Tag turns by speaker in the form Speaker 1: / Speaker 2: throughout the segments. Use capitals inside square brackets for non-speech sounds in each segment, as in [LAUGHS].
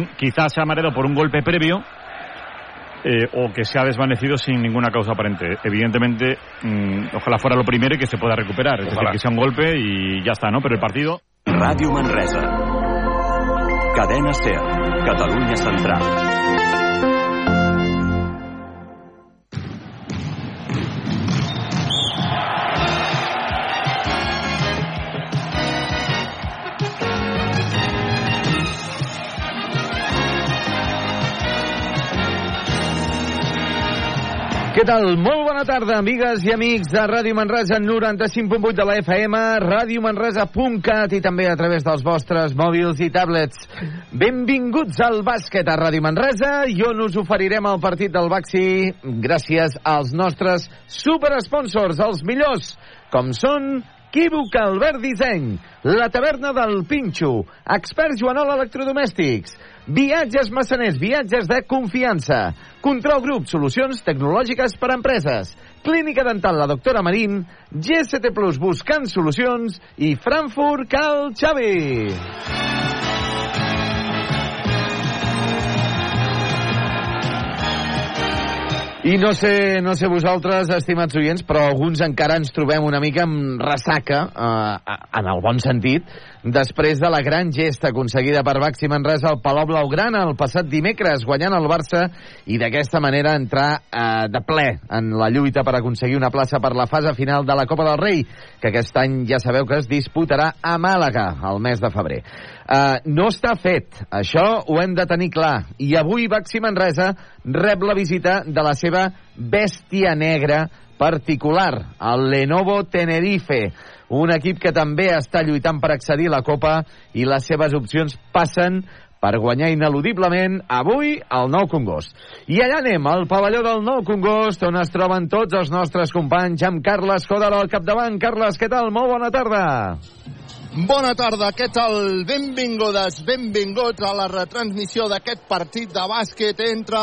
Speaker 1: un, quizás se ha mareado por un golpe previo eh, o que se ha desvanecido sin ninguna causa aparente. Evidentemente, mmm, ojalá fuera lo primero y que se pueda recuperar. Es decir, que sea un golpe y ya está, ¿no? Pero el partido...
Speaker 2: Radio Manresa. Cadena Ser. Catalunya Central.
Speaker 3: Què tal? Molt bona tarda, amigues i amics de Ràdio Manresa 95.8 de la FM, radiomanresa.cat i també a través dels vostres mòbils i tablets. Benvinguts al bàsquet a Ràdio Manresa i on us oferirem el partit del Baxi gràcies als nostres superesponsors, els millors, com són Equívoc Albert Disseny, la taverna del Pinxo, Experts Joanol Electrodomèstics, Viatges Massaners, viatges de confiança, Control Grup, solucions tecnològiques per a empreses, Clínica Dental La Doctora Marín, GST Plus buscant solucions. I Frankfurt Cal Xavi. I no sé, no sé vosaltres, estimats oients, però alguns encara ens trobem una mica amb ressaca, eh, en el bon sentit, després de la gran gesta aconseguida per Baxi Manresa al Palau Blaugrana el passat dimecres, guanyant el Barça i d'aquesta manera entrar eh, de ple en la lluita per aconseguir una plaça per la fase final de la Copa del Rei, que aquest any ja sabeu que es disputarà a Màlaga el mes de febrer. Uh, no està fet. Això ho hem de tenir clar. I avui Baxi Manresa rep la visita de la seva bèstia negra particular, el Lenovo Tenerife, un equip que també està lluitant per accedir a la Copa i les seves opcions passen per guanyar ineludiblement avui al Nou Congost. I allà anem, al pavelló del Nou Congost, on es troben tots els nostres companys, amb Carles Codal al capdavant. Carles, què tal? Molt bona tarda.
Speaker 4: Bona tarda, què tal? Benvingudes, benvinguts a la retransmissió d'aquest partit de bàsquet entre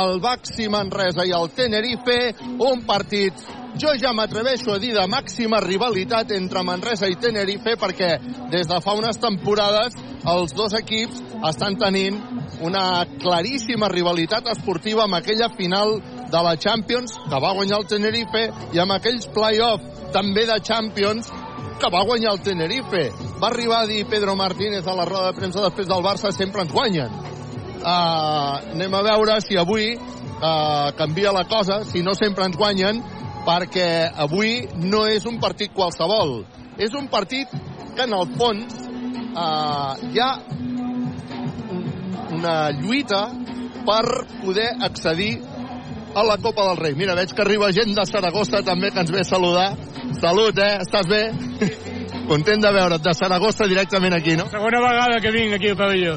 Speaker 4: el Baxi Manresa i el Tenerife, un partit jo ja m'atreveixo a dir de màxima rivalitat entre Manresa i Tenerife perquè des de fa unes temporades els dos equips estan tenint una claríssima rivalitat esportiva amb aquella final de la Champions que va guanyar el Tenerife i amb aquells play-off també de Champions que va guanyar el Tenerife. Va arribar a dir Pedro Martínez a la roda de premsa després del Barça sempre ens guanyen. Uh, anem a veure si avui uh, canvia la cosa, si no sempre ens guanyen, perquè avui no és un partit qualsevol. És un partit que en el fons uh, hi ha una lluita per poder accedir a la Copa del Rei. Mira, veig que arriba gent de Saragossa també que ens ve a saludar. Salut, eh? Estàs bé? [LAUGHS] Content de veure't, de Saragossa directament aquí, no?
Speaker 5: Segona vegada que vinc aquí al pavelló.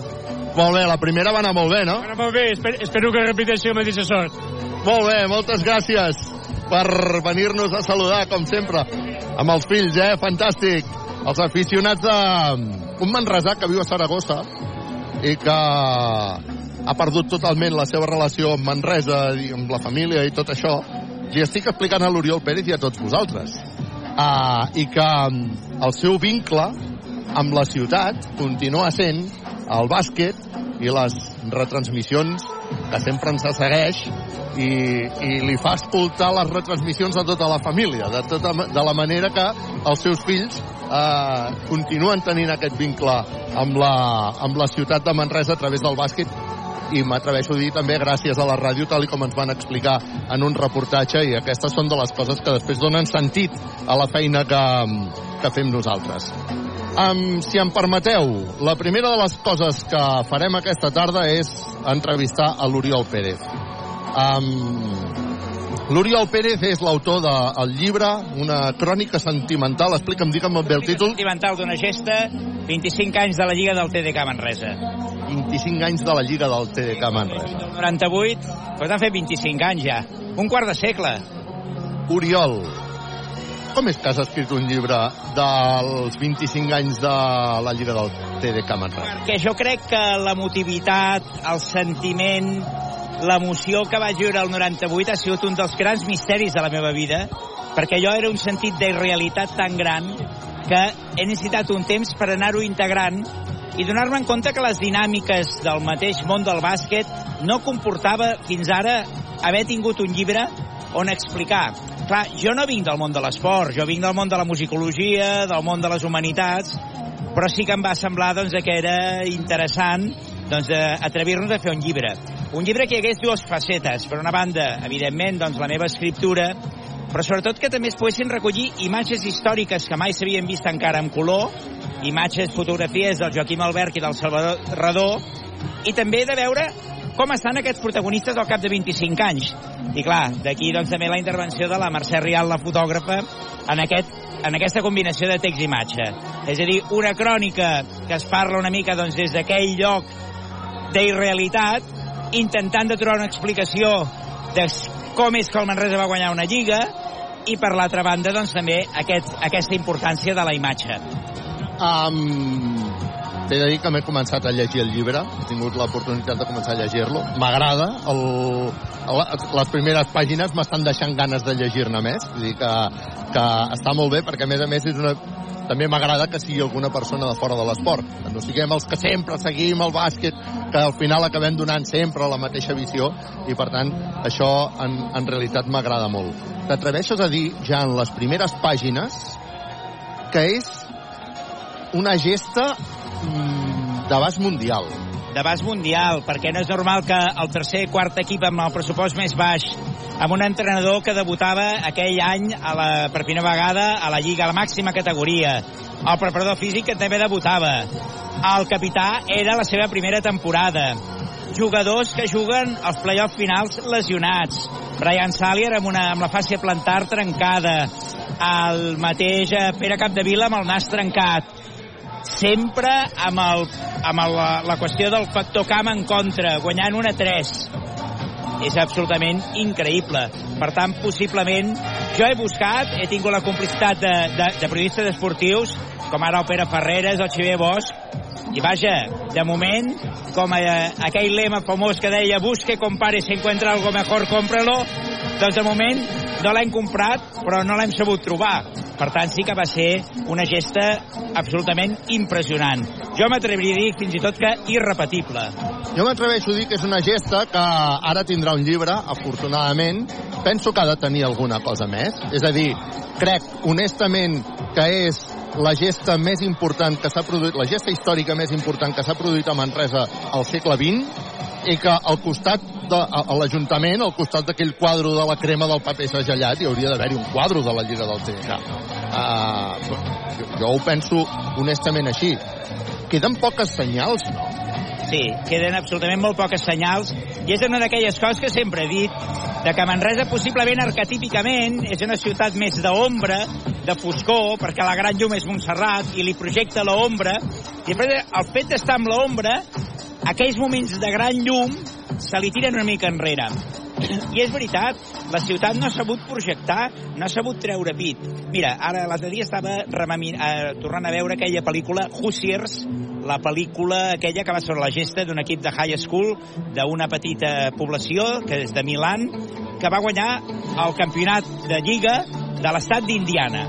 Speaker 4: Molt bé, la primera va anar molt bé, no?
Speaker 5: Va anar molt bé, espero, espero que repeteixi la mateixa sort.
Speaker 4: Molt bé, moltes gràcies per venir-nos a saludar, com sempre, amb els fills, eh? Fantàstic. Els aficionats de un manresà que viu a Saragossa i que ha perdut totalment la seva relació amb Manresa i amb la família i tot això, i estic explicant a l'Oriol Pérez i a tots vosaltres. Uh, I que el seu vincle amb la ciutat continua sent el bàsquet i les retransmissions que sempre ens segueix i, i li fa escoltar les retransmissions a tota la família, de, tota, de la manera que els seus fills eh, continuen tenint aquest vincle amb la, amb la ciutat de Manresa a través del bàsquet i m'atreveixo a dir també gràcies a la ràdio tal com ens van explicar en un reportatge i aquestes són de les coses que després donen sentit a la feina que, que fem nosaltres. Um, si em permeteu, la primera de les coses que farem aquesta tarda és entrevistar a l'Oriol Pérez. Um, L'Oriol Pérez és l'autor del llibre, una crònica sentimental. Explica'm, digue'm bé el títol.
Speaker 6: Sentimental d'una gesta, 25 anys de la Lliga del TDK Manresa.
Speaker 4: 25 anys de la Lliga del TDK Manresa.
Speaker 6: 98, però t'han fet 25 anys ja. Un quart de segle.
Speaker 4: Oriol, com és que has escrit un llibre dels 25 anys de la Lliga del TDK Manresa?
Speaker 6: Perquè jo crec que l'emotivitat, el sentiment, l'emoció que vaig viure el 98 ha sigut un dels grans misteris de la meva vida, perquè allò era un sentit d'irrealitat tan gran que he necessitat un temps per anar-ho integrant i donar-me en compte que les dinàmiques del mateix món del bàsquet no comportava fins ara haver tingut un llibre on explicar. Clar, jo no vinc del món de l'esport, jo vinc del món de la musicologia, del món de les humanitats, però sí que em va semblar doncs, que era interessant doncs, atrevir-nos a fer un llibre. Un llibre que hi hagués dues facetes. Per una banda, evidentment, doncs, la meva escriptura, però sobretot que també es poguessin recollir imatges històriques que mai s'havien vist encara en color, imatges, fotografies del Joaquim Albert i del Salvador Redó, i també de veure com estan aquests protagonistes al cap de 25 anys. I clar, d'aquí doncs també la intervenció de la Mercè Rial, la fotògrafa, en, aquest, en aquesta combinació de text i imatge. És a dir, una crònica que es parla una mica doncs, des d'aquell lloc d'irrealitat, intentant de trobar una explicació de com és que el Manresa va guanyar una lliga i per l'altra banda doncs també aquest, aquesta importància de la imatge.
Speaker 4: Um, T'he de dir que m'he començat a llegir el llibre, he tingut l'oportunitat de començar a llegir-lo. M'agrada, el, les primeres pàgines m'estan deixant ganes de llegir-ne més, vull dir que, que està molt bé perquè a més a més és una, també m'agrada que sigui alguna persona de fora de l'esport, que no siguem els que sempre seguim el bàsquet, que al final acabem donant sempre la mateixa visió i per tant això en, en realitat m'agrada molt. T'atreveixes a dir ja en les primeres pàgines que és una gesta mm, d'abast mundial.
Speaker 6: D'abast mundial, perquè no és normal que el tercer i quart equip amb el pressupost més baix amb un entrenador que debutava aquell any a la, per primera vegada a la Lliga, a la màxima categoria. El preparador físic que també debutava. El capità era la seva primera temporada. Jugadors que juguen als play-off finals lesionats. Brian Salier amb, una, amb la fàcia plantar trencada. El mateix eh, Pere Capdevila amb el nas trencat sempre amb, el, amb el, la, la qüestió del factor camp en contra, guanyant una 3 és absolutament increïble. Per tant, possiblement, jo he buscat, he tingut la complicitat de, de, de periodistes esportius, com ara el Pere Ferreres, el Xavier Bosch, i vaja, de moment, com eh, aquell lema famós que deia busque, compare, si encuentra algo mejor, cómpralo, doncs de moment no l'hem comprat, però no l'hem sabut trobar. Per tant, sí que va ser una gesta absolutament impressionant. Jo m'atreviria a dir fins i tot que irrepetible.
Speaker 4: Jo m'atreveixo a dir que és una gesta que ara tindrà un llibre, afortunadament. Penso que ha de tenir alguna cosa més. És a dir, crec honestament que és la gesta més important que s'ha produït, la gesta històrica més important que s'ha produït a Manresa al segle XX i que al costat de, l'Ajuntament, al costat d'aquell quadre de la crema del paper segellat, hi hauria d'haver-hi un quadre de la Lliga del CSK. Uh, jo, jo ho penso honestament així. Queden poques senyals, no?
Speaker 6: Sí, queden absolutament molt poques senyals i és una d'aquelles coses que sempre he dit de que Manresa possiblement arquetípicament és una ciutat més d'ombra, de foscor, perquè la gran llum és Montserrat i li projecta l'ombra i després el fet d'estar amb l'ombra aquells moments de gran llum se li tiren una mica enrere. [CLEARS THROAT] I és veritat, la ciutat no ha sabut projectar, no ha sabut treure pit. Mira, ara l'altre dia estava eh, tornant a veure aquella pel·lícula Hoosiers, la pel·lícula aquella que va sobre la gesta d'un equip de high school d'una petita població, que és de Milan, que va guanyar el campionat de Lliga de l'estat d'Indiana.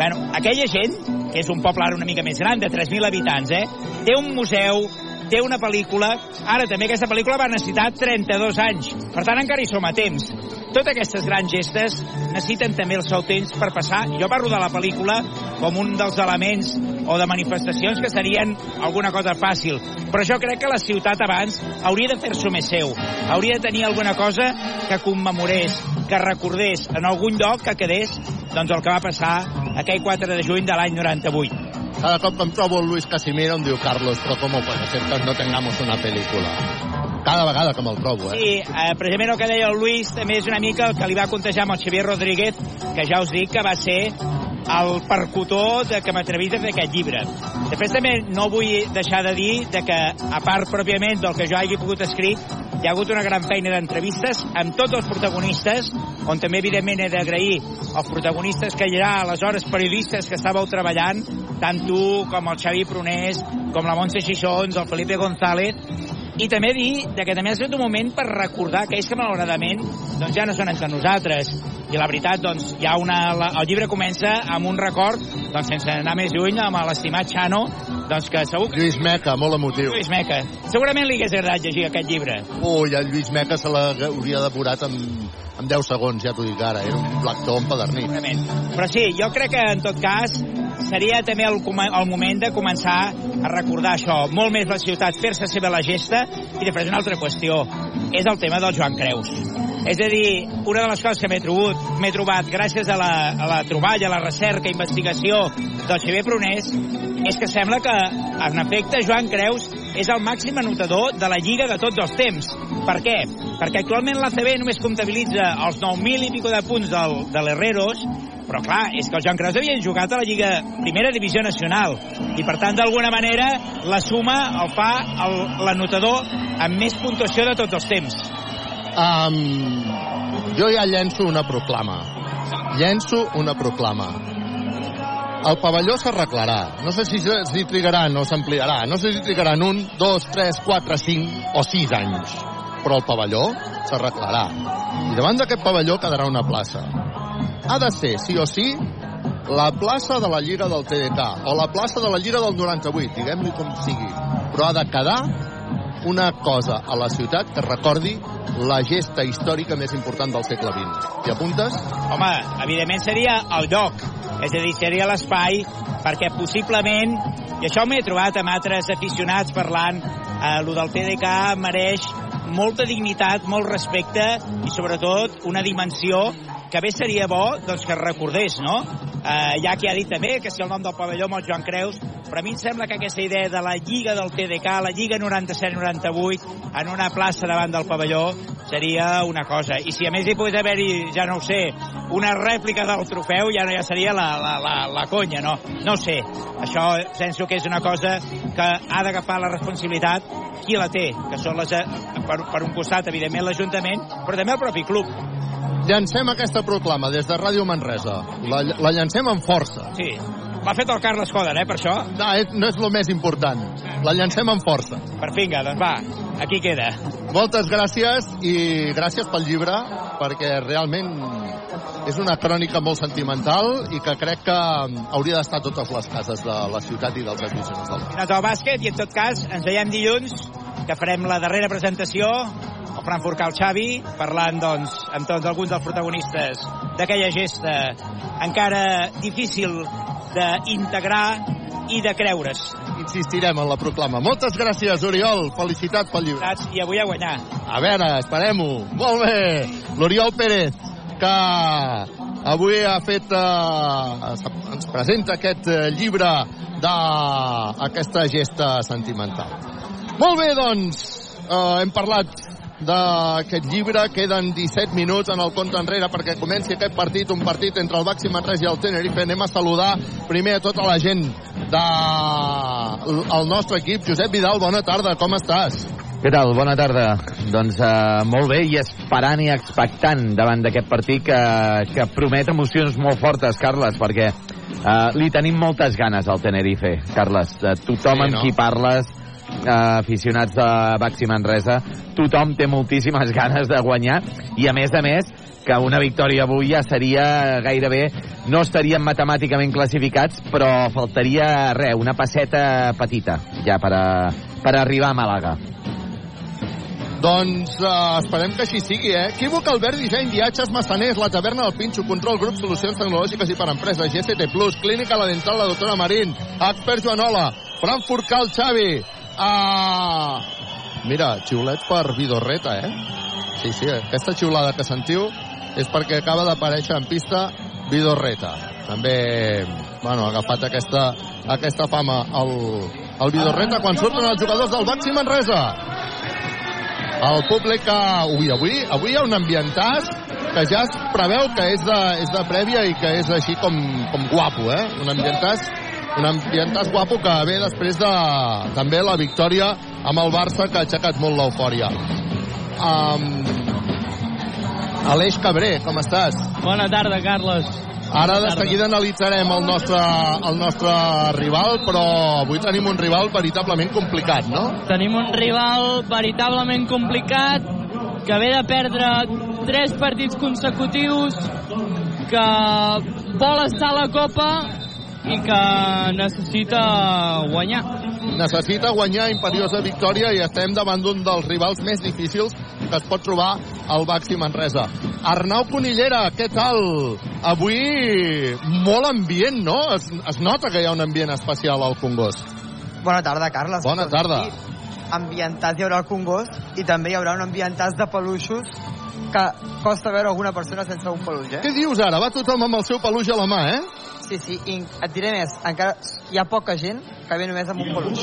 Speaker 6: Bueno, aquella gent, que és un poble ara una mica més gran, de 3.000 habitants, eh, té un museu, té una pel·lícula. Ara també aquesta pel·lícula va necessitar 32 anys. Per tant, encara hi som a temps. Totes aquestes grans gestes necessiten també el seu temps per passar. Jo parlo de la pel·lícula com un dels elements o de manifestacions que serien alguna cosa fàcil. Però jo crec que la ciutat abans hauria de fer-s'ho més seu. Hauria de tenir alguna cosa que commemorés, que recordés en algun lloc que quedés doncs, el que va passar aquell 4 de juny de l'any 98.
Speaker 4: Cada cop que em trobo el Luis Casimiro em diu Carlos, però com puede ser que no tengamos una pel·lícula? Cada vegada que me'l trobo, eh?
Speaker 6: Sí, eh, precisament el que deia el Luis també és una mica el que li va contejar amb el Xavier Rodríguez, que ja us dic que va ser el percutor de que m'atrevís a fer aquest llibre. Després també no vull deixar de dir de que, a part pròpiament del que jo hagi pogut escrit, hi ha hagut una gran feina d'entrevistes amb tots els protagonistes, on també evidentment he d'agrair els protagonistes que hi ha, aleshores periodistes que estàveu treballant, tant tu com el Xavi Prunés, com la Montse Xixons, el Felipe González, i també dir de que també ha estat un moment per recordar aquells que malauradament doncs ja no són entre nosaltres i la veritat doncs hi ha una, la, el llibre comença amb un record doncs sense anar més lluny amb l'estimat Xano doncs que segur que
Speaker 4: Lluís Meca, molt emotiu.
Speaker 6: Lluís Meca segurament li hagués agradat llegir aquest llibre
Speaker 4: Ui, el Lluís Meca se l'hauria depurat en, en 10 segons, ja t'ho dic ara. Era un lector empedernit.
Speaker 6: Segurament. Però sí, jo crec que en tot cas seria també el, el moment de començar a recordar això, molt més la ciutat, fer-se seva la gesta, i després una altra qüestió, és el tema del Joan Creus. És a dir, una de les coses que m'he trobat, m'he trobat gràcies a la, a la troballa, a la recerca, investigació del Xavier Prunés, és que sembla que, en efecte, Joan Creus és el màxim anotador de la Lliga de tots els temps. Per què? Perquè actualment l'ACB només comptabilitza els 9.000 i pico de punts del, de l'Herreros, però clar, és que el Joan Creus havia jugat a la Lliga Primera Divisió Nacional i per tant d'alguna manera la suma el fa l'anotador amb més puntuació de tots els temps.
Speaker 4: Um, jo ja llenço una proclama. Llenço una proclama. El pavelló s'arreglarà. No sé si, si trigaran o s'ampliarà. No sé si trigaran un, dos, tres, quatre, cinc o sis anys. Però el pavelló s'arreglarà. I davant d'aquest pavelló quedarà una plaça. Ha de ser, sí o sí, la plaça de la Lliga del TDK o la plaça de la Lliga del 98, diguem-li com sigui. Però ha de quedar una cosa a la ciutat que recordi la gesta històrica més important del segle XX. T'hi apuntes?
Speaker 6: Home, evidentment seria el lloc, és a dir, seria l'espai, perquè possiblement, i això m'he trobat amb altres aficionats parlant, eh, el del TDK mereix molta dignitat, molt respecte i sobretot una dimensió que bé seria bo doncs, que es recordés, no? Eh, ja que ha dit també que si el nom del pavelló amb el Joan Creus, però a mi em sembla que aquesta idea de la Lliga del TDK, la Lliga 97-98, en una plaça davant del pavelló, seria una cosa. I si a més hi pogués haver-hi, ja no ho sé, una rèplica del trofeu, ja no ja seria la, la, la, la conya, no? No sé. Això penso que és una cosa que ha d'agafar la responsabilitat qui la té, que són les, eh, per, per un costat, evidentment, l'Ajuntament, però també el propi club.
Speaker 4: Llancem aquesta proclama des de Ràdio Manresa. La, la llancem amb força.
Speaker 6: Sí. L'ha fet el Carles Coder, eh, per això.
Speaker 4: No, és, no és el més important. La llancem amb força.
Speaker 6: Per finga, doncs va, aquí queda.
Speaker 4: Moltes gràcies i gràcies pel llibre, perquè realment és una crònica molt sentimental i que crec que hauria d'estar a totes les cases de la ciutat i dels aficionats del
Speaker 6: del bàsquet i en tot cas ens veiem dilluns que farem la darrera presentació al Frankfurt Cal Xavi parlant doncs amb tots alguns dels protagonistes d'aquella gesta encara difícil d'integrar i de creure's.
Speaker 4: Insistirem en la proclama. Moltes gràcies, Oriol. Felicitats pel llibre.
Speaker 6: I avui a guanyar.
Speaker 4: A veure, esperem-ho. Molt bé. L'Oriol Pérez, que avui ha fet... Eh, ens presenta aquest eh, llibre d'aquesta gesta sentimental. Molt bé, doncs, eh, hem parlat d'aquest llibre. Queden 17 minuts en el compte enrere perquè comenci aquest partit, un partit entre el Baxi Manresa i el Tenerife. Anem a saludar primer a tota la gent del el nostre equip. Josep Vidal, bona tarda, com estàs?
Speaker 3: Què tal? Bona tarda. Doncs uh, molt bé i esperant i expectant davant d'aquest partit que, que promet emocions molt fortes, Carles, perquè uh, li tenim moltes ganes al Tenerife, Carles. De tothom
Speaker 4: Sí,
Speaker 3: amb
Speaker 4: no?
Speaker 3: qui parles, uh, aficionats de Baxi Manresa, tothom té moltíssimes [LAUGHS] ganes de guanyar i a més a més que una victòria avui ja seria gairebé no estaríem matemàticament classificats però faltaria res, una passeta petita ja per, a, per arribar a Màlaga
Speaker 4: Doncs uh, esperem que així sigui, eh? Equívoc Albert, disseny, viatges, massaners, la taverna del Pinxo, control, grup, solucions tecnològiques i per empreses, GCT+, Clínica La Dental, la doctora Marín, Expert Joanola, Frankfurt Cal Xavi, uh... Mira, xiulet per Vidorreta, eh? Sí, sí, aquesta xiulada que sentiu és perquè acaba d'aparèixer en pista Vidorreta. També, bueno, ha agafat aquesta, aquesta fama el, el Vidorreta quan surten els jugadors del Baxi Manresa. El públic que... Ui, avui, avui hi ha un ambientàs que ja es preveu que és de, és de prèvia i que és així com, com guapo, eh? Un ambientàs, un ambientàs guapo que ve després de també la victòria amb el Barça que ha aixecat molt l'eufòria. Um, Aleix Cabré, com estàs?
Speaker 5: Bona tarda, Carles.
Speaker 4: Ara de seguida analitzarem el nostre, el nostre rival, però avui tenim un rival veritablement complicat, no?
Speaker 7: Tenim un rival veritablement complicat que ve de perdre tres partits consecutius, que vol estar a la Copa i que necessita guanyar.
Speaker 4: Necessita guanyar imperiosa victòria i estem davant d'un dels rivals més difícils que es pot trobar al Baxi Manresa. Arnau Conillera, què tal? Avui molt ambient, no? Es, es nota que hi ha un ambient especial al Congost.
Speaker 8: Bona tarda, Carles.
Speaker 4: Bona tarda.
Speaker 8: Ambientats hi haurà al Congost i també hi haurà un ambientats de peluixos que costa veure alguna persona sense un peluix, eh?
Speaker 4: Què dius ara? Va tothom amb el seu peluix a la mà, eh?
Speaker 8: Sí, sí, i et diré més, encara hi ha poca gent que ve només amb un peluix.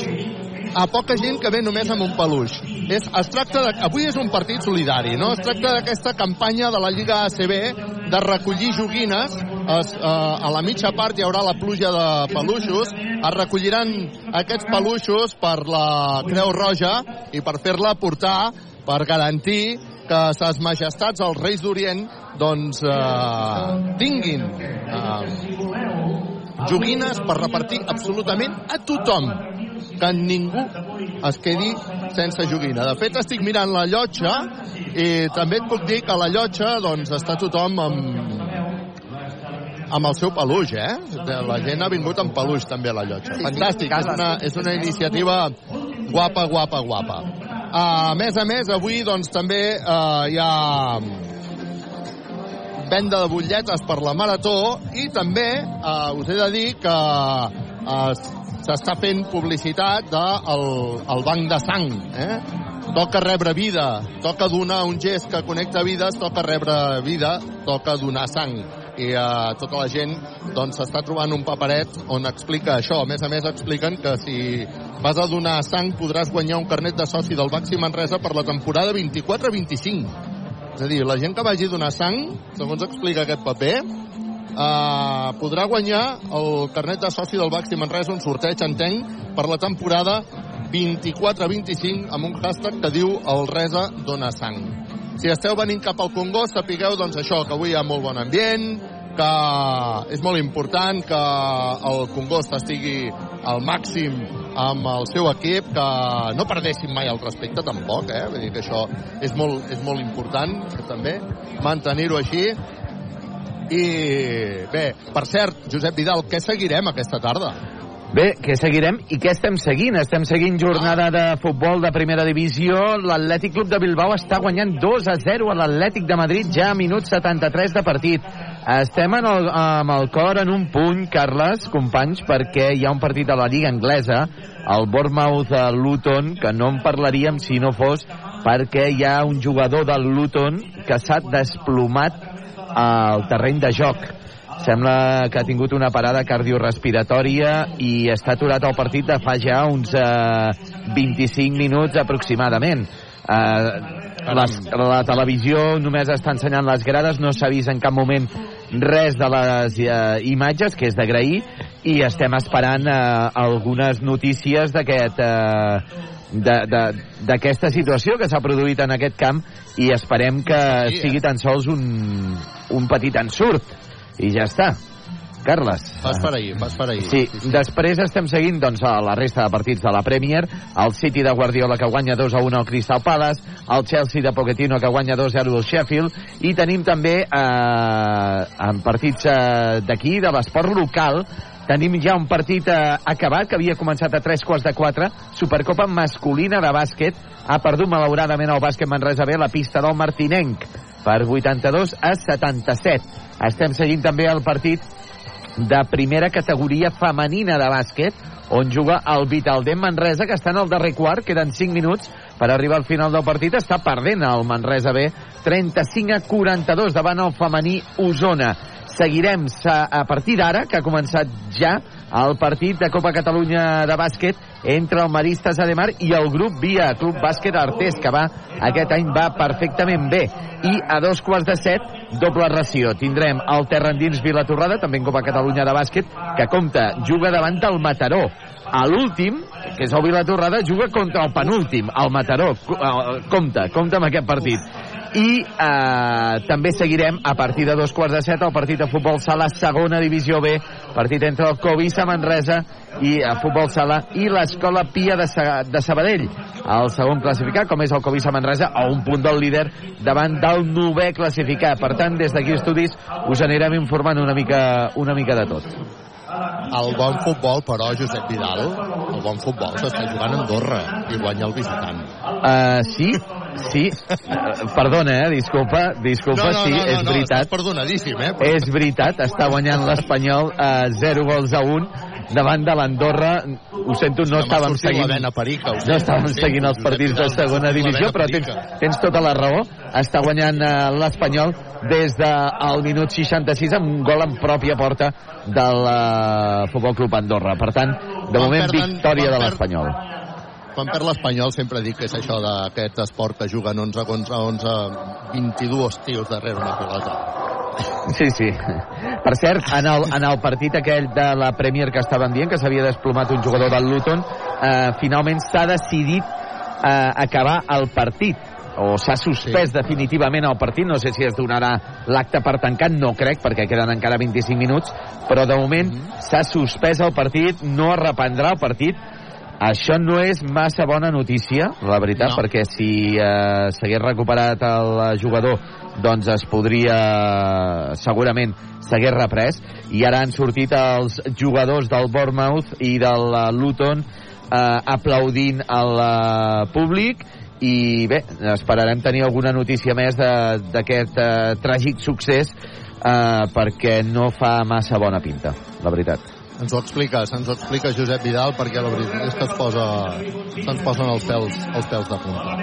Speaker 4: a poca gent que ve només amb un peluix. És, es tracta de, avui és un partit solidari, no? Es tracta d'aquesta campanya de la Lliga ACB de recollir joguines. Es, eh, a la mitja part hi haurà la pluja de peluixos. Es recolliran aquests peluixos per la Creu Roja i per fer-la portar per garantir que ses majestats, els reis d'Orient, doncs eh, tinguin eh, joguines per repartir absolutament a tothom que ningú es quedi sense joguina. De fet, estic mirant la llotja i també et puc dir que a la llotja doncs, està tothom amb, amb el seu peluix, eh? La gent ha vingut amb peluix també a la llotja. Fantàstic, és una, és una iniciativa guapa, guapa, guapa. A més a més, avui doncs, també eh, hi ha venda de butlletes per la Marató i també eh, us he de dir que eh, s'està fent publicitat del el banc de sang. Eh? Toca rebre vida, toca donar un gest que connecta vides, toca rebre vida, toca donar sang i eh, tota la gent doncs trobant un paperet on explica això. A més a més expliquen que si vas a donar sang podràs guanyar un carnet de soci del Baxi Manresa per la temporada 24-25. És a dir, la gent que vagi donar sang, segons explica aquest paper, eh, podrà guanyar el carnet de soci del Baxi Manresa, un sorteig, entenc, per la temporada 24-25 amb un hashtag que diu el Resa dona sang. Si esteu venint cap al Congost, sapigueu doncs això, que avui hi ha molt bon ambient, que és molt important que el Congost estigui al màxim amb el seu equip, que no perdessin mai el respecte tampoc, eh? Vull dir que això és molt, és molt important també mantenir-ho així i bé, per cert, Josep Vidal, què seguirem aquesta tarda?
Speaker 3: Bé, què seguirem i què estem seguint? Estem seguint jornada de futbol de primera divisió. L'Atlètic Club de Bilbao està guanyant 2 a 0 a l'Atlètic de Madrid ja a minut 73 de partit. Estem en el, amb el cor en un punt, Carles, companys, perquè hi ha un partit a la Lliga Anglesa, el Bournemouth a Luton, que no en parlaríem si no fos perquè hi ha un jugador del Luton que s'ha desplomat al terreny de joc sembla que ha tingut una parada cardiorrespiratòria i està aturat al partit de fa ja uns eh, 25 minuts aproximadament. Eh, les, la televisió només està ensenyant les grades, no s'ha vist en cap moment res de les eh, imatges, que és d'agrair, i estem esperant eh, algunes notícies d'aquest... Eh, d'aquesta situació que s'ha produït en aquest camp i esperem que sigui tan sols un, un petit ensurt i ja està. Carles.
Speaker 4: Vas per ahir, vas per ahir.
Speaker 3: Sí, després estem seguint doncs, a la resta de partits de la Premier, el City de Guardiola que guanya 2 a 1 al Crystal Palace, el Chelsea de Pochettino que guanya 2 a 0 al Sheffield, i tenim també eh, en partits eh, d'aquí, de l'esport local, tenim ja un partit eh, acabat que havia començat a 3 quarts de 4, Supercopa masculina de bàsquet, ha perdut malauradament el bàsquet Manresa B la pista del Martinenc per 82 a 77. Estem seguint també el partit de primera categoria femenina de bàsquet, on juga el Vitaldem Manresa, que està en el darrer quart, queden 5 minuts per arribar al final del partit, està perdent el Manresa B, 35 a 42 davant el femení Osona. Seguirem a partir d'ara, que ha començat ja el partit de Copa Catalunya de bàsquet entre el Maristes Ademar i el grup Via, Club Bàsquet Artés, que va, aquest any va perfectament bé. I a dos quarts de set, doble ració. Tindrem el Terra Endins Vilatorrada, també en Copa Catalunya de bàsquet, que compta, juga davant del Mataró. A l'últim, que és el Vilatorrada, juga contra el penúltim, el Mataró. Compte, compte amb aquest partit. I eh, també seguirem a partir de dos quarts de set el partit de futbol sala segona divisió B partit entre el Covisa Manresa i a futbol sala i l'escola Pia de, Sa de Sabadell. El segon classificat com és el Covisa Manresa a un punt del líder davant del novè classificat. Per tant des d'aquí estudis us anirem informant una mica, una mica de tot
Speaker 4: el bon futbol, però, Josep Vidal, el bon futbol s'està jugant a Andorra i guanya el visitant.
Speaker 3: Uh, sí, sí. Uh, perdona, eh? Disculpa, disculpa,
Speaker 4: no, no,
Speaker 3: sí,
Speaker 4: no, no,
Speaker 3: és
Speaker 4: no,
Speaker 3: veritat.
Speaker 4: estàs perdonadíssim, eh? Però...
Speaker 3: És veritat, està guanyant l'Espanyol uh, 0 gols a 1 davant de l'Andorra. Ho sento, no estàvem seguint...
Speaker 4: Perica,
Speaker 3: no estàvem seguint els partits de segona divisió, però tens, tens tota la raó. Està guanyant uh, l'Espanyol des del minut 66 amb un gol en pròpia porta del uh, Futbol Club Andorra. Per tant, de moment, victòria de l'Espanyol.
Speaker 4: Quan perd l'Espanyol sempre dic que és això d'aquest esport que juguen 11 contra 11, 22 tios darrere una pilota.
Speaker 3: Sí, sí. Per cert, en el, en el partit aquell de la Premier que estaven dient, que s'havia desplomat un jugador del Luton, eh, finalment s'ha decidit eh, acabar el partit o s'ha suspès sí. definitivament el partit, no sé si es donarà l'acte per tancat, no crec, perquè queden encara 25 minuts, però de moment mm -hmm. s'ha suspès el partit, no es reprendrà el partit, això no és massa bona notícia, la veritat, no. perquè si eh, s'hagués recuperat el jugador, doncs es podria, segurament, s'hagués reprès, i ara han sortit els jugadors del Bournemouth i del Luton eh, aplaudint al eh, públic, i bé, esperarem tenir alguna notícia més d'aquest uh, tràgic succés uh, perquè no fa massa bona pinta, la veritat.
Speaker 4: Ens ho expliques, ens ho explica Josep Vidal perquè la veritat és que es posa, se'ns posen els pèls, els pèls de punta.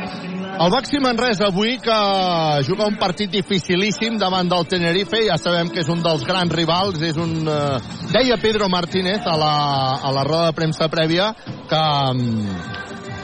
Speaker 4: El Baxi Manresa avui que juga un partit dificilíssim davant del Tenerife, ja sabem que és un dels grans rivals, és un... Eh, deia Pedro Martínez a la, a la roda de premsa prèvia que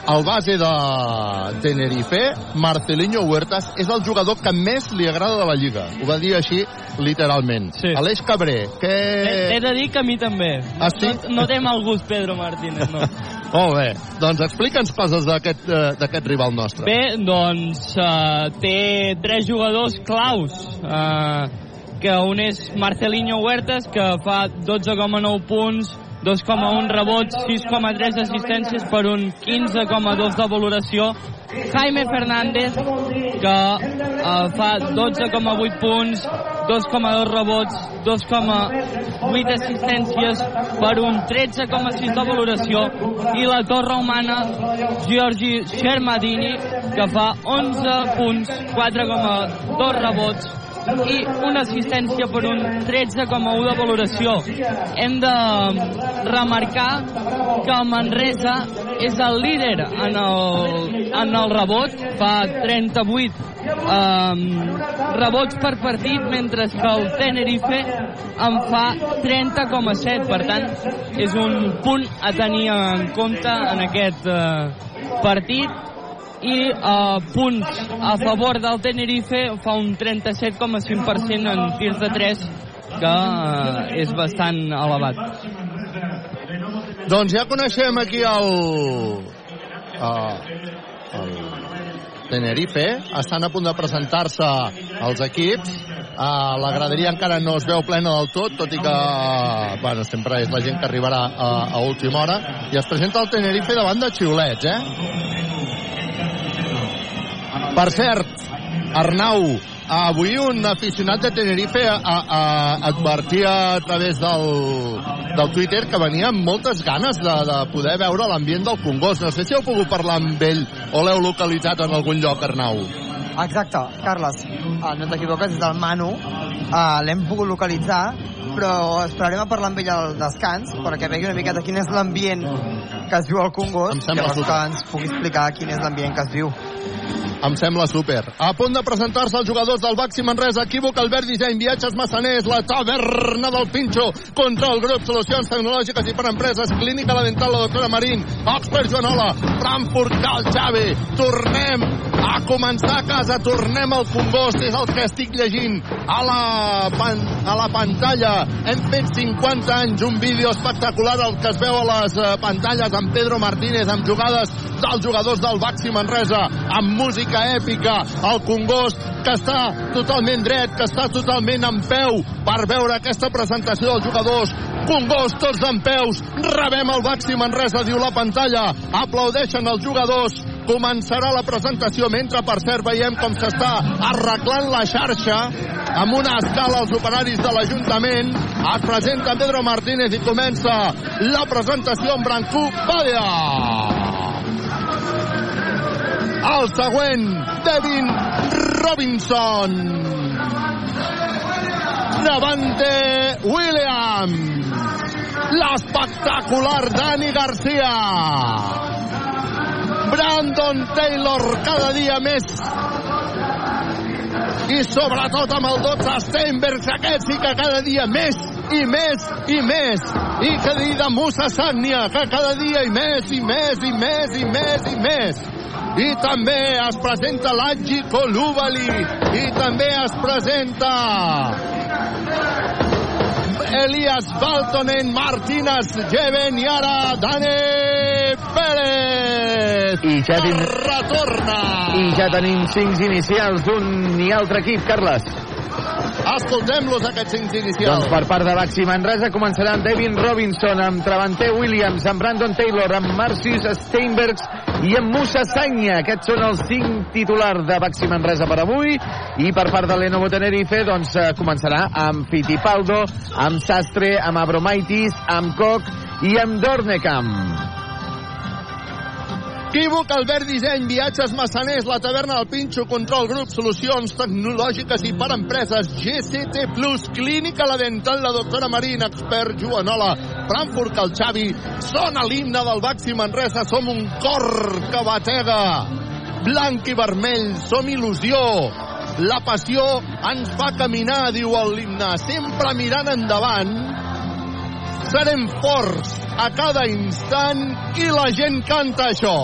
Speaker 4: el base de Tenerife, Marcelinho Huertas, és el jugador que més li agrada de la Lliga. Ho va dir així, literalment. Sí. Aleix Cabré, que...
Speaker 7: He, he de dir que a mi també.
Speaker 4: Ah, sí?
Speaker 7: No, no té mal gust Pedro Martínez, no. [LAUGHS]
Speaker 4: Molt bé. Doncs explica'ns coses d'aquest rival nostre.
Speaker 7: Bé, doncs uh, té tres jugadors claus. Uh, que un és Marcelinho Huertas, que fa 12,9 punts, 2,1 rebots, 6,3 assistències per un 15,2 de valoració. Jaime Fernández, que eh, fa 12,8 punts, 2,2 rebots, 2,8 assistències per un 13,6 de valoració. I la torre humana, Giorgi Shermadini, que fa 11 punts, 4,2 rebots, i una assistència per un 13,1 de valoració. Hem de remarcar que el Manresa és el líder en el, en el rebot, fa 38 um, rebots per partit, mentre que el Tenerife en fa 30,7. Per tant, és un punt a tenir en compte en aquest uh, partit i uh, punts a favor del Tenerife fa un 37,5% en tirs de 3 que uh, és bastant elevat
Speaker 4: doncs ja coneixem aquí el uh, el Tenerife estan a punt de presentar-se els equips Uh, la graderia encara no es veu plena del tot, tot i que bueno, sempre és la gent que arribarà a, a última hora. I es presenta el Tenerife davant de xiulets, eh? Per cert, Arnau, avui un aficionat de Tenerife a, a, a advertia a través del, del Twitter que venia amb moltes ganes de, de poder veure l'ambient del Congost. No sé si heu pogut parlar amb ell o l'heu localitzat en algun lloc, Arnau.
Speaker 8: Exacte, Carles, uh, no t'equivoques, és del Manu, uh, l'hem pogut localitzar, però esperarem a parlar amb ell al descans perquè vegi una miqueta quin és l'ambient que es viu al Congost, llavors que ens pugui explicar quin és l'ambient que es viu.
Speaker 4: Em sembla súper. A punt de presentar-se els jugadors del Baxi Manresa. Equívoc, Albert Disseny, Viatges Massaners, la taverna del Pinxo, contra el grup Solucions Tecnològiques i per Empreses, Clínica La Dental, la doctora Marín, Expert Joanola, Frankfurt, Cal Xavi. Tornem a començar a casa, tornem al Congost, és el que estic llegint a la, pan, a la pantalla. Hem fet 50 anys un vídeo espectacular el que es veu a les eh, pantalles amb Pedro Martínez, amb jugades dels jugadors del Baxi Manresa, amb música èpica, el Congost que està totalment dret, que està totalment en peu per veure aquesta presentació dels jugadors. Congost, tots en peus, rebem el Baxi Manresa, diu la pantalla, aplaudeixen els jugadors, començarà la presentació, mentre per cert veiem com s'està arreglant la xarxa amb una escala als operaris de l'Ajuntament. Es presenta Pedro Martínez i comença la presentació amb Brancú Badia. El següent, Devin Robinson. Davante Williams. L'espectacular Dani Garcia. Brandon Taylor cada dia més i sobretot amb el 12 Steinbergs aquest sí que cada dia més i més i més. I que dir de Musa Sagnia que cada dia i més i més i més i més i més. I també es presenta l'Aggi Colubali i també es presenta Elias Baltonen, Martínez, Jeven i ara Dani Pérez.
Speaker 3: I ja, ten...
Speaker 4: retorna.
Speaker 3: I ja tenim cinc inicials d'un i altre equip, Carles.
Speaker 4: Escoltem-los, aquests cinc inicials.
Speaker 3: Doncs per part de Baxi Manresa començarà amb Devin Robinson, amb Travante Williams, amb Brandon Taylor, amb Marcius Steinbergs i amb Musa Sagna. Aquests són els cinc titulars de Baxi Manresa per avui. I per part de Lenovo Tenerife, doncs eh, començarà amb Fittipaldo, amb Sastre, amb Abromaitis, amb Koch i amb Dornecamp.
Speaker 4: Equívoc, Albert Disseny, Viatges Massaners, la taverna del Pinxo, Control Grup, Solucions Tecnològiques i per Empreses, GCT Plus, Clínica La Dental, la doctora Marina, expert Joanola, Frankfurt, el Xavi, sona l'himne del Baxi Manresa, som un cor que batega, blanc i vermell, som il·lusió, la passió ens fa caminar, diu el himne, sempre mirant endavant, serem forts a cada instant i la gent canta això.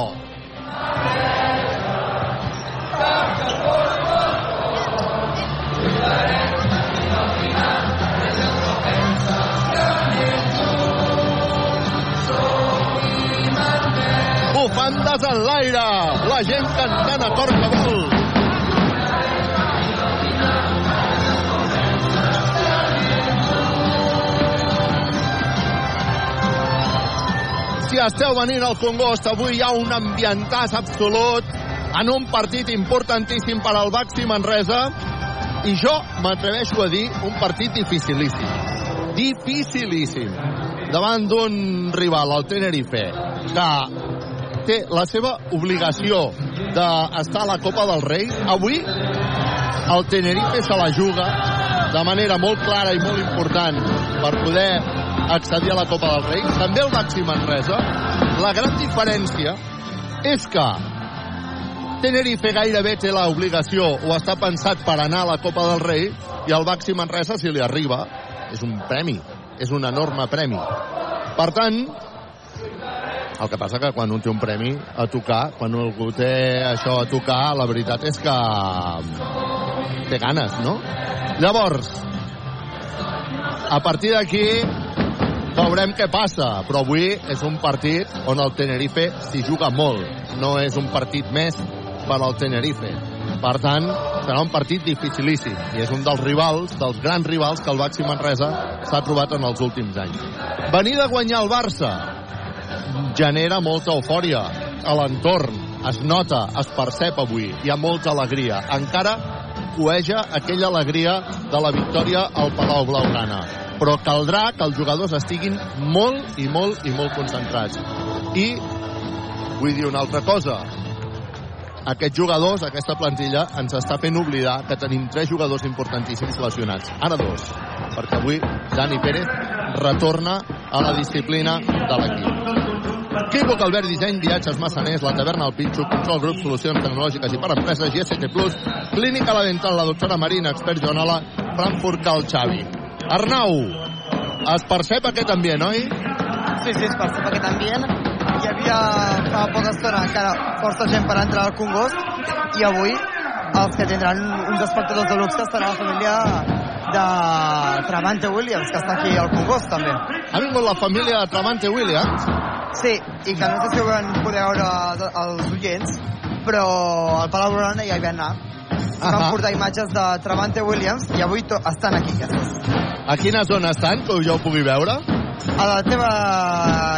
Speaker 4: Bufandes en l'aire, la gent cantant a cor que vol. si esteu venint al Congost, avui hi ha un ambientàs absolut en un partit importantíssim per al Baxi Manresa i jo m'atreveixo a dir un partit dificilíssim. Dificilíssim. Davant d'un rival, el Tenerife, que té la seva obligació d'estar a la Copa del Rei. Avui el Tenerife se la juga de manera molt clara i molt important per poder accedir a la Copa del Rei. També el Baxi Manresa. La gran diferència és que Tenerife gairebé té l'obligació o està pensat per anar a la Copa del Rei i el Baxi Manresa, si li arriba, és un premi, és un enorme premi. Per tant, el que passa que quan un té un premi a tocar, quan algú té això a tocar, la veritat és que té ganes, no? Llavors, a partir d'aquí veurem què passa, però avui és un partit on el Tenerife s'hi juga molt. No és un partit més per al Tenerife. Per tant, serà un partit dificilíssim i és un dels rivals, dels grans rivals que el Baxi Manresa s'ha trobat en els últims anys. Venir de guanyar el Barça genera molta eufòria a l'entorn, es nota, es percep avui, hi ha molta alegria. Encara coeja aquella alegria de la victòria al Palau Blaugrana. Però caldrà que els jugadors estiguin molt i molt i molt concentrats. I vull dir una altra cosa, aquests jugadors, aquesta plantilla, ens està fent oblidar que tenim tres jugadors importantíssims lesionats. Ara dos, perquè avui Dani Pérez retorna a la disciplina de l'equip. Equívoc, Albert Disseny, Viatges Massaners, La Taverna, El Pinxo, Control Grup, Solucions Tecnològiques i per Empreses, GST Plus, Clínica La Dental, la doctora Marina, expert Joanola, Frankfurt Cal Xavi. Arnau, es percep aquest ambient, oi?
Speaker 8: Sí, sí, es percep aquest ambient. Hi havia fa poca estona encara força gent per entrar al Congost i avui els que tindran uns espectadors de luxe serà la família de Travante Williams, que està aquí al Congost, també.
Speaker 4: Ha vingut la família de Travante Williams.
Speaker 8: Sí, i que no sé si ho van poder veure els oients, però al Palau Blaugrana ja hi vam anar. Van
Speaker 4: Ahà.
Speaker 8: portar imatges de Travante Williams i avui estan aquí, aquestes.
Speaker 4: A quina zona estan, que jo ho pugui veure?
Speaker 8: A la teva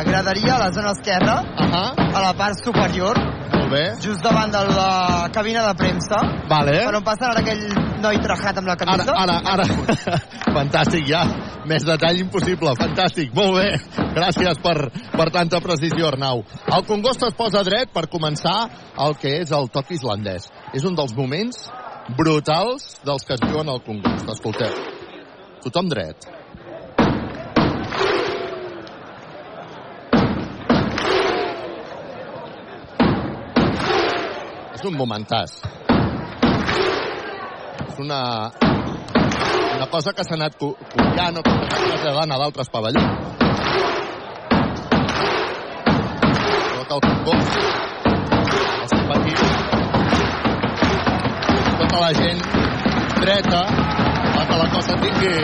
Speaker 8: graderia, a la zona esquerra,
Speaker 4: Ahà,
Speaker 8: a la part superior,
Speaker 4: molt bé.
Speaker 8: just davant de la cabina de premsa,
Speaker 4: Vale.
Speaker 8: per on passa ara aquell noi trajat amb la
Speaker 4: Ara,
Speaker 8: camisa.
Speaker 4: ara, ara. [LAUGHS] Fantàstic, ja. Més detall impossible. Fantàstic. Molt bé. Gràcies per, per tanta precisió, Arnau. El Congost es posa dret per començar el que és el toc islandès. És un dels moments brutals dels que es viuen al Congost. Escolteu. Tothom dret. És un momentàs. És una, una cosa que s'ha anat co- copiant o que s'ha anat traslladant a d'altres pavellons. Però que el Congost, els petits, tota la gent dreta, que la cosa tingui...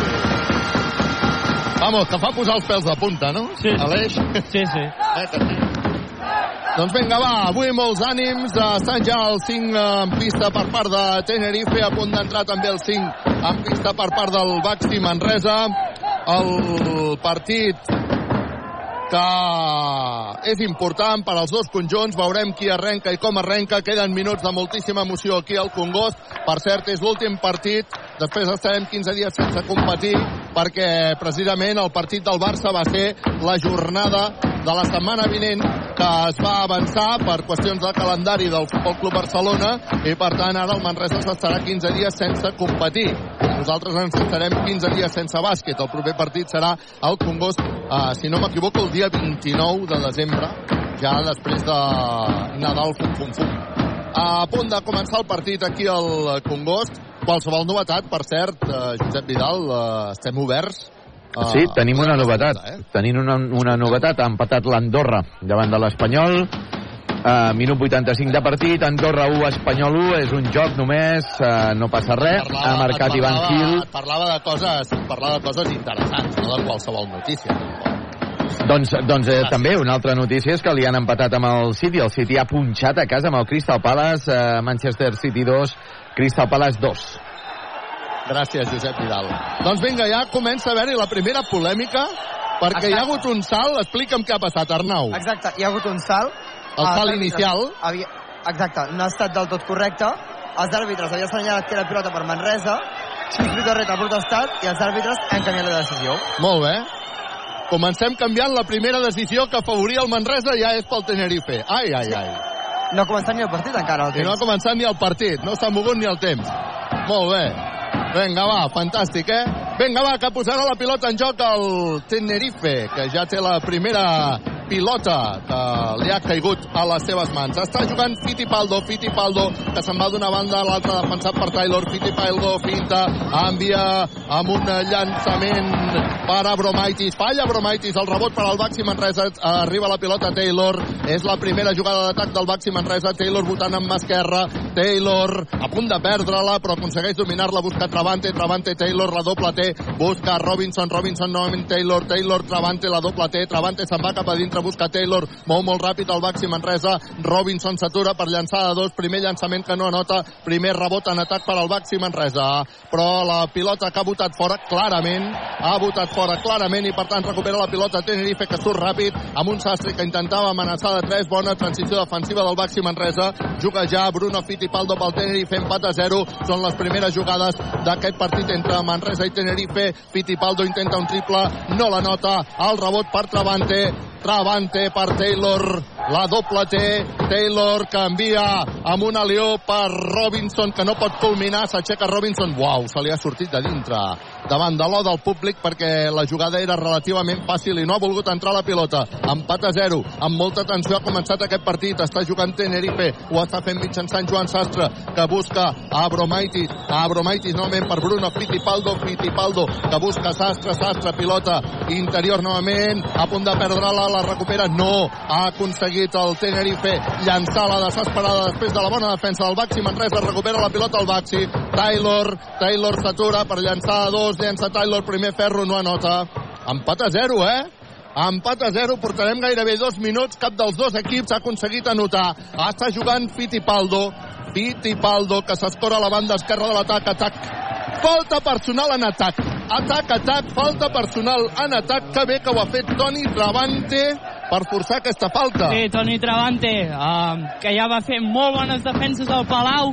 Speaker 4: Vamos, que fa posar els pèls de punta, no?
Speaker 7: Sí.
Speaker 4: Aleix?
Speaker 7: Sí, sí.
Speaker 4: Eh, que. Doncs vinga, va, avui molts ànims. Estan ja el 5 en pista per part de Tenerife, a punt d'entrar també el 5 en pista per part del Baxi Manresa. El partit que és important per als dos conjunts. Veurem qui arrenca i com arrenca. Queden minuts de moltíssima emoció aquí al Congost. Per cert, és l'últim partit. Després estarem 15 dies sense competir perquè precisament el partit del Barça va ser la jornada de la setmana vinent que es va avançar per qüestions de calendari del Futbol Club Barcelona i per tant ara el Manresa s'estarà 15 dies sense competir. Nosaltres ens estarem 15 dies sense bàsquet. El proper partit serà al Congost, eh, si no m'equivoco, el dia 29 de desembre, ja després de Nadal Fum Fum Fum. A punt de començar el partit aquí al Congost. Qualsevol novetat, per cert, eh, Josep Vidal, eh, estem oberts. Eh,
Speaker 3: Sí, tenim una novetat.
Speaker 4: Eh?
Speaker 3: Tenim una, una novetat. Ha empatat l'Andorra davant de l'Espanyol. Uh, minut 85 de partit, Andorra 1, Espanyol 1, és un joc només, uh, no passa res, ha marcat
Speaker 4: et
Speaker 3: Ivan
Speaker 4: parlava,
Speaker 3: Gil.
Speaker 4: et parlava de coses, parlava de coses interessants, no de qualsevol notícia.
Speaker 3: Doncs, doncs eh, també una altra notícia és que li han empatat amb el City, el City ha punxat a casa amb el Crystal Palace, uh, Manchester City 2, Crystal Palace 2.
Speaker 4: Gràcies, Josep Vidal. Doncs vinga, ja comença a haver-hi la primera polèmica, perquè hi ha hagut un salt. Explica'm què ha passat, Arnau.
Speaker 8: Exacte, hi ha hagut un salt.
Speaker 4: El salt
Speaker 8: àrbitres
Speaker 4: inicial.
Speaker 8: Havia... Exacte, no ha estat del tot correcte. Els àrbitres havien assenyalat que era pilota per Manresa, Xisbrit Arret ha protestat i els àrbitres han canviat la decisió.
Speaker 4: Molt bé. Comencem canviant la primera decisió que afavoria el Manresa ja és pel Tenerife. Ai, ai, ai.
Speaker 8: No ha començat ni el partit encara, el
Speaker 4: I no ha
Speaker 8: temps.
Speaker 4: començat ni el partit, no s'ha mogut ni el temps. Molt bé. Vinga, va, fantàstic, eh? Vinga, va, que posarà la pilota en joc el Tenerife, que ja té la primera pilota que li ha caigut a les seves mans. Està jugant Fittipaldo, Fittipaldo, que se'n va d'una banda a l'altra, defensat per Taylor, Fittipaldo, finta, envia amb un llançament per Abromaitis, falla Abromaitis, el rebot per al Baxi Manresa, arriba la pilota Taylor, és la primera jugada d'atac del Baxi Manresa, Taylor votant amb esquerra, Taylor a punt de perdre-la, però aconsegueix dominar-la, busca Travante, Travante, Taylor, la doble T, busca Robinson, Robinson novament Taylor, Taylor, Travante, la doble T, Travante se'n va cap a dintre, busca Taylor, mou molt ràpid el Baxi Manresa, Robinson s'atura per llançar de dos, primer llançament que no anota, primer rebot en atac per al Baxi Manresa, però la pilota que ha votat fora clarament, ha votat fora clarament i per tant recupera la pilota Tenerife que surt ràpid amb un sastre que intentava amenaçar de 3, bona transició defensiva del Baxi Manresa, juga ja Bruno Fittipaldo pel Tenerife, empat a 0, són les primeres jugades d'aquest partit entre Manresa i Tenerife, Fittipaldo intenta un triple, no la nota, el rebot per Travante, Travante per Taylor, la doble T, Taylor que envia amb un alió per Robinson que no pot culminar, s'aixeca Robinson, uau, se li ha sortit de dintre davant de l'o del públic perquè la jugada era relativament fàcil i no ha volgut entrar la pilota. Empat a 0, amb molta tensió ha començat aquest partit, està jugant Tenerife, ho està fent mitjançant Joan Sastre, que busca a Abromaitis, a Abromaitis novament per Bruno Fittipaldo, Fittipaldo, que busca Sastre, Sastre, pilota interior novament, a punt de perdre-la, la recupera, no, ha aconseguit el Tenerife. Llançar la desesperada després de la bona defensa del Baxi. Manresa. Recupera la pilota al Baxi. Taylor, Taylor s'atura per llançar a dos, llença Taylor, primer ferro, no anota. Empat a zero, eh? Empat a 0, portarem gairebé dos minuts. Cap dels dos equips ha aconseguit anotar. Està jugant Fittipaldo. Fittipaldo, que s'escora a la banda esquerra de l'atac. Atac. Falta personal en atac. Atac, atac, falta personal en atac. Que bé que ho ha fet Toni Travante per forçar aquesta falta.
Speaker 7: Sí, Toni Travante, uh, que ja va fer molt bones defenses al Palau,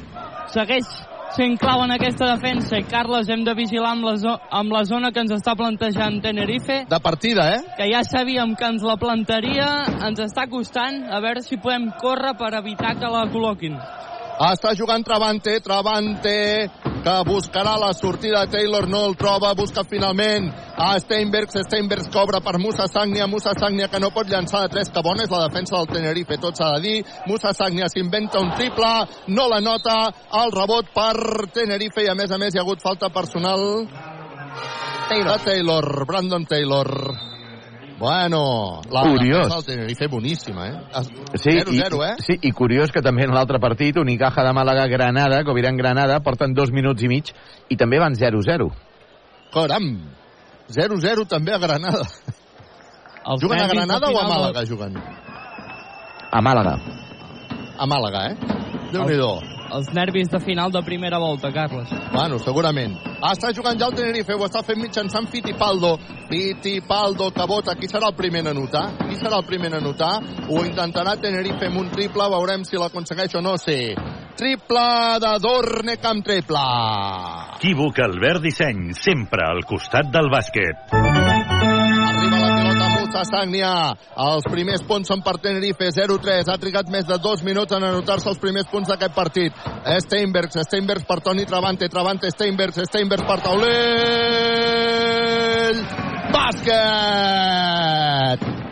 Speaker 7: segueix sent clau en aquesta defensa. I Carles hem de vigilar amb la, amb la zona que ens està plantejant Tenerife.
Speaker 4: De partida, eh?
Speaker 7: que ja sabíem que ens la plantaria. Ens està costant a veure si podem córrer per evitar que la col·loquin
Speaker 4: Està jugant Travante, Travante, que buscarà la sortida. Taylor no el troba, busca finalment a Steinbergs. Steinbergs cobra per Musa Sagnia. Musa Sagnia que no pot llançar de tres, que bona és la defensa del Tenerife, tot s'ha de dir. Musa Sagnia s'inventa un triple, no la nota, el rebot per Tenerife i a més a més hi ha hagut falta personal Taylor. de Taylor, Brandon Taylor. Bueno, la
Speaker 3: Curiós.
Speaker 4: defensa del Tenerife boníssima, eh?
Speaker 3: Sí,
Speaker 4: 0-0,
Speaker 3: i,
Speaker 4: eh?
Speaker 3: sí, i curiós que també en l'altre partit, Unicaja de Màlaga-Granada, Coviran Granada, porten dos minuts i mig i també van 0-0.
Speaker 4: Caram! 0-0 també a Granada.
Speaker 7: Els
Speaker 4: Juguen a Granada o a Màlaga, juguen?
Speaker 3: A Màlaga.
Speaker 4: A Màlaga, eh? Déu-n'hi-do.
Speaker 7: Els nervis de final de primera volta, Carles
Speaker 4: Bueno, segurament. Ah, està jugant ja el Tenerife, ho està fent mitjançant Fittipaldo. Fittipaldo que vota. Qui serà el primer en anotar? Qui serà el primer en anotar? Ho intentarà Tenerife amb un triple, veurem si l'aconsegueix o no, sí. Triple de Dornec amb triple.
Speaker 9: Equívoc Albert Disseny, sempre al costat del bàsquet.
Speaker 4: Sagnia. Els primers punts són per Tenerife, 0-3. Ha trigat més de dos minuts en anotar-se els primers punts d'aquest partit. Steinbergs, Steinbergs per Toni Travante, Travante, Steinbergs, Steinbergs per Taulell. Bàsquet!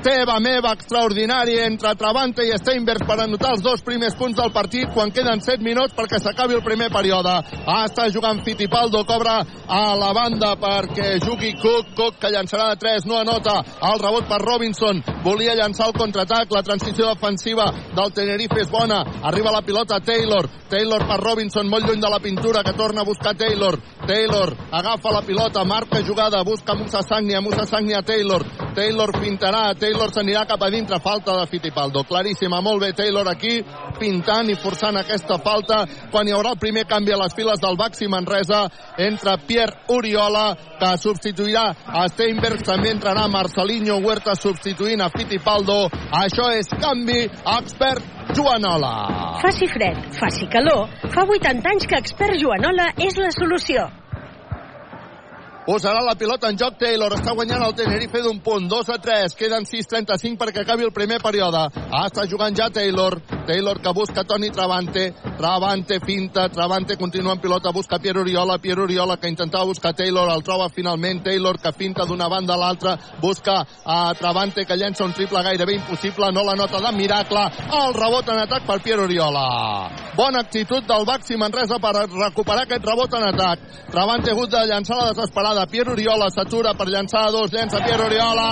Speaker 4: Teva meva extraordinari entre Travante i Steinbergs per anotar els dos primers punts del partit quan queden 7 minuts perquè s'acabi el primer període. Ah, està jugant Fittipaldo, cobra a la banda perquè jugui Cook, Cook que llançarà de 3, no anota. El rebot per Robinson, volia llançar el contraatac, la transició defensiva del Tenerife és bona. Arriba la pilota Taylor, Taylor per Robinson, molt lluny de la pintura, que torna a buscar Taylor. Taylor agafa la pilota, marca jugada, busca Musa Sagnia, Musa Sagnia Taylor. Taylor pintarà, Taylor s'anirà cap a dintre, falta de Fittipaldo. Claríssima, molt bé Taylor aquí, pintant i forçant aquesta falta quan hi haurà el primer canvi a les files del Baxi Manresa entre Pierre Oriola, que substituirà a Steinberg, també entrarà Marcelinho Huerta substituint a Fittipaldo. Això és canvi expert Joanola.
Speaker 10: Faci fred, faci calor, fa 80 anys que Expert Joanola és la solució.
Speaker 4: Posarà la pilota en joc Taylor. Està guanyant el Tenerife d'un punt. 2 a 3. Queden 6.35 perquè acabi el primer període. Ah, està jugant ja Taylor. Taylor que busca Toni Travante. Travante finta. Travante continua en pilota. Busca Pierre Oriola. Pierre Oriola que intentava buscar Taylor. El troba finalment. Taylor que finta d'una banda a l'altra. Busca a Travante que llença un triple gairebé impossible. No la nota de miracle. El rebot en atac per Pierre Oriola. Bona actitud del Baxi Manresa per recuperar aquest rebot en atac. Travante ha hagut de llançar la desesperada. Pierre Oriola s'atura per llançar dos. Llença Pierre Oriola.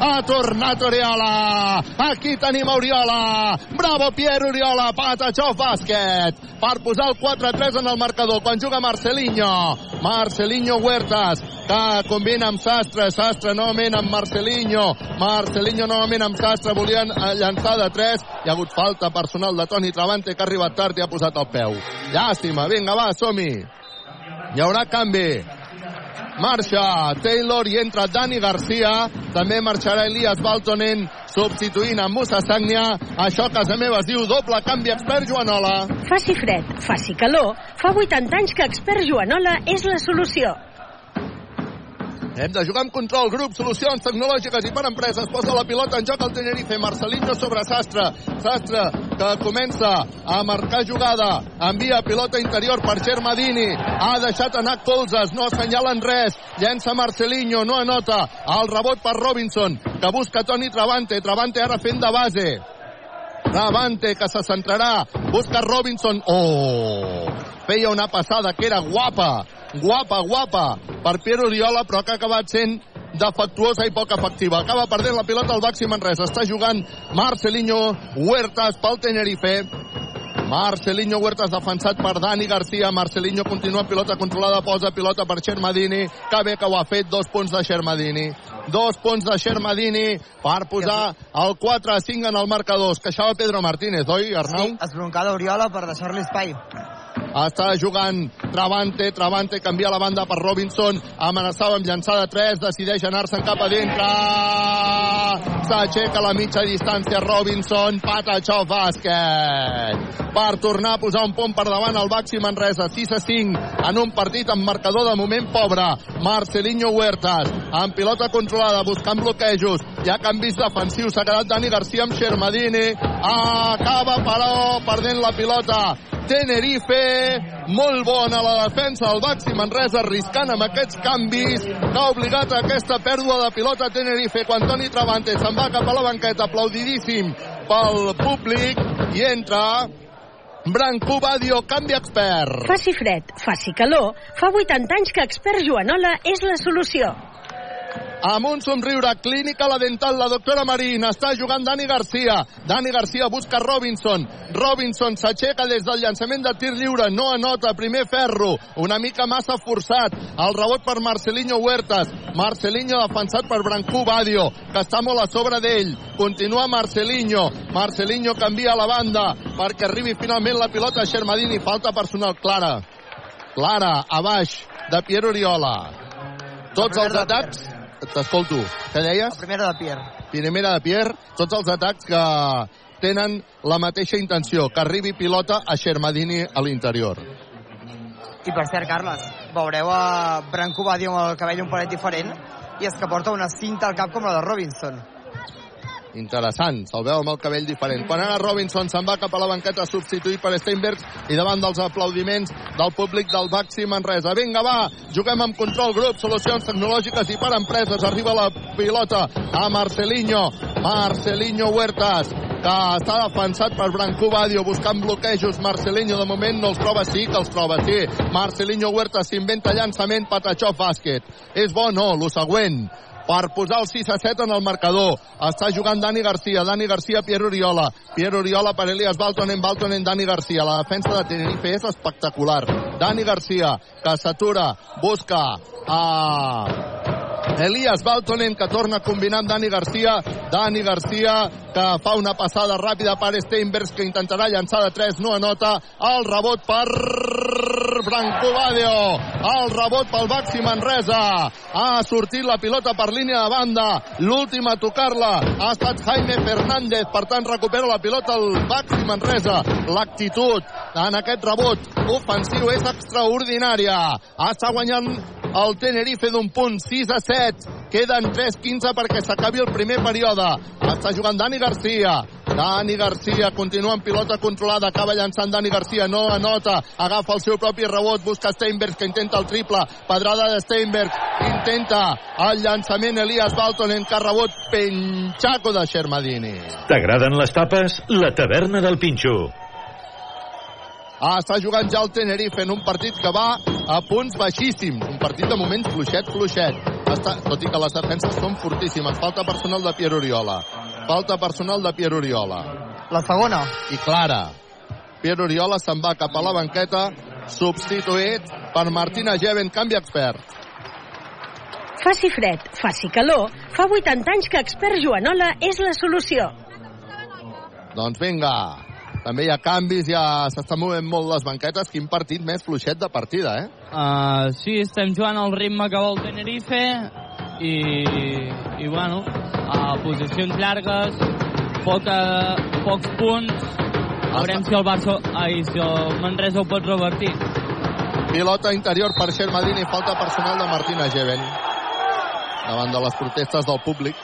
Speaker 4: Ha tornat Oriola. Aquí tenim Oriola. Bravo Pierre Oriola. Patachó bàsquet. Per posar el 4-3 en el marcador. Quan juga Marcelinho. Marcelinho Huertas que combina amb Sastre. Sastre novament amb Marcelinho. Marcelinho novament amb Sastre. Volien eh, llançar de 3. Hi ha hagut falta personal de Toni Travante que ha arribat tard i ha posat el peu. Llàstima. Vinga, va, som-hi. Hi haurà canvi. Marxa Taylor i entra Dani Garcia. També marxarà Elias Baltonen substituint a Musa Sagnia. Això a casa meva es diu doble canvi expert Joanola.
Speaker 10: Faci fred, faci calor, fa 80 anys que Expert Joanola és la solució.
Speaker 4: Hem de jugar amb control, grup, solucions tecnològiques i per empreses. Posa la pilota en joc al Tenerife. Marcelinho sobre Sastre. Sastre que comença a marcar jugada. Envia pilota interior per Germadini. Ha deixat anar colzes, no assenyalen res. Llença Marcelinho, no anota. El rebot per Robinson, que busca Toni Travante. Travante ara fent de base. Travante, que se centrarà. Busca Robinson. Oh! Feia una passada que era guapa guapa, guapa per Pierre Oriola, però que ha acabat sent defectuosa i poc efectiva. Acaba perdent la pilota el Baxi Manresa. Està jugant Marcelinho Huertas pel Tenerife. Marcelinho Huertas defensat per Dani Garcia. Marcelinho continua pilota controlada, posa pilota per Xermadini. Que bé que ho ha fet, dos punts de Xermadini. Dos punts de Xermadini per posar el 4 a 5 en el marcador. Es queixava Pedro Martínez, oi, Arnau?
Speaker 8: Sí, esbroncada Oriola per deixar-li espai.
Speaker 4: Està jugant Travante, Travante canvia la banda per Robinson, amenaçava amb llançada 3, decideix anar-se'n cap a dintre. S'aixeca la mitja distància Robinson, Patachó bàsquet. Per tornar a posar un punt per davant el Baxi Manresa, 6 a 5, en un partit amb marcador de moment pobre. Marcelinho Huertas, amb pilota controlada, buscant bloquejos. Hi ha canvis defensius, s'ha quedat Dani Garcia amb Xermadini. Acaba, però, perdent la pilota. Tenerife, molt bona la defensa del Baxi Manresa, arriscant amb aquests canvis, que ha obligat a aquesta pèrdua de pilota Tenerife, quan Toni Travante se'n va cap a la banqueta, aplaudidíssim pel públic, i entra Branco Badio, canvi expert.
Speaker 10: Faci fred, faci calor, fa 80 anys que expert Joanola és la solució.
Speaker 4: Amb un somriure clínica la dental, la doctora Marín està jugant Dani Garcia, Dani Garcia busca Robinson, Robinson s'aixeca des del llançament de tir lliure. No anota, primer ferro, una mica massa forçat, el rebot per Marcelinho Huertas, Marcelinho defensat per Brancú Badio, que està molt a sobre d'ell, continua Marcelinho, Marcelinho canvia la banda perquè arribi finalment la pilota a Xermadini, falta personal clara, clara, a baix de Pierre Oriola, tots els atacs T'escolto. Què deies?
Speaker 8: La primera de Pierre.
Speaker 4: Primera de Pierre. Tots els atacs que tenen la mateixa intenció, que arribi pilota a Xermadini a l'interior.
Speaker 8: I per cert, Carles, veureu a Branco Badio amb el cabell un palet diferent i és que porta una cinta al cap com la de Robinson.
Speaker 4: Interessant, se'l veu amb el cabell diferent. Quan ara Robinson se'n va cap a la banqueta substituït per Steinberg i davant dels aplaudiments del públic del Baxi Manresa. Vinga, va, juguem amb control grup, solucions tecnològiques i per empreses. Arriba la pilota a Marcelinho. Marcelinho Huertas, que està defensat per Branco Badio buscant bloquejos. Marcelinho de moment no els troba, sí que els troba, sí. Marcelinho Huertas s'inventa llançament, Patachó bàsquet. És bo, no, lo següent per posar el 6 a 7 en el marcador. Està jugant Dani Garcia, Dani Garcia, Pierre Oriola. Pierre Oriola per Elias Baltonen, Baltonen, Dani Garcia. La defensa de Tenerife és espectacular. Dani Garcia, que s'atura, busca a Elias Baltonen, que torna a combinar amb Dani Garcia. Dani Garcia, que fa una passada ràpida per Steinbergs, que intentarà llançar de 3, no anota. El rebot per Branco Badio. El rebot pel Baxi Manresa. Ha sortit la pilota per línia de banda. L'últim a tocar-la ha estat Jaime Fernández. Per tant, recupera la pilota el Baxi Manresa. L'actitud en aquest rebot ofensiu és extraordinària. Està guanyant el Tenerife d'un punt 6 a 7. Queden 3-15 perquè s'acabi el primer període. Està jugant Dani Garcia. Dani Garcia continua amb pilota controlada. Acaba llançant Dani Garcia. No anota. Agafa el seu propi rebot. Busca Steinberg que intenta el triple. Pedrada de Steinberg. Intenta el llançament Elias Baltonen que ha rebot Penchaco de Xermadini.
Speaker 9: T'agraden les tapes? La taverna del Pinxo.
Speaker 4: Ah, està jugant ja el Tenerife en un partit que va a punts baixíssims. Un partit de moments fluixet, fluixet. Està, tot i que les defenses són fortíssimes. Falta personal de Pierre Oriola. Falta personal de Pierre Oriola.
Speaker 8: La segona.
Speaker 4: I clara. Pierre Oriola se'n va cap a la banqueta, substituït per Martina Geven, canvi expert.
Speaker 10: Faci fred, faci calor, fa 80 anys que expert Joanola és la solució.
Speaker 4: Doncs vinga, també hi ha canvis, ja s'estan movent molt les banquetes. Quin partit més fluixet de partida, eh?
Speaker 7: Uh, sí, estem jugant al ritme que vol Tenerife i, i bueno, a posicions llargues, poca, pocs punts, veurem si el Barça, ai, si el Manresa ho pot revertir.
Speaker 4: Pilota interior per Xermadini, falta personal de Martina Geven. Davant de les protestes del públic.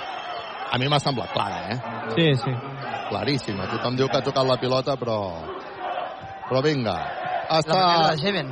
Speaker 4: A mi m'ha semblat clara, eh?
Speaker 7: Sí, sí.
Speaker 4: Claríssima. Tothom diu que ha tocat la pilota, però... Però vinga. Està...
Speaker 8: La de Geven.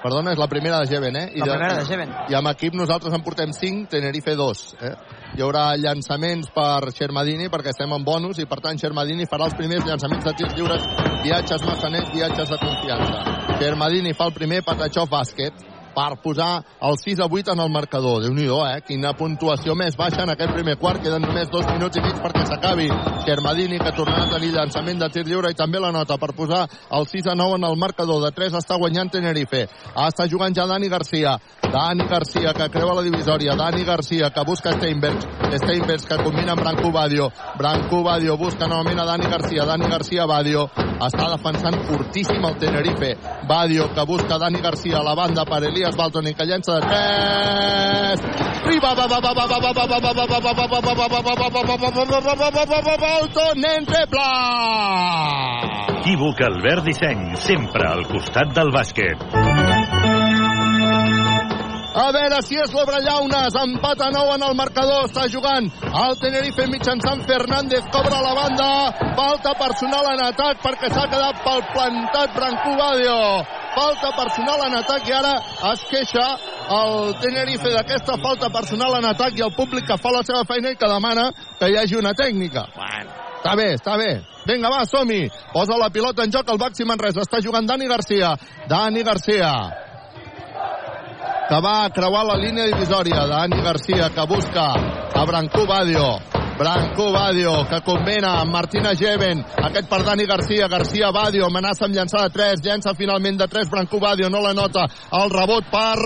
Speaker 4: Perdona, és la primera de Geven, eh?
Speaker 8: La primera de Geven.
Speaker 4: I amb equip nosaltres en portem 5, Tenerife 2. Eh? Hi haurà llançaments per Xermadini perquè estem en bonus i per tant Xermadini farà els primers llançaments de tirs lliures, viatges massanets, viatges de confiança. Xermadini fa el primer, Patachó bàsquet. Per posar el 6 a 8 en el marcador. déu nhi eh? Quina puntuació més baixa en aquest primer quart. Queden només dos minuts i mig perquè s'acabi. Xermadini, que tornarà a tenir llançament de tir lliure i també la nota per posar el 6 a 9 en el marcador. De 3 està guanyant Tenerife. Està jugant ja Dani Garcia. Dani Garcia, que creua la divisòria. Dani Garcia, que busca Steinbergs. Steinbergs, que combina amb Branco Badio. Branco Badio busca novament a Dani Garcia. Dani Garcia, Badio. Està defensant fortíssim el Tenerife. Badio, que busca Dani Garcia a la banda per Elias Baltoni que llença de 3 arriba Balton entre pla
Speaker 9: equívoc Albert Disseny sempre al costat del bàsquet
Speaker 4: a veure si és l'Obrellaunes. Empat a 9 en el marcador. Està jugant el Tenerife mitjançant Fernández. Cobra la banda. Falta personal en atac perquè s'ha quedat pel plantat Brancú Badio. Falta personal en atac i ara es queixa el Tenerife d'aquesta falta personal en atac i el públic que fa la seva feina i que demana que hi hagi una tècnica. Bueno, està bé, està bé. Vinga, va, som-hi. Posa la pilota en joc el Baxi Manresa. Està jugant Dani Garcia. Dani Garcia que va creuar la línia divisòria. Dani Garcia, que busca a Brancú Badio. Branco Badio, que combina amb Martina Geven. Aquest per Dani Garcia. Garcia Badio, amenaça amb llançar de 3. Llença finalment de 3. Branco Badio no la nota. El rebot per...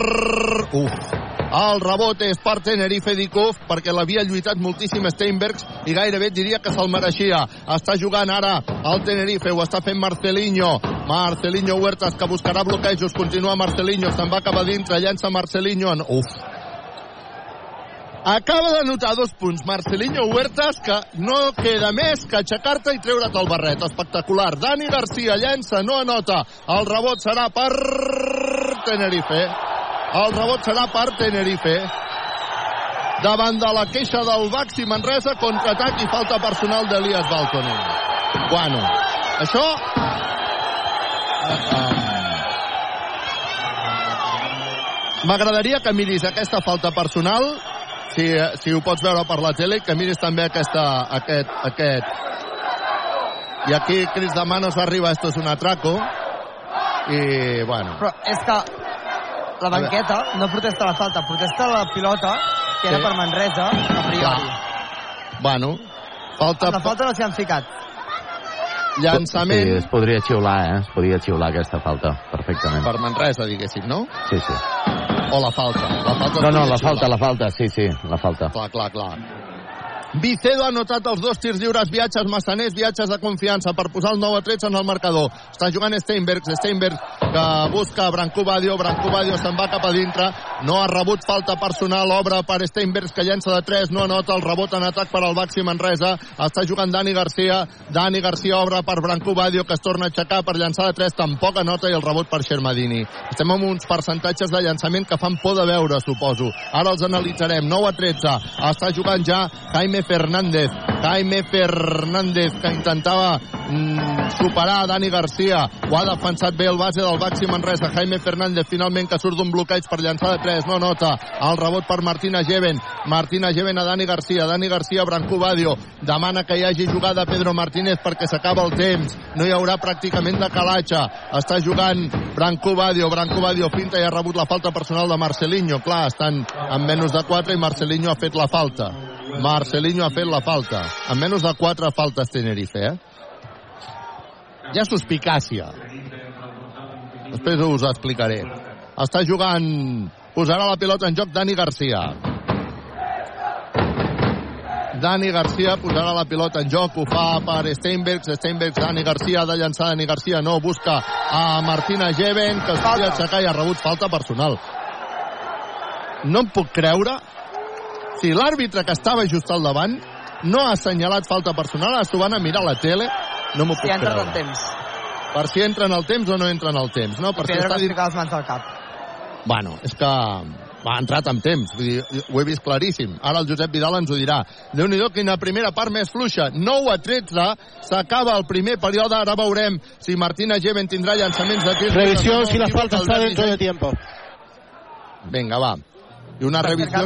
Speaker 4: Uf, el rebot és per Tenerife Dikov perquè l'havia lluitat moltíssim Steinbergs i gairebé diria que se'l mereixia. Està jugant ara el Tenerife, ho està fent Marcelinho. Marcelinho Huertas que buscarà bloquejos, continua Marcelinho, se'n va cap a dintre, llença Marcelinho. Uf, acaba de notar dos punts Marcelinho Huertas que no queda més que aixecar-te i treure't el barret. Espectacular, Dani Garcia llença no anota, el rebot serà per Tenerife. El rebot serà per Tenerife. Davant de la queixa del Baxi Manresa contraatac i falta personal d'Elias Baltoni bueno, això m'agradaria que miris aquesta falta personal si, si ho pots veure per la tele, que miris també aquesta, aquest, aquest. I aquí crits de manos arriba, esto es un atraco. I, bueno...
Speaker 8: Però és que la banqueta no protesta la falta, protesta la pilota, que era
Speaker 4: Sí.
Speaker 8: per Manresa, a priori.
Speaker 4: Bueno, falta...
Speaker 8: Amb la falta no s'hi han ficat.
Speaker 4: Llançament...
Speaker 3: Sí, es podria xiular, eh? Es podria xiular aquesta falta, perfectament.
Speaker 4: Per Manresa, diguéssim, no?
Speaker 3: Sí, sí.
Speaker 4: O la falta. La falta
Speaker 3: No, no, la falta, la falta, sí, sí, la falta.
Speaker 4: Clar, clar, clar. Vicedo ha anotat els dos tirs lliures, viatges massaners, viatges de confiança per posar el 9 a 13 en el marcador. Està jugant Steinbergs, Steinbergs que busca Branco Badio, Branco Badio se'n va cap a dintre, no ha rebut falta personal, obre per Steinbergs que llença de 3, no anota el rebot en atac per al Baxi Manresa, està jugant Dani Garcia, Dani Garcia obre per Branco Badio que es torna a aixecar per llançar de 3, tampoc anota i el rebot per Xermadini. Estem amb uns percentatges de llançament que fan por de veure, suposo. Ara els analitzarem. 9 a 13. Està jugant ja Jaime Fernández. Jaime Fernández que intentava mm, superar Dani Garcia. Ho ha defensat bé el base del Baxi Manresa. Jaime Fernández finalment que surt d'un bloqueig per llançar de 3. No nota. El rebot per Martina Geven. Martina Geven a Dani Garcia. Dani Garcia, Branco Badio. Demana que hi hagi jugada Pedro Martínez perquè s'acaba el temps. No hi haurà pràcticament de calatge. Està jugant Branco Badio. Branco Badio finta i ha rebut la falta personal de Marcelinho. Clar, estan en menys de 4 i Marcelinho ha fet la falta. Marcelinho ha fet la falta. En menys de 4 faltes Tenerife, eh? Hi ha suspicàcia. Després us explicaré. Està jugant... Posarà la pilota en joc Dani Garcia. Dani Garcia posarà la pilota en joc, ho fa per Steinbergs, Steinbergs, Dani Garcia, ha de llançar Dani Garcia, no, busca a Martina Geven, que es podria aixecar i ha rebut falta personal. No em puc creure si l'àrbitre que estava just al davant no ha assenyalat falta personal, s'ho van a mirar a la tele, no m'ho
Speaker 8: Si
Speaker 4: puc
Speaker 8: ha entrat
Speaker 4: creure.
Speaker 8: el temps.
Speaker 4: Per si entra en el temps o no entra en el temps, no? Per si està dit...
Speaker 8: ficar les mans al cap.
Speaker 4: Bueno, és que ha entrat amb temps, vull dir, ho he vist claríssim. Ara el Josep Vidal ens ho dirà. déu nhi quina primera part més fluixa. 9 a 13, s'acaba el primer període, ara veurem si Martina Geven tindrà llançaments de tir.
Speaker 11: Revisión si la falta está dentro de tiempo.
Speaker 4: Vinga, va. I una revisió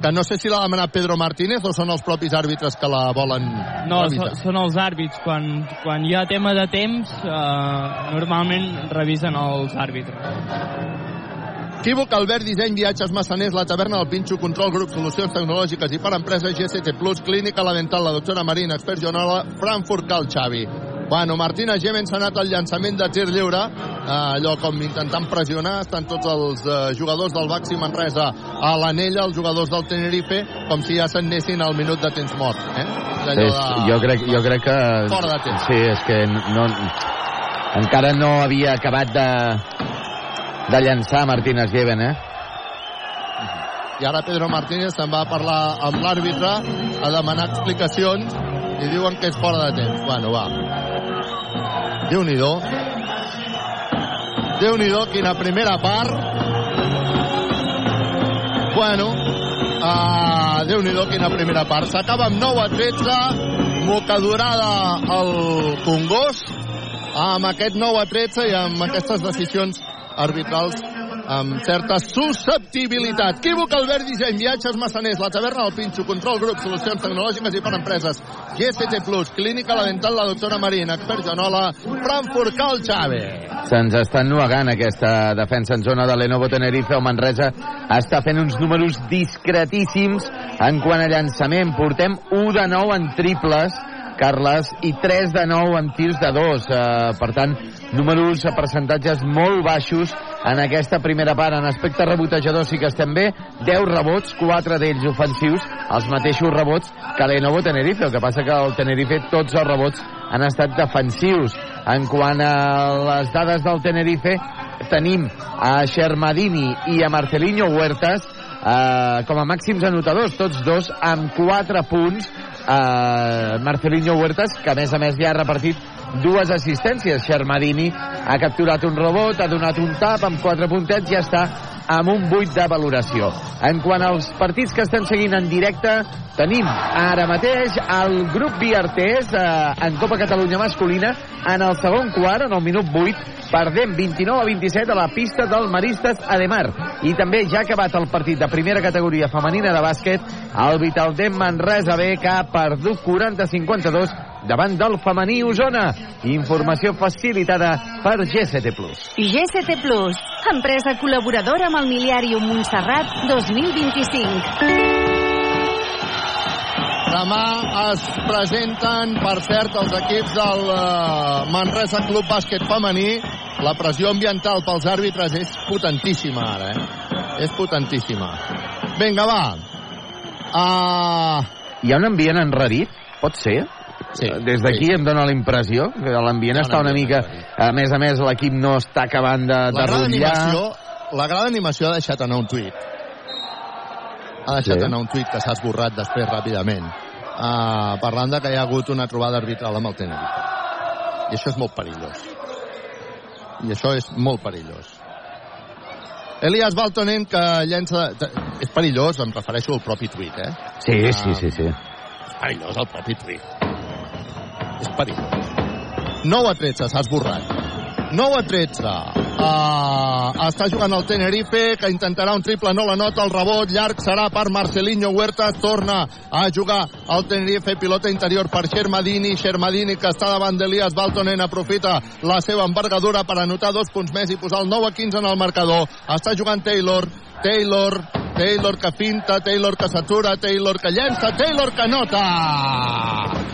Speaker 4: que no sé si l'ha demanat Pedro Martínez o són els propis àrbitres que la volen
Speaker 7: No,
Speaker 4: revisar.
Speaker 7: són, els àrbits. Quan, quan hi ha tema de temps, eh, normalment revisen els àrbitres.
Speaker 4: Equívoc, Albert, disseny, viatges, massaners, la taverna del Pinxo, control, grup, solucions tecnològiques i per empreses, GCT Plus, clínica, la dental, la doctora Marina, expert Joanola, Frankfurt Cal Xavi. Bueno, Martina Gemen s'ha anat al llançament de tir lliure, allò com intentant pressionar, estan tots els eh, jugadors del Baxi Manresa a l'anella, els jugadors del Tenerife, com si ja s'anessin al minut de temps mort. Eh?
Speaker 3: És, jo, crec, jo crec que...
Speaker 4: Fora de temps.
Speaker 3: Sí, és que no, encara no havia acabat de, de llançar Martínez Lleven, eh?
Speaker 4: I ara Pedro Martínez se'n va a parlar amb l'àrbitre a demanar explicacions i diuen que és fora de temps. Bueno, va. Déu-n'hi-do. Déu-n'hi-do, quina primera part. Bueno, uh, Déu-n'hi-do, quina primera part. S'acaba amb 9 a 13, mocadurada al Congost, amb aquest 9 a 13 i amb aquestes decisions arbitrals amb certa susceptibilitat. Equívoc, Albert, disseny, viatges, massaners, la taverna del Pinxo, control, grup, solucions tecnològiques i per empreses, GST Plus, clínica, la dental, la doctora Marina, expert Joanola, Frankfurt, Cal Xave.
Speaker 3: Se'ns està ennuegant aquesta defensa en zona de Lenovo Tenerife. El Manresa està fent uns números discretíssims en quant a llançament. Portem 1 de 9 en triples, Carles, i 3 de 9 en tirs de 2. Uh, per tant, números percentatges molt baixos en aquesta primera part. En aspecte rebotejador sí que estem bé. 10 rebots, 4 d'ells ofensius, els mateixos rebots que Lenovo Tenerife. El que passa que el Tenerife tots els rebots han estat defensius. En quant a les dades del Tenerife, tenim a Xermadini i a Marcelinho Huertas eh, com a màxims anotadors, tots dos amb 4 punts. Eh, Marcelinho Huertas, que a més a més ja ha repartit dues assistències. Xermadini ha capturat un rebot, ha donat un tap amb 4 puntets i ja està amb un 8 de valoració. En quant als partits que estem seguint en directe, tenim ara mateix el grup Biartés eh, en Copa Catalunya masculina en el segon quart, en el minut 8, perdem 29 a 27 a la pista del Maristes Ademar. I també ja ha acabat el partit de primera categoria femenina de bàsquet, el Vitaldem Manresa B, que ha perdut 40-52 davant del femení Osona. Informació facilitada per GST+.
Speaker 12: GST Plus, empresa col·laboradora amb el Miliàrium Montserrat 2025.
Speaker 4: Demà es presenten, per cert, els equips del uh, Manresa Club Bàsquet Femení. La pressió ambiental pels àrbitres és potentíssima ara, eh? És potentíssima. Vinga, va. Uh...
Speaker 3: Hi ha un ambient enrarit? Pot ser?
Speaker 4: Sí,
Speaker 3: Des d'aquí em dona la impressió que l'ambient està una mica... A més a més, l'equip no està acabant de, de
Speaker 4: La gran
Speaker 3: rotllar.
Speaker 4: animació, la gran animació ha deixat anar un tuit. Ha deixat
Speaker 3: Sí.
Speaker 4: anar un tuit que s'ha esborrat després ràpidament. Uh, parlant de que hi ha hagut una trobada arbitral amb el Tenerife. I això és molt perillós. I això és molt perillós. Elias Baltonen que llença... És perillós, em refereixo al propi tuit, eh?
Speaker 3: Sí, sí, sí, sí.
Speaker 4: És perillós el propi tuit. És perillós. 9 a 13, s'ha esborrat. 9 a 13. Uh, està jugant el Tenerife, que intentarà un triple, no la nota, el rebot llarg serà per Marcelinho Huertas, torna a jugar el Tenerife, pilota interior per Xermadini, Xermadini que està davant d'Elias Baltonen, aprofita la seva envergadura per anotar dos punts més i posar el 9 a 15 en el marcador. Està jugant Taylor, Taylor, Taylor que finta, Taylor que s'atura, Taylor que llença, Taylor que nota!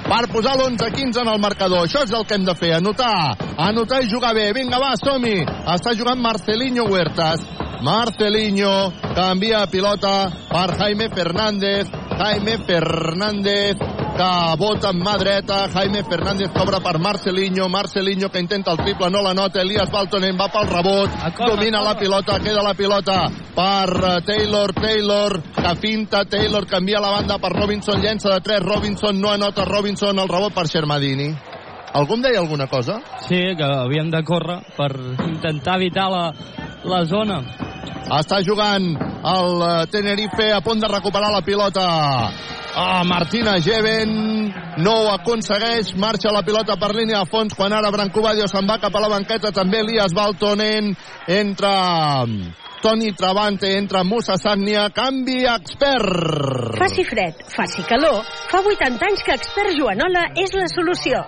Speaker 4: Per posar l'11-15 en el marcador. Això és el que hem de fer, anotar, anotar i jugar bé. Vinga, va, som-hi! Està jugant Marcelinho Huertas. Marcelinho canvia pilota per Jaime Fernández. Jaime Fernández que vota amb mà dreta. Jaime Fernández cobra per Marcelinho. Marcelinho que intenta el triple, no la nota. Elias Baltonen va pel rebot. Domina la pilota, queda la pilota per eh, Taylor. Taylor que finta. Taylor canvia la banda per Robinson. Llença de 3. Robinson no anota. Robinson el rebot per Xermadini. Algú em deia alguna cosa?
Speaker 7: Sí, que havíem de córrer per intentar evitar la, la zona.
Speaker 4: Està jugant el eh, Tenerife a punt de recuperar la pilota. Ah, Martina Geven no ho aconsegueix, marxa la pilota per línia de fons quan ara Brancobadio se'n va cap a la banqueta, també Elias Baltonen entra Toni Travante, entra Musa Sagnia, canvi expert.
Speaker 10: Faci fred, faci calor, fa 80 anys que expert Joanola és la solució.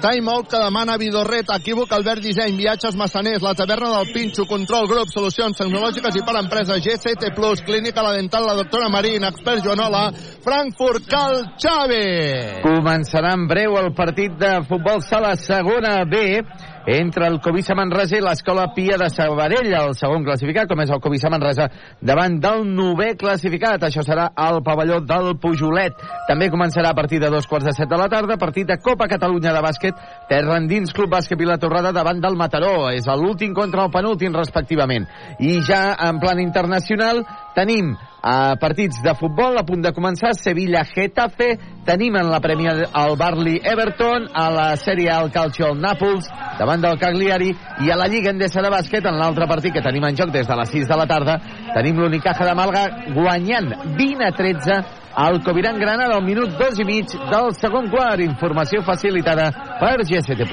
Speaker 4: Time out que demana Vidorret, equívoc Albert Disseny, viatges massaners, la taverna del Pinxo, control grup, solucions tecnològiques i per empreses, GCT+, clínica la dental, la doctora Marín, expert Joanola, Frankfurt, Cal Xavi.
Speaker 3: Començarà en breu el partit de futbol sala segona B entre el Covisa Manresa i l'Escola Pia de Sabadell, el segon classificat, com és el Covisa Manresa, davant del novè classificat. Això serà al pavelló del Pujolet. També començarà a partir de dos quarts de set de la tarda, partit de Copa Catalunya de bàsquet, terra endins Club Bàsquet Vila Torrada davant del Mataró. És l'últim contra el penúltim, respectivament. I ja en plan internacional tenim a partits de futbol a punt de començar Sevilla-Getafe tenim en la prèmia el Barley Everton a la sèrie al Calcio el Nàpols davant del Cagliari i a la Lliga Endesa de bàsquet en l'altre partit que tenim en joc des de les 6 de la tarda tenim l'Unicaja de Malga guanyant 20 a 13 al Coviran Granada al minut 2 i mig del segon quart. Informació facilitada per GST+.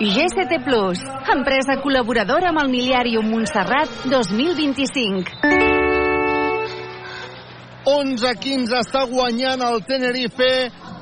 Speaker 12: GST empresa col·laboradora amb el Miliàrium Montserrat 2025.
Speaker 4: 11-15 està guanyant el Tenerife.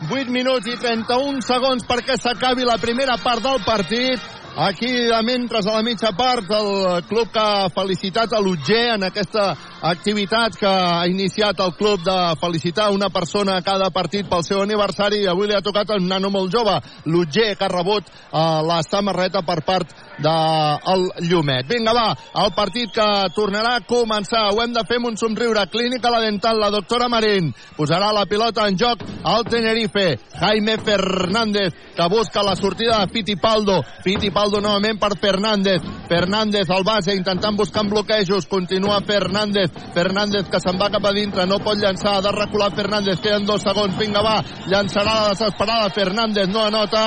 Speaker 4: 8 minuts i 31 segons perquè s'acabi la primera part del partit. Aquí mentre a la mitja part el club que ha felicitat a l'Utger en aquesta activitat que ha iniciat el club de felicitar una persona a cada partit pel seu aniversari i avui li ha tocat un nano molt jove l'Utger que ha rebut uh, la samarreta per part del Llumet. Vinga, va, el partit que tornarà a començar. Ho hem de fer amb un somriure. Clínica la dental, la doctora Marín. Posarà la pilota en joc al Tenerife. Jaime Fernández, que busca la sortida de Fittipaldo. Fittipaldo novament per Fernández. Fernández al base, intentant buscar bloquejos. Continua Fernández. Fernández que se'n va cap a dintre, no pot llançar, ha de recular Fernández. Queden dos segons. Vinga, va, llançarà la desesperada Fernández. No anota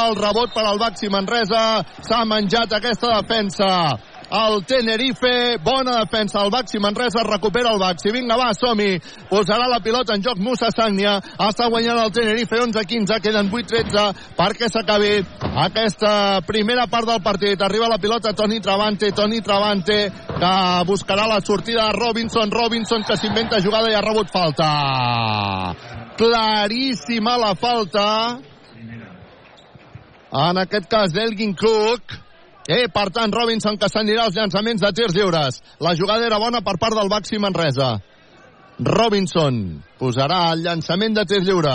Speaker 4: el rebot per al Baxi Manresa. S'ha menjat aquesta defensa el Tenerife, bona defensa el Baxi Manresa, recupera el Baxi. Vinga va, som-hi, posarà la pilota en joc Musa Sagnia, està guanyant el Tenerife 11-15, queden 8-13 perquè s'acabi aquesta primera part del partit, arriba la pilota Toni Travante, Toni Travante que buscarà la sortida de Robinson. Robinson que s'inventa jugada i ha rebut falta. Claríssima la falta. En aquest cas d'Elgin Cook Eh, per tant, Robinson que s'anirà als llançaments de tirs lliures. La jugada era bona per part del Baxi Manresa. Robinson posarà el llançament de tir lliure.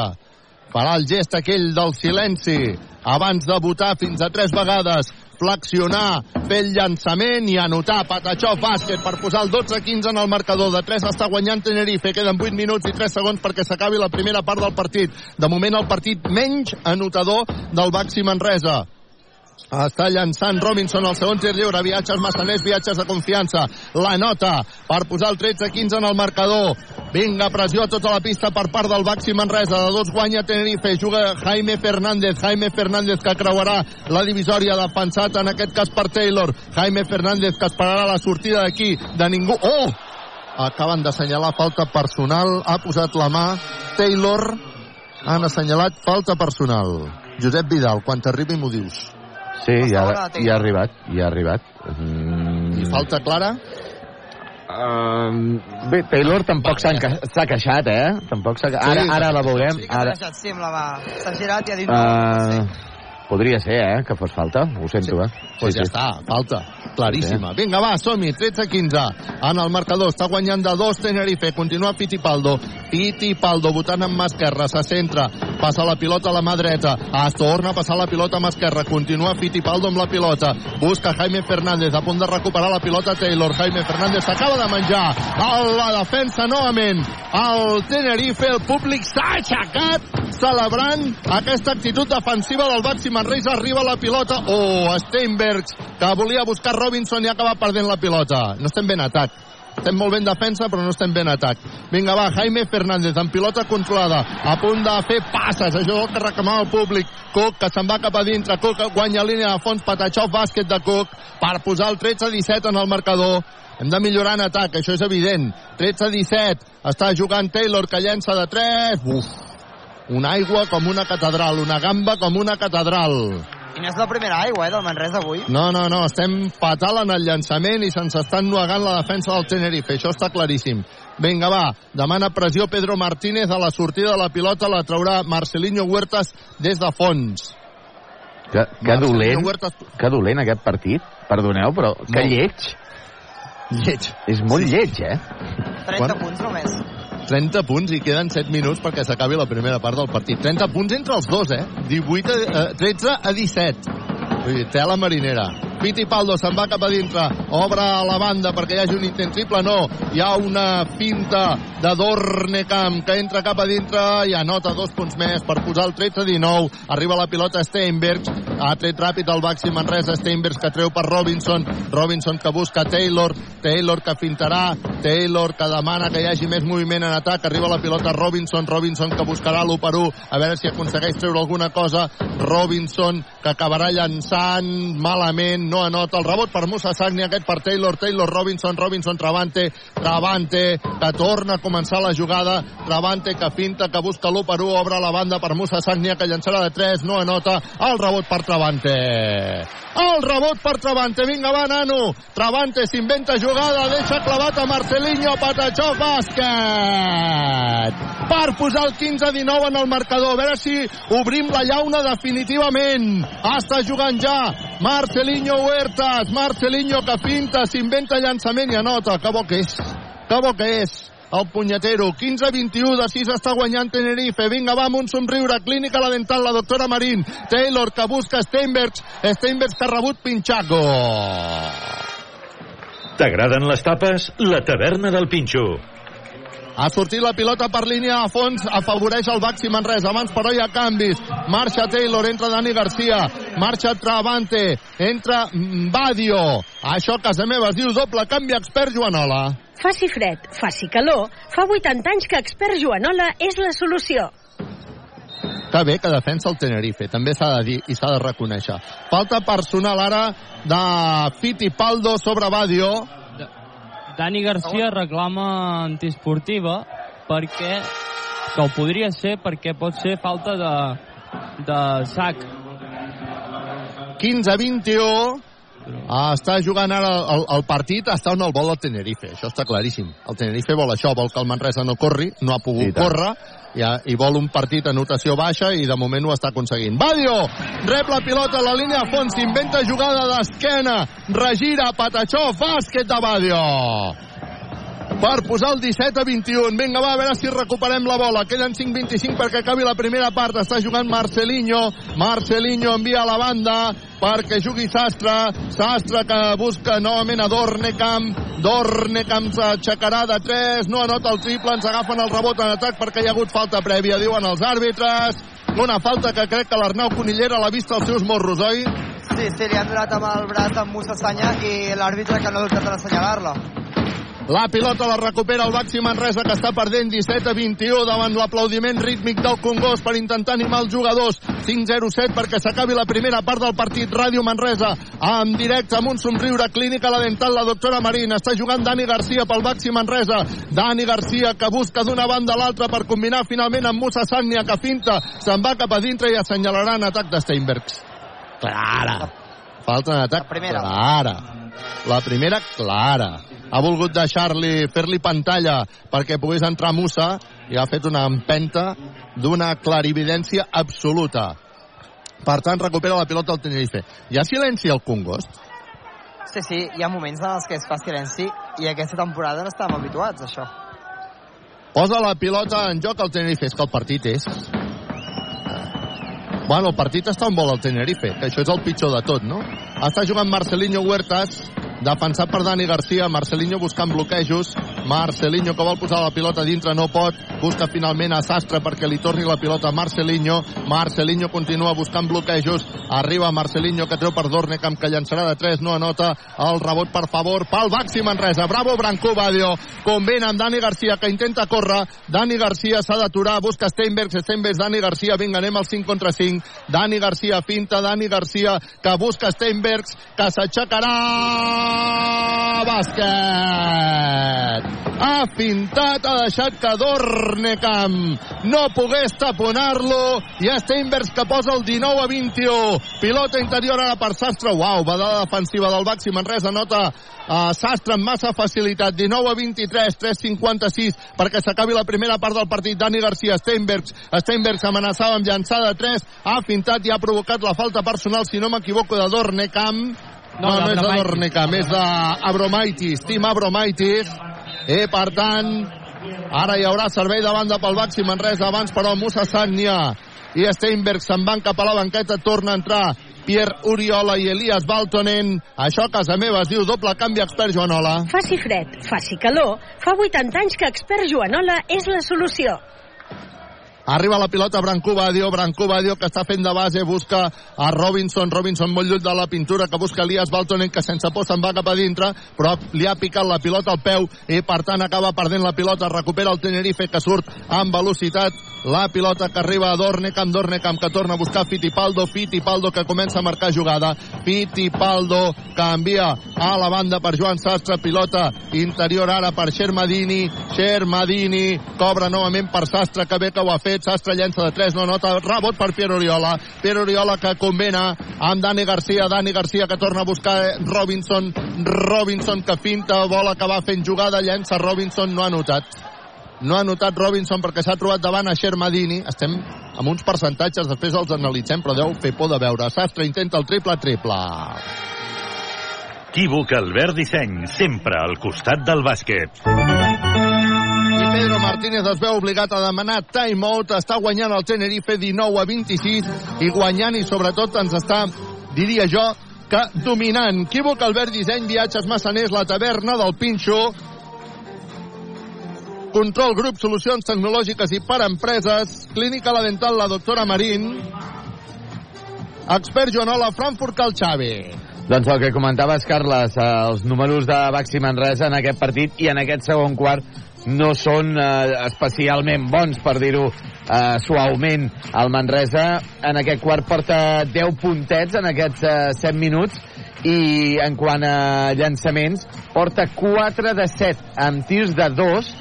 Speaker 4: Farà el gest aquell del silenci abans de votar fins a tres vegades flexionar, fer el llançament i anotar Patachó bàsquet per posar el 12-15 en el marcador. De 3 està guanyant Tenerife. Queden 8 minuts i 3 segons perquè s'acabi la primera part del partit. De moment el partit menys anotador del Baxi Manresa. Està llançant Robinson al segon tir lliure. Viatges massaners, viatges de confiança. La nota per posar el 13-15 en el marcador. Vinga, pressió a tota la pista per part del Baxi Manresa. De dos guanya Tenerife. Juga Jaime Fernández. Jaime Fernández que creuarà la divisòria defensat en aquest cas per Taylor. Jaime Fernández que esperarà la sortida d'aquí de ningú. Oh! Acaben d'assenyalar falta personal. Ha posat la mà Taylor. Han assenyalat falta personal. Josep Vidal, quan t'arribi m'ho dius.
Speaker 3: Sí, ja, ja ha arribat, ja ha arribat. Mm.
Speaker 4: I falta clara?
Speaker 3: Um, bé, Taylor tampoc s'ha enca- queixat, eh? Tampoc s'ha... Ara,
Speaker 8: Sí,
Speaker 3: ara la veurem.
Speaker 8: Sí que
Speaker 3: Ara,
Speaker 8: sí. S'ha girat i ha dit...
Speaker 3: uh, podria ser, eh? Que fos falta. Ho sento, eh?
Speaker 4: Pues ja està, falta. Claríssima. Vinga, va, som-hi. 13-15. En el marcador està guanyant de dos Tenerife. Continua Fittipaldo. Fittipaldo votant amb mà esquerra. Se centra. Passa la pilota a la mà dreta. Es torna a passar la pilota amb esquerra. Continua Fittipaldo amb la pilota. Busca Jaime Fernández. A punt de recuperar la pilota Taylor. Jaime Fernández s'acaba de menjar. A la defensa novament. El Tenerife, el públic s'ha aixecat celebrant aquesta actitud defensiva del Baxi Manresa. Arriba la pilota. Oh, Steinbergs, que volia buscar Robinson i acaba perdent la pilota. No estem ben atac. Estem molt ben defensa, però no estem ben atac. Vinga, va, Jaime Fernández, amb pilota controlada, a punt de fer passes, això és el que reclamava el públic. Cook, que se'n va cap a dintre, Cook guanya línia de fons, Patachov, bàsquet de Cook, per posar el 13-17 en el marcador. Hem de millorar en atac, això és evident. 13-17, està jugant Taylor, que llença de 3. Uf, una aigua com una catedral, una gamba com una catedral.
Speaker 8: I no és la primera aigua, eh, del Manresa avui.
Speaker 4: No, no, no, estem fatal en el llançament i se'ns està ennuegant la defensa del Tenerife, això està claríssim. Vinga, va, demana pressió Pedro Martínez a la sortida de la pilota, la traurà Marcelinho Huertas des de fons.
Speaker 3: Que, que
Speaker 4: Marcelinho
Speaker 3: dolent,
Speaker 4: Huertas...
Speaker 3: que dolent aquest partit, perdoneu, però que
Speaker 4: Molt.
Speaker 3: lleig.
Speaker 4: Lleig.
Speaker 3: És molt lleig, eh?
Speaker 8: 30
Speaker 4: Quan?
Speaker 8: punts només.
Speaker 4: 30 punts i queden 7 minuts perquè s'acabi la primera part del partit. 30 punts entre els dos, eh? 18 a, eh, 13 a 17. Vull dir, tela marinera. Fittipaldo se'n va cap a dintre, obre a la banda perquè hi hagi un intent triple, no. Hi ha una finta de Dornecamp que entra cap a dintre i anota dos punts més per posar el 13-19. Arriba la pilota Steinbergs, ha tret ràpid el Baxi Manresa, Steinbergs que treu per Robinson, Robinson que busca Taylor, Taylor que fintarà, Taylor que demana que hi hagi més moviment en atac, arriba la pilota Robinson, Robinson que buscarà l'1 per 1, a veure si aconsegueix treure alguna cosa, Robinson que acabarà llançant malament, no anota el rebot per Musa Sagni, aquest per Taylor, Taylor, Robinson, Robinson, Travante, Travante, que torna a començar la jugada, Travante que finta, que busca l'1 per 1, obre la banda per Musa Sagnia, que llançarà de 3, no anota, el rebot per Travante. El rebot per Travante, vinga va, nano, Travante s'inventa jugada, deixa clavat a Marcelinho, Patachó, bàsquet! Per posar el 15-19 en el marcador, a veure si obrim la llauna definitivament. Està jugant ja Marcelinho Huertas, Marcelinho que finta, s'inventa llançament i anota. Que bo que és, que bo que és el punyetero. 15-21 de 6 està guanyant Tenerife. Vinga, va amb un somriure. Clínica la dental, la doctora Marín. Taylor que busca Steinbergs. Steinbergs que ha rebut Pinchaco.
Speaker 9: T'agraden les tapes? La taverna del Pinxo.
Speaker 4: Ha sortit la pilota per línia a fons, afavoreix el Baxi Manresa. Abans, però, hi ha canvis. Marxa Taylor, entra Dani Garcia, marxa Travante, entra Badio. Això, a casa meva, es diu doble canvi expert Joanola.
Speaker 10: Faci fred, faci calor, fa 80 anys que expert Joanola és la solució.
Speaker 4: Que bé que defensa el Tenerife, també s'ha de dir i s'ha de reconèixer. Falta personal ara de Fittipaldo sobre Badio.
Speaker 7: Dani Garcia reclama antiesportiva perquè que ho podria ser perquè pot ser falta de, de sac
Speaker 4: 15-21 Ah, està jugant ara el, el partit està on el vol el Tenerife, això està claríssim el Tenerife vol això, vol que el Manresa no corri no ha pogut
Speaker 3: I tant.
Speaker 4: córrer i, ha- i vol un partit a notació baixa i de moment ho està aconseguint. Badio rep la pilota a la línia a fons, inventa jugada d'esquena, regira Patachó, bàsquet de Badio per posar el 17 a 21. Vinga, va, a veure si recuperem la bola. Queden 5-25 perquè acabi la primera part. Està jugant Marcelinho. Marcelinho envia a la banda perquè jugui Sastre. Sastre que busca novament a Dornecamp. Dornecamp s'aixecarà de 3. No anota el triple. Ens agafen el rebot en atac perquè hi ha hagut falta prèvia, diuen els àrbitres. Una falta que crec que l'Arnau Conillera l'ha vist als seus morros, oi?
Speaker 8: Sí, sí, li han donat amb el braç amb Musa Sanya i l'àrbitre que no ha dubtat en assenyalar-la.
Speaker 4: La pilota la recupera el Baxi Manresa que està perdent 17 a 21 davant l'aplaudiment rítmic del Congost per intentar animar els jugadors. 5-0-7 perquè s'acabi la primera part del partit. Ràdio Manresa en directe amb un somriure clínica a la dental la doctora Marín. Està jugant Dani Garcia pel Baxi Manresa. Dani Garcia que busca d'una banda a l'altra per combinar finalment amb Musa Sagnia que finta. Se'n va cap a dintre i assenyalaran atac de Steinbergs. Clara. Falta en atac
Speaker 8: primera.
Speaker 4: clara. La primera clara ha volgut deixar-li, fer-li pantalla perquè pogués entrar Musa i ha fet una empenta d'una clarividència absoluta. Per tant, recupera la pilota el Tenerife. Hi ha silenci al Congost?
Speaker 8: Sí, sí, hi ha moments en els que es fa silenci i aquesta temporada no estàvem habituats a això.
Speaker 4: Posa la pilota en joc al Tenerife. És que el partit és... Bueno, el partit està on vol el Tenerife, que això és el pitjor de tot, no? Està jugant Marcelinho Huertas, defensat per Dani Garcia, Marcelinho buscant bloquejos, Marcelinho que vol posar la pilota dintre, no pot, busca finalment a Sastre perquè li torni la pilota Marcelinho, Marcelinho continua buscant bloquejos, arriba Marcelinho que treu per Dornecamp que llançarà de 3, no anota. El rebot per favor pel Baxi Manresa, bravo Branco Badio, conven amb Dani Garcia que intenta córrer, Dani Garcia s'ha d'aturar, busca Steinbergs, Steinbergs, Dani Garcia, vinga, anem al 5 contra 5, Dani Garcia finta, Dani Garcia que busca Steinbergs, que s'aixecarà bàsquet ha fintat, ha deixat que Dornecam no pogués taponar-lo i Steinbergs que posa el 19 a 21 pilota interior ara per Sastre. Uau, badada defensiva del Baxi Manresa. Nota a Sastre amb massa facilitat. 19 a 23, 3.56 perquè s'acabi la primera part del partit. Dani Garcia, Steinbergs, Steinbergs amenaçava amb llançada 3, ha fintat i ha provocat la falta personal, si no m'equivoco de Dornecam no, no, no és de Dornecam, és d'Abromaitis, Tim Abromaitis i per tant ara hi haurà servei de banda pel Baxi Manresa abans però Musa Sagnia i Steinberg se'n van cap a la banqueta torna a entrar Pierre Uriola i Elias Baltonen. Això a casa meva es diu doble canvi expert Joanola.
Speaker 10: Faci fred, faci calor, fa 80 anys que expert Joanola és la solució.
Speaker 4: Arriba la pilota Brancú Badio, Brancú Badio que està fent de base, busca a Robinson, Robinson molt lluny de la pintura que busca Elias Baltonen que sense por se'n va cap a dintre, però li ha picat la pilota al peu i per tant acaba perdent la pilota, recupera el Tenerife que surt amb velocitat, la pilota que arriba a Dornecam, Dornecam que torna a buscar Fittipaldo, Fittipaldo que comença a marcar jugada, Fittipaldo canvia a la banda per Joan Sastre, pilota interior ara per Xermadini, Xermadini cobra novament per Sastre que bé que ho ha fet. Sastre llença de 3, no nota, rebot per Pierre Oriola, Pierre Oriola que combina amb Dani Garcia, Dani Garcia que torna a buscar Robinson, Robinson que finta, vol acabar fent jugada, llença. Robinson, no ha notat. No ha notat Robinson perquè s'ha trobat davant a Xermadini. Estem amb uns percentatges, després els analitzem, però deu fer por de veure. Sastre intenta el triple-triple.
Speaker 9: Equívoc Albert Disseny, sempre al costat del bàsquet.
Speaker 4: I Pedro Martínez es veu obligat a demanar timeout. Està guanyant el Tenerife 19 a 26 i guanyant i sobretot ens està, diria jo, que dominant. Equívoc Albert Disseny, viatges massaners, la taverna del Pinxo, Control Grup, solucions tecnològiques i per empreses, Clínica La Dental, la doctora Marín, Expert Joanola, Frankfurt Cal Xavi.
Speaker 3: Doncs el que comentaves, Carles, eh, els números de Baxi Manresa en aquest partit i en aquest segon quart no són eh, especialment bons, per dir-ho eh, suaument. El Manresa en aquest quart porta 10 puntets en aquests eh, 7 minuts i en quant a llançaments porta 4 de 7 amb tirs de 2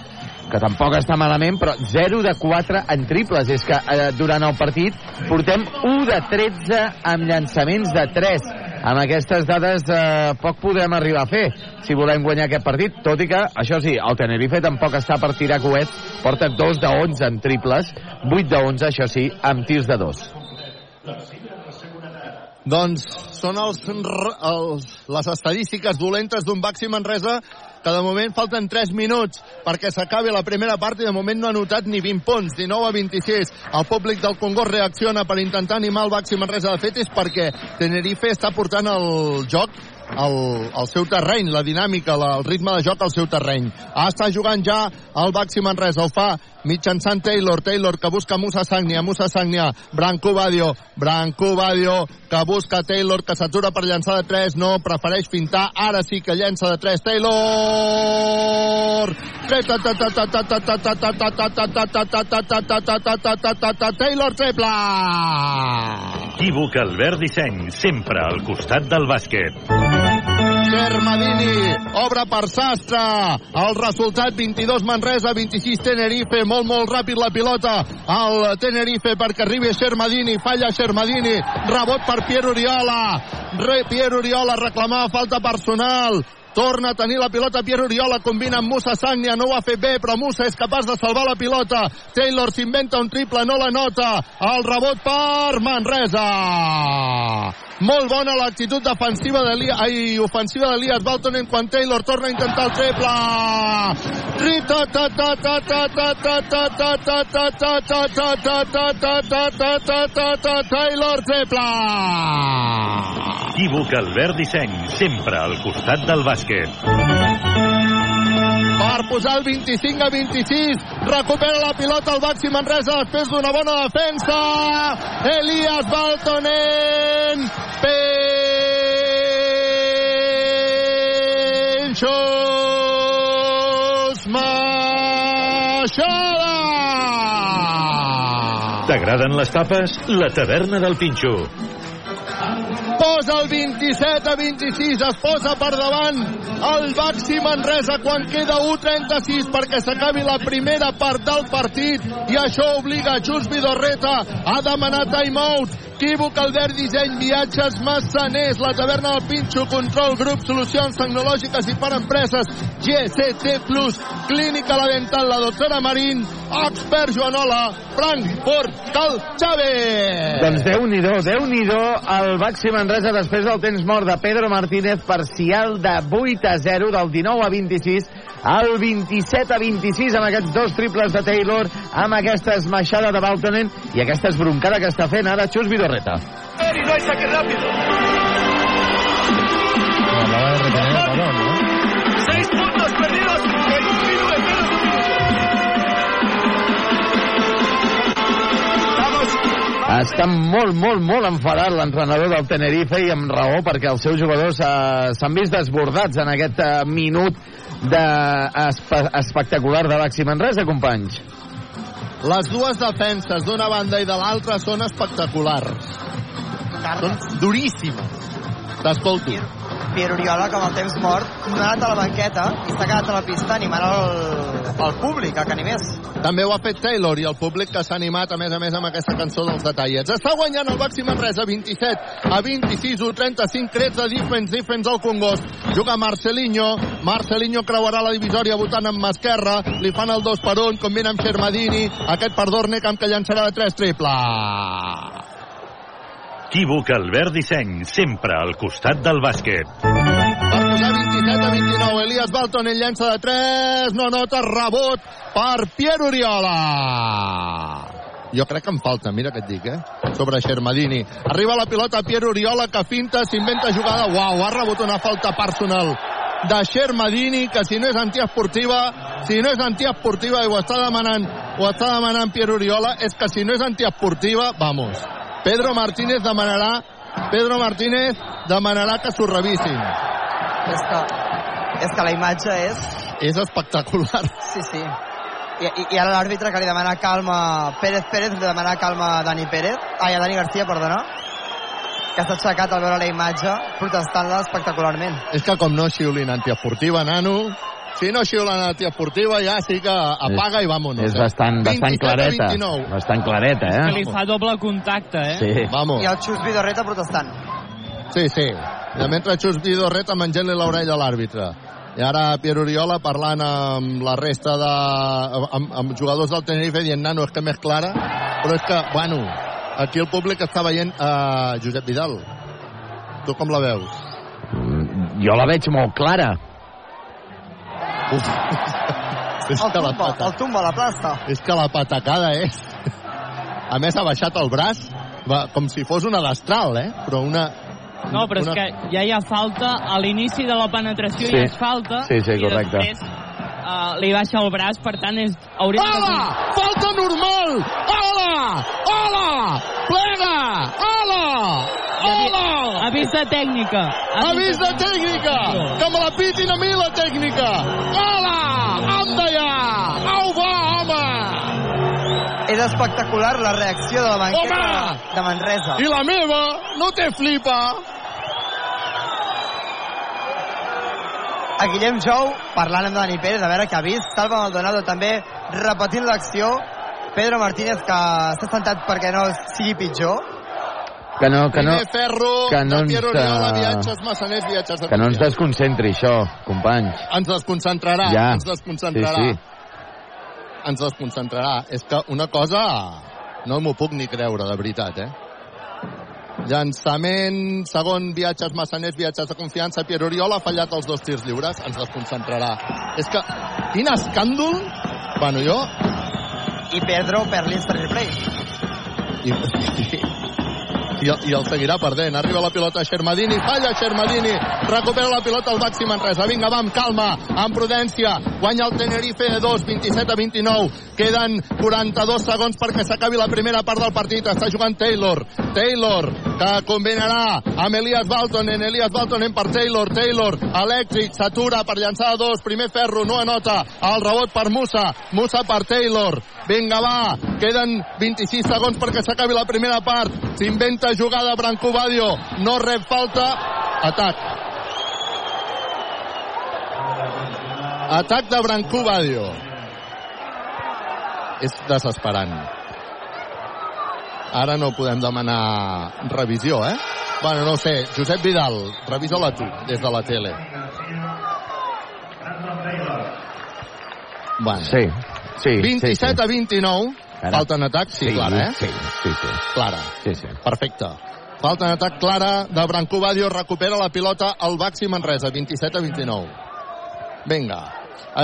Speaker 3: que tampoc està malament, però 0 de 4 en triples. És que eh, durant el partit portem 1 de 13 amb llançaments de 3. Amb aquestes dades eh, poc podrem arribar a fer si volem guanyar aquest partit, tot i que, això sí, el Tenerife tampoc està per tirar coets, porta 2 de 11 en triples, 8 de 11, això sí, amb tirs de 2.
Speaker 4: Doncs són els, els, les estadístiques dolentes d'un Baxi Manresa que de moment falten 3 minuts perquè s'acabi la primera part i de moment no ha notat ni 20 punts, 19 a 26. El públic del Congost reacciona per intentar animar el Baxi Manresa. De fet, és perquè Tenerife està portant el joc el, el seu terreny, la dinàmica, la, el ritme de joc al seu terreny. Ah, està jugant ja el Baxi Manresa, el fa mitjançant Taylor, Taylor que busca Musa Sagnia, Musa Sagnia, Branco Badio, Branco Badio que busca Taylor, que s'atura per llançar de 3, no, prefereix fintar, ara sí que llença de 3, Taylor! Taylor triple!
Speaker 9: Equívoc Albert Disseny, sempre al costat del bàsquet.
Speaker 4: Germadini, obre per Sastre. El resultat 22 Manresa, 26 Tenerife. Molt, molt ràpid la pilota al Tenerife perquè arribi Germadini. Falla Germadini. Rebot per Pierre Oriola. Re, Pierre Oriola reclamava falta personal. Torna a tenir la pilota Pierre Oriola, combina amb Musa Sagnia, no ho ha fet bé, però Musa és capaç de salvar la pilota. Taylor s'inventa un triple, no la nota. El rebot per Manresa. Molt bona l'actitud defensiva de ai, ofensiva d'Elias Baltonen quan Taylor torna a intentar el triple. Taylor triple.
Speaker 9: Equívoc Albert Disseny, sempre al costat del bàsquet
Speaker 4: per posar el 25 a 26 recupera la pilota el Baxi Manresa després d'una bona defensa. Elias Baltonen Penxos Maixada
Speaker 9: T'agraden les tapes? La taverna del Pinxo
Speaker 4: posa el 27 a 26 es posa per davant el Baxi Manresa quan queda 1.36 perquè s'acabi la primera part del partit i això obliga Jus Vidorreta a demanar timeout Equívoc, Albert Disseny, Viatges, Massaners, la taverna del Pinxo, Control Grup, Solucions Tecnològiques i per Empreses, GCT Plus, Clínica La Dental, la doctora Marín, Expert Joanola, Frankfurt, Cal Chávez.
Speaker 3: Doncs Déu-n'hi-do, déu nhi déu el Baxi Manresa després del temps mort de Pedro Martínez, parcial de 8 a 0, del 19 a 26, al 27 a 26 amb aquests dos triples de Taylor, amb aquesta esmaixada de Baltonen i aquesta esbroncada que està fent ara Xus Vidorreta.
Speaker 13: Y no hay saque rápido. Seis puntos perdidos en un minuto, en menos de un minuto.
Speaker 3: Està molt, molt, molt enfadat l'entrenador del Tenerife i amb raó perquè els seus jugadors eh, s'han vist desbordats en aquest eh, minut de espe espectacular de Baxi Manresa, companys.
Speaker 4: Les dues defenses d'una banda i de l'altra són espectaculars. Són duríssimes. T'escolto.
Speaker 8: Pierre Oriola, que amb el temps mort no ha anat a la banqueta i s'ha quedat a la pista animant el, el públic, a que animés.
Speaker 4: També ho ha fet Taylor i el públic que s'ha animat, a més a més, amb aquesta cançó dels detallets. Està guanyant el Baxi Manresa 27 a 26, 1 35, crets de defense, defense al Congost. Juga Marcelinho, Marcelinho creuarà la divisòria votant amb esquerra, li fan el 2 per 1, combina amb Xermadini, aquest per Dornecamp que llançarà de 3 triple.
Speaker 9: Equívoc Albert Disseny, sempre al costat del bàsquet.
Speaker 4: Per posar 27 a 29, Elias Balton en llança de 3, no nota rebot per Pierre Oriola. Jo crec que em falta, mira què et dic, eh? Sobre Xermadini. Arriba la pilota Pierre Oriola, que finta, s'inventa jugada. Uau, ha rebut una falta personal de Xermadini, que si no és antiesportiva, si no és antiesportiva i ho està demanant, ho està demanant Pierre Oriola, és que si no és antiesportiva, vamos. Pedro Martínez demanarà Pedro Martínez demanarà que s'ho revisin.
Speaker 8: És que, és que la imatge és...
Speaker 4: És espectacular.
Speaker 8: Sí, sí. I, i, i ara l'àrbitre que li demana calma Pérez Pérez, li demana calma a Dani Pérez, ai, a Dani Garcia, perdona, que s'ha aixecat al veure la imatge, protestant-la espectacularment.
Speaker 4: És que com no xiulin antiesportiva, nano, si no xiulen antiesportiva ja sí que apaga
Speaker 3: és,
Speaker 4: i vámonos.
Speaker 3: És bastant, bastant clareta.
Speaker 4: 29.
Speaker 3: Bastant clareta, eh?
Speaker 7: Que li fa doble contacte, eh?
Speaker 3: Sí.
Speaker 4: Vamos.
Speaker 8: I el Xus Vidorreta protestant.
Speaker 4: Sí, sí. De mentre Xus Vidorreta menjant-li l'orella a l'àrbitre. I ara Pierre Oriola parlant amb la resta de... amb, amb jugadors del Tenerife dient, nano, és que més clara. Però és que, bueno, aquí el públic està veient uh, Josep Vidal. Tu com la veus?
Speaker 3: Mm, Jo la veig molt clara.
Speaker 4: Uf. [LAUGHS] és
Speaker 8: El
Speaker 4: que la
Speaker 8: tumba,
Speaker 4: pata...
Speaker 8: el tumba la plasta.
Speaker 4: És que la patacada és... A més, ha baixat el braç va, com si fos una destral, eh? Però una...
Speaker 7: No, però
Speaker 4: una...
Speaker 7: és que ja hi ha falta a l'inici de la penetració
Speaker 3: Sí.
Speaker 7: ja és falta
Speaker 3: Sí, sí, correcte.
Speaker 7: i després uh, li baixa el braç, per tant és, hauria de...
Speaker 4: Hola! Falta normal! Hola! Hola! Plega! Hola! Hola!
Speaker 7: Avís de tècnica.
Speaker 4: Avís de tècnica! Que me la pitin a mi la tècnica! Hola! Anda ja! Au va, home!
Speaker 8: És espectacular la reacció de la banqueta
Speaker 4: Home!
Speaker 8: de Manresa.
Speaker 4: I la meva no té flipa!
Speaker 8: A Guillem Jou, parlant amb Dani Pérez, a veure què ha vist. Salva Maldonado també repetint l'acció. Pedro Martínez, que s'ha sentat perquè no sigui pitjor.
Speaker 3: Que no, que no,
Speaker 4: Primer ferro
Speaker 3: que no
Speaker 4: de
Speaker 3: ens,
Speaker 4: Oriola, viatges massaners, viatges de
Speaker 3: que no ens desconcentri, això, companys.
Speaker 4: Ens desconcentrarà,
Speaker 3: Ja.
Speaker 4: ens desconcentrarà.
Speaker 3: Sí, sí.
Speaker 4: Ens desconcentrarà. És que una cosa no m'ho puc ni creure, de veritat, eh? Llançament, segon, viatges massaners, viatges de confiança, Pierre Oriola ha fallat els dos tirs lliures, ens desconcentrarà. És que, quin escàndol! Bueno, jo...
Speaker 8: I Pedro per l'Insta Replay.
Speaker 4: I, [LAUGHS] i, i, el, seguirà perdent. Arriba la pilota a Xermadini, falla Xermadini, recupera la pilota al Baxi Manresa. Vinga, va, amb calma, amb prudència. Guanya el Tenerife de 2, 27 a 29. Queden 42 segons perquè s'acabi la primera part del partit. Està jugant Taylor. Taylor, que combinarà amb Elias Baltonen, Elias Baltonen per Taylor, Taylor, elèctric, s'atura per llançar a dos, primer ferro, no anota, el rebot per Musa, Musa per Taylor, vinga va, queden 26 segons perquè s'acabi la primera part, s'inventa jugada Branco Badio, no rep falta, atac. Atac de Branco Badio. És desesperant. Ara no podem demanar revisió, eh? Bueno, no sé. Josep Vidal, revisa-la tu, des de la tele. Bueno.
Speaker 3: Sí, sí.
Speaker 4: 27
Speaker 3: sí, sí.
Speaker 4: a 29.
Speaker 3: Ara.
Speaker 4: Falta en atac, sí,
Speaker 3: Sí,
Speaker 4: clara, eh?
Speaker 3: sí, sí, sí.
Speaker 4: Clara.
Speaker 3: Sí, sí.
Speaker 4: Perfecte. Falta en atac clara de Branco Badio, recupera la pilota el Baxi Manresa, 27 a 29. Vinga.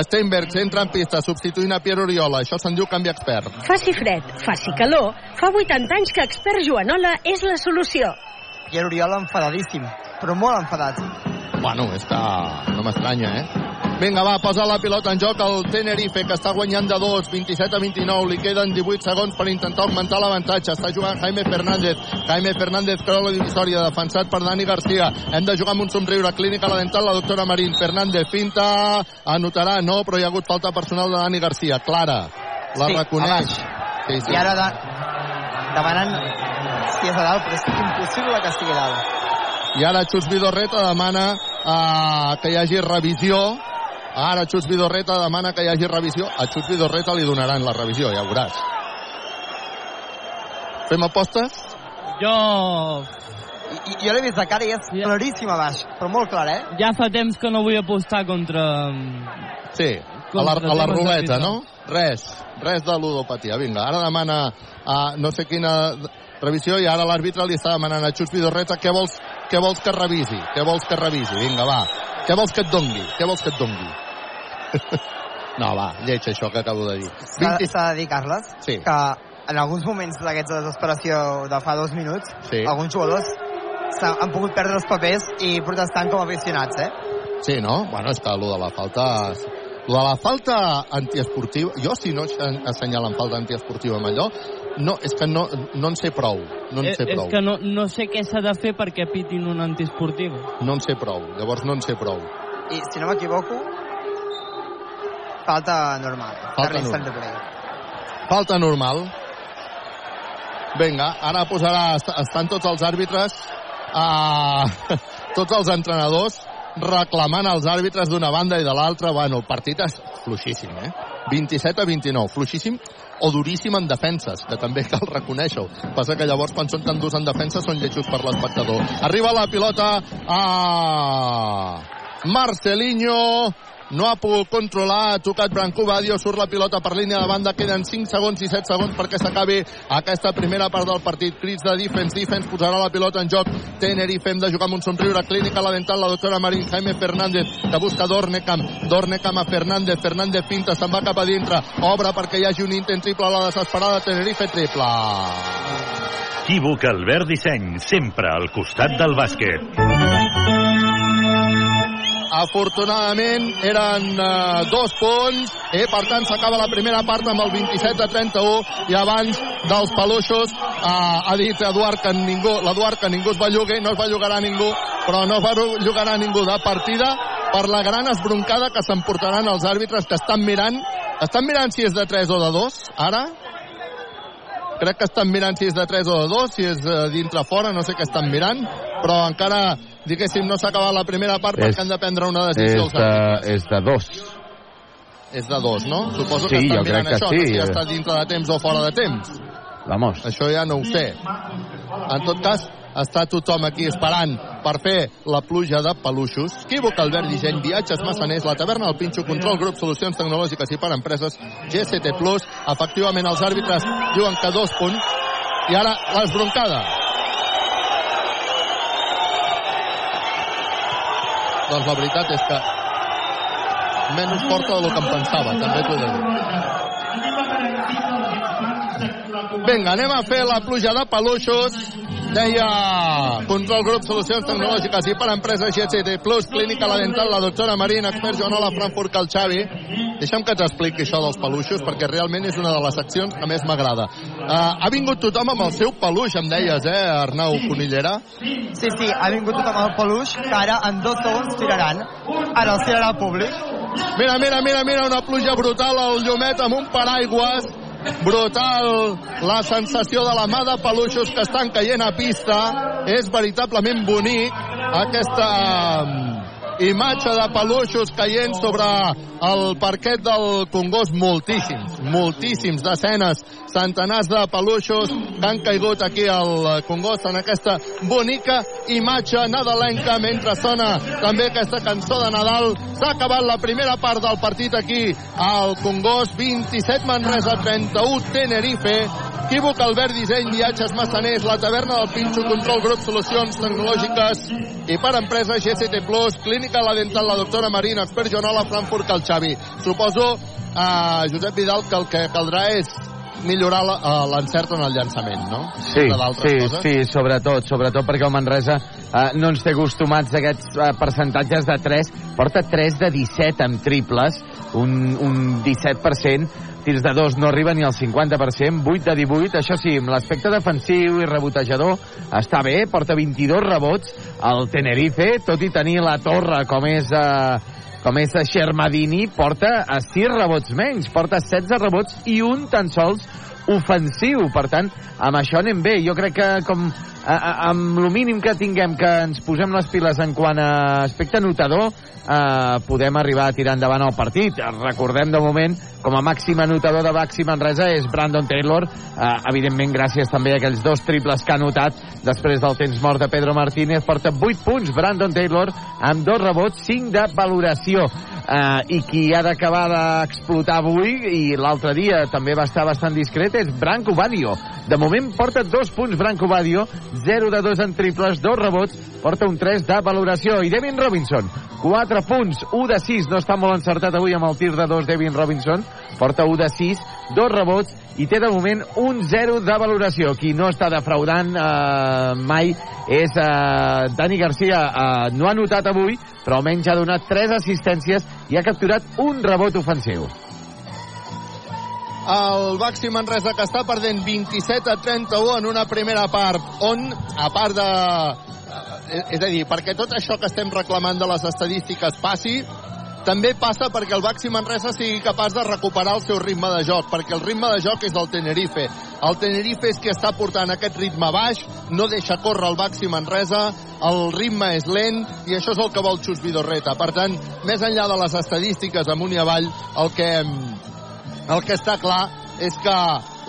Speaker 4: Steinberg entra en pista, substituint a Pierre Oriola. Això se'n diu canvi expert.
Speaker 10: Faci fred, faci calor, fa 80 anys que expert Joanola és la solució.
Speaker 8: Pierre Oriol enfadadíssim, però molt enfadat.
Speaker 4: Bueno, és que no m'estranya, eh? Vinga, va, posa la pilota en joc el Tenerife, que està guanyant de 2, 27 a 29. Li queden 18 segons per intentar augmentar l'avantatge. Està jugant Jaime Fernández. Jaime Fernández creu la divisòria, defensat per Dani Garcia. Hem de jugar amb un somriure. Clínica la dental, la doctora Marín. Fernández finta, anotarà, no, però hi ha hagut falta personal de Dani Garcia. Clara, la
Speaker 8: Sí,
Speaker 4: reconeix. Sí, sí.
Speaker 8: I ara de, demanant si és a dalt, però és impossible que estigui a dalt.
Speaker 4: I ara Xus Vidorreta demana uh, que hi hagi revisió. Ara Xus Vidorreta demana que hi hagi revisió. A Xus Vidorreta li donaran la revisió, ja ho veuràs. Fem apostes?
Speaker 7: Jo...
Speaker 8: I, jo l'he vist de cara i és claríssim a baix, però molt clar, eh?
Speaker 7: Ja fa temps que no vull apostar contra...
Speaker 4: Sí, a la, a la ruleta, no? Res, res de ludopatia. Vinga, ara demana a no sé quina revisió i ara l'àrbitre li està demanant a Xus Vidorreta què vols, què vols que revisi? Què vols que revisi? Vinga, va. Què vols que et dongui? Què vols que et dongui? No, va, lleig això que acabo de dir.
Speaker 8: S'ha de dir, Carles,
Speaker 4: Sí.
Speaker 8: que en alguns moments d'aquests de desesperació de fa dos minuts,
Speaker 4: Sí.
Speaker 8: alguns jugadors han pogut perdre els papers i protestant com a aficionats, eh?
Speaker 4: Sí, no? Bueno, és que allò de la falta... Lo de la falta antiesportiva... Jo, si no assen- assenyalen falta antiesportiva amb allò, no, és que no, no en sé prou. No en
Speaker 7: és,
Speaker 4: sé prou.
Speaker 7: és que no, no sé què s'ha de fer perquè pitin un antiesportiu.
Speaker 4: No en sé prou. Llavors no en sé prou.
Speaker 8: I, si no m'equivoco, falta normal.
Speaker 4: Falta normal. Falta normal. Vinga, ara posarà... est- Estan tots els àrbitres, uh, [LAUGHS] tots els entrenadors reclamant els àrbitres d'una banda i de l'altra. Bueno, el partit és fluixíssim, eh? 27 a 29, fluixíssim o duríssim en defenses, que també cal reconèixer-ho. Passa que llavors quan són tan durs en defensa són lletjos per l'espectador. Arriba la pilota a Marcelinho, no ha pogut controlar, ha tocat Branco Badio, surt la pilota per línia de banda, queden 5 segons i 7 segons perquè s'acabi aquesta primera part del partit. Crits de defense, defense, posarà la pilota en joc. Tenerife, hem de jugar amb un somriure. Clínica, la dental, la doctora Marín, Jaime Fernández, que busca Dornecam. Dornecam a Fernández, Fernández finta, se'n va cap a dintre. Obre perquè hi hagi un intent triple a la desesperada. Tenerife triple.
Speaker 9: Equívoc Albert Disseny, sempre al costat del bàsquet.
Speaker 4: Afortunadament eren uh, dos punts i per tant s'acaba la primera part amb el 27 a 31 i abans dels peluixos uh, ha dit Eduard que ningú, l'Eduard que ningú es bellugui, no es bellugarà ningú però no es bellugarà ningú. De partida per la gran esbroncada que s'emportaran els àrbitres que estan mirant estan mirant si és de 3 o de 2 ara? Crec que estan mirant si és de 3 o de 2, si és uh, dintre fora, no sé què estan mirant, però encara, diguéssim, no s'ha acabat la primera part
Speaker 3: És-
Speaker 4: perquè han de prendre una decisió
Speaker 3: És de, és de dos.
Speaker 4: És de 2, no? Suposo
Speaker 3: Sí,
Speaker 4: que estan mirant
Speaker 3: que
Speaker 4: això,
Speaker 3: sí.
Speaker 4: no sé si està dintre de temps o fora de temps.
Speaker 3: Vamos.
Speaker 4: Això ja no ho sé. En tot cas, està tothom aquí esperant per fer la pluja de peluixos. Equívoc, Albert Disseny, Viatges Massaners, la taverna del Pinxo, Control Grup, Solucions Tecnològiques i per Empreses, GST Plus. Efectivament, els àrbitres diuen que dos punts. I ara, l'esbroncada. Doncs la veritat és que menys forta del que em pensava, també t'ho he de dir. Vinga, anem a fer la pluja de peluixos deia Control Grup Solucions Tecnològiques i per empreses GCT Plus, Clínica La Dental, la doctora Marina, expert Joanola Frankfurt, que el Xavi. Deixa'm que t'expliqui això dels peluixos, perquè realment és una de les seccions que més m'agrada. Uh, ha vingut tothom amb el seu peluix, em deies, eh, Arnau Conillera?
Speaker 8: Sí, sí, ha vingut tothom al peluix, que ara en dos segons tiraran. Ara els tirarà al públic.
Speaker 4: Mira, mira, mira, mira, una pluja brutal al llumet amb un paraigües. Brutal la sensació de la mà de peluixos que estan caient a pista. És veritablement bonic aquesta mm, imatge de peluixos caient sobre el parquet del Congost. Moltíssims, moltíssims, desenes, centenars de peluixos que han caigut aquí al Congost en aquesta bonica imatge nadalenca mentre sona també aquesta cançó de Nadal. S'ha acabat la primera part del partit aquí al Congost. 27 Manresa, 31 Tenerife. Equívoc, Albert, Disseny, Viatges, Massaners, la taverna del Pinxo, Control Grup, Solucions Tecnològiques i per empresa GCT Plus, Clínica La Dental, la doctora Marina, expert Joanola, Frankfurt, el Xavi. Suposo, eh, Josep Vidal, que el que caldrà és millorar eh, l'encert en el llançament, no?
Speaker 3: Sí, sí,
Speaker 4: coses.
Speaker 3: sí, sobretot, sobretot perquè el Manresa eh, no ens té acostumats a aquests eh, percentatges de 3, porta 3 de 17 amb triples, un, un 17%, tirs de 2 no arriba ni al 50%, 8 de 18, això sí, amb l'aspecte defensiu i rebotejador està bé, porta 22 rebots al Tenerife, tot i tenir la torre com és... Eh, com és Xermadini, porta a 6 rebots menys, porta 16 rebots i un tan sols ofensiu. Per tant, amb això anem bé. Jo crec que com a, amb el mínim que tinguem que ens posem les piles en quant a aspecte notador, eh, podem arribar a tirar endavant el partit. Recordem de moment, com a màxim anotador de Baxi Manresa és Brandon Taylor, eh, evidentment gràcies també a aquells dos triples que ha anotat després del temps mort de Pedro Martínez. Porta 8 punts Brandon Taylor amb dos rebots, 5 de valoració. Uh, i qui ha d'acabar d'explotar avui i l'altre dia també va estar bastant discret és Branco Badio de moment porta dos punts Branco Badio 0 de 2 en triples, dos rebots porta un 3 de valoració i Devin Robinson 4 punts, 1 de 6 no està molt encertat avui amb el tir de 2 Devin Robinson porta 1 de 6 dos rebots i té de moment un 0 de valoració. Qui no està defraudant eh, mai és eh, Dani Garcia. Eh, no ha notat avui, però almenys ha donat 3 assistències i ha capturat un rebot ofensiu.
Speaker 4: El Baxi Manresa que està perdent 27 a 31 en una primera part on, a part de... eh, És a dir, perquè tot això que estem reclamant de les estadístiques passi, també passa perquè el Baxi Manresa sigui capaç de recuperar el seu ritme de joc, perquè el ritme de joc és del Tenerife. El Tenerife és qui està portant aquest ritme baix, no deixa córrer el Baxi Manresa, el ritme és lent i això és el que vol Xus Vidorreta. Per tant, més enllà de les estadístiques amunt i avall, el que, el que està clar és que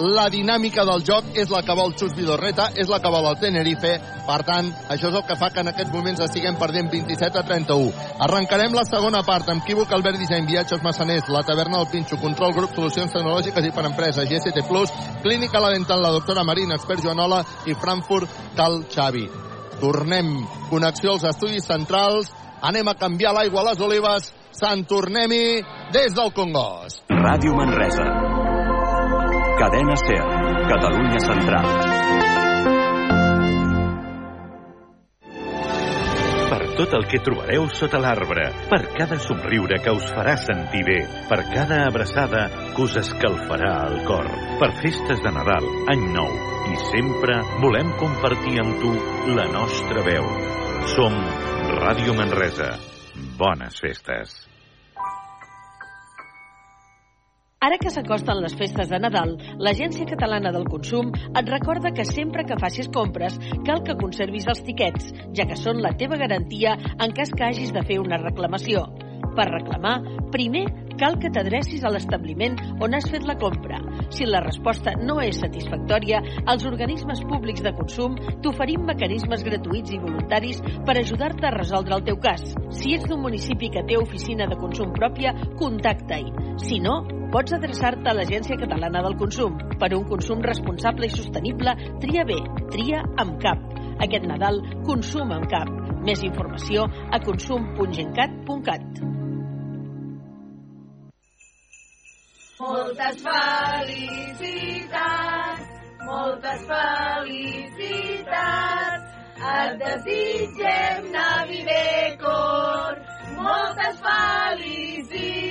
Speaker 4: la dinàmica del joc és la que vol Xus Vidorreta, és la que vol el Tenerife, per tant, això és el que fa que en aquests moments estiguem perdent 27 a 31. Arrencarem la segona part amb Equívoc, Albert Disseny, Viatges Massaners, la taverna del Pinxo, Control Grup, Solucions Tecnològiques i per Empreses, GST Plus, Clínica La Dental, la doctora Marina, expert Joanola i Frankfurt, Cal Xavi. Tornem, connexió als estudis centrals, anem a canviar l'aigua a les olives, Sant Tornem-hi des del Congost.
Speaker 2: Ràdio Manresa. Cadena Ser. Catalunya Central.
Speaker 9: Per tot el que trobareu sota l'arbre, per cada somriure que us farà sentir bé, per cada abraçada que us escalfarà el cor, per festes de Nadal, Any Nou, i sempre volem compartir amb tu la nostra veu. Som Ràdio Manresa. Bones festes.
Speaker 10: Ara que s'acosten les festes de Nadal, l'Agència Catalana del Consum et recorda que sempre que facis compres cal que conservis els tiquets, ja que són la teva garantia en cas que hagis de fer una reclamació. Per reclamar, primer cal que t'adrecis a l'establiment on has fet la compra. Si la resposta no és satisfactòria, els organismes públics de consum t'oferim mecanismes gratuïts i voluntaris per ajudar-te a resoldre el teu cas. Si ets d'un municipi que té oficina de consum pròpia, contacta-hi. Si no, pots adreçar-te a l'Agència Catalana del Consum. Per un consum responsable i sostenible, tria bé, tria amb cap. Aquest Nadal, consum amb cap. Més informació a consum.gencat.cat.
Speaker 14: Moltes felicitats,
Speaker 15: moltes felicitats. Et desitgem Navidecor, moltes felicitats.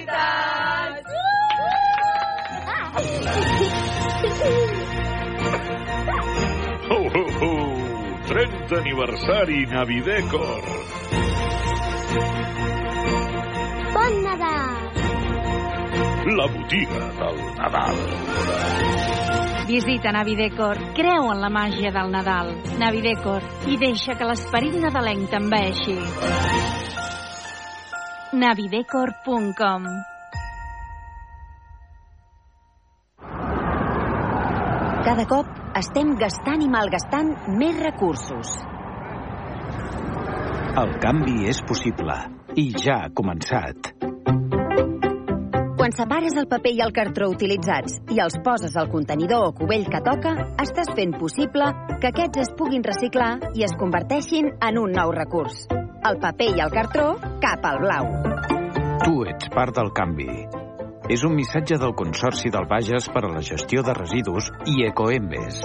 Speaker 9: Ho, ho, ho! 30 aniversari Navidecor.
Speaker 16: Bon Nadal!
Speaker 9: La botiga del Nadal.
Speaker 12: Visita Navidecor, creu en la màgia del Nadal. Navidecor, i deixa que l'esperit nadalenc t'envaeixi. navidecor.com
Speaker 17: Cada cop estem gastant i malgastant més recursos.
Speaker 18: El canvi és possible i ja ha començat.
Speaker 17: Quan separes el paper i el cartró utilitzats i els poses al contenidor o cubell que toca, estàs fent possible que aquests es puguin reciclar i es converteixin en un nou recurs. El paper i el cartró cap al blau.
Speaker 18: Tu ets part del canvi. És un missatge del Consorci del Bages per a la gestió de residus i Ecoembes.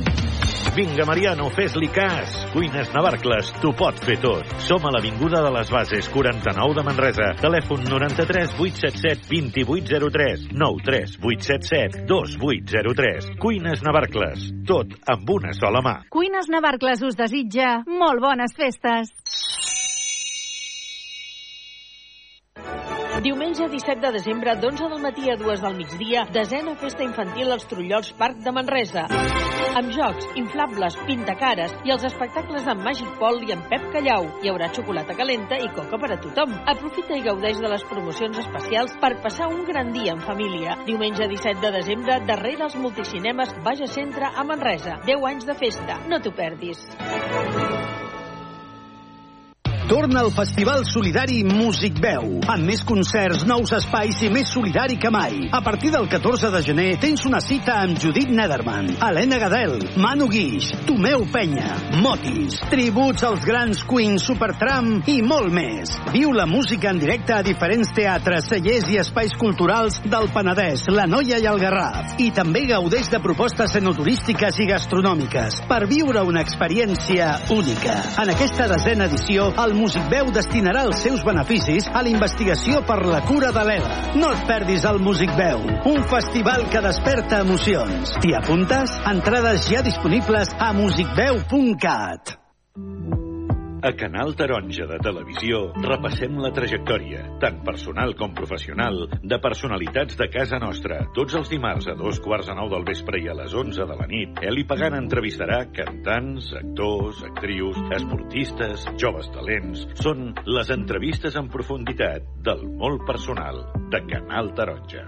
Speaker 9: Vinga, Mariano, fes-li cas. Cuines Navarcles, t'ho pot fer tot. Som a l'Avinguda de les Bases, 49 de Manresa. Telèfon 93 877 2803 93 877 2803. Cuines Navarcles, tot amb una sola mà.
Speaker 12: Cuines Navarcles us desitja molt bones festes.
Speaker 10: Diumenge 17 de desembre, d'11 del matí a 2 del migdia, desena festa infantil als Trullols Parc de Manresa. Amb jocs, inflables, pintacares i els espectacles d'en Magic Paul i en Pep Callau. Hi haurà xocolata calenta i coca per a tothom. Aprofita i gaudeix de les promocions especials per passar un gran dia en família. Diumenge 17 de desembre, darrere els multicinemes Baja Centre a Manresa. 10 anys de festa. No t'ho perdis.
Speaker 19: Torna al Festival Solidari Músic Veu, amb més concerts, nous espais i més solidari que mai. A partir del 14 de gener tens una cita amb Judit Nederman, Helena Gadel, Manu Guix, Tomeu Penya, Motis, tributs als grans Queen Supertram i molt més. Viu la música en directe a diferents teatres, cellers i espais culturals del Penedès, la Noia i el Garraf. I també gaudeix de propostes enoturístiques i gastronòmiques per viure una experiència única. En aquesta desena edició, el Music Veu destinarà els seus beneficis a la investigació per la cura de l'ELA. No et perdis el Music Veu, un festival que desperta emocions. T'hi apuntes? Entrades ja disponibles a musicveu.cat.
Speaker 9: A Canal Taronja de Televisió repassem la trajectòria, tant personal com professional, de personalitats de casa nostra. Tots els dimarts a dos quarts de nou del vespre i a les 11 de la nit, Eli Pagant entrevistarà cantants, actors, actrius, esportistes, joves talents. Són les entrevistes en profunditat del molt personal de Canal Taronja.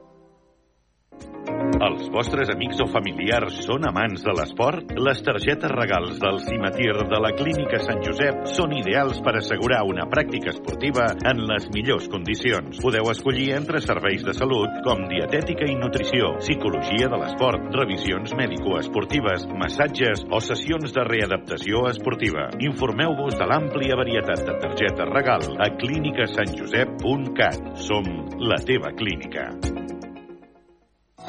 Speaker 9: Els vostres amics o familiars són amants de l'esport? Les targetes regals del Cimetir de la Clínica Sant Josep són ideals per assegurar una pràctica esportiva en les millors condicions. Podeu escollir entre serveis de salut com dietètica i nutrició, psicologia de l'esport, revisions mèdico-esportives, massatges o sessions de readaptació esportiva. Informeu-vos de l'àmplia varietat de targetes regal a clínicasantjosep.cat. Som la teva clínica.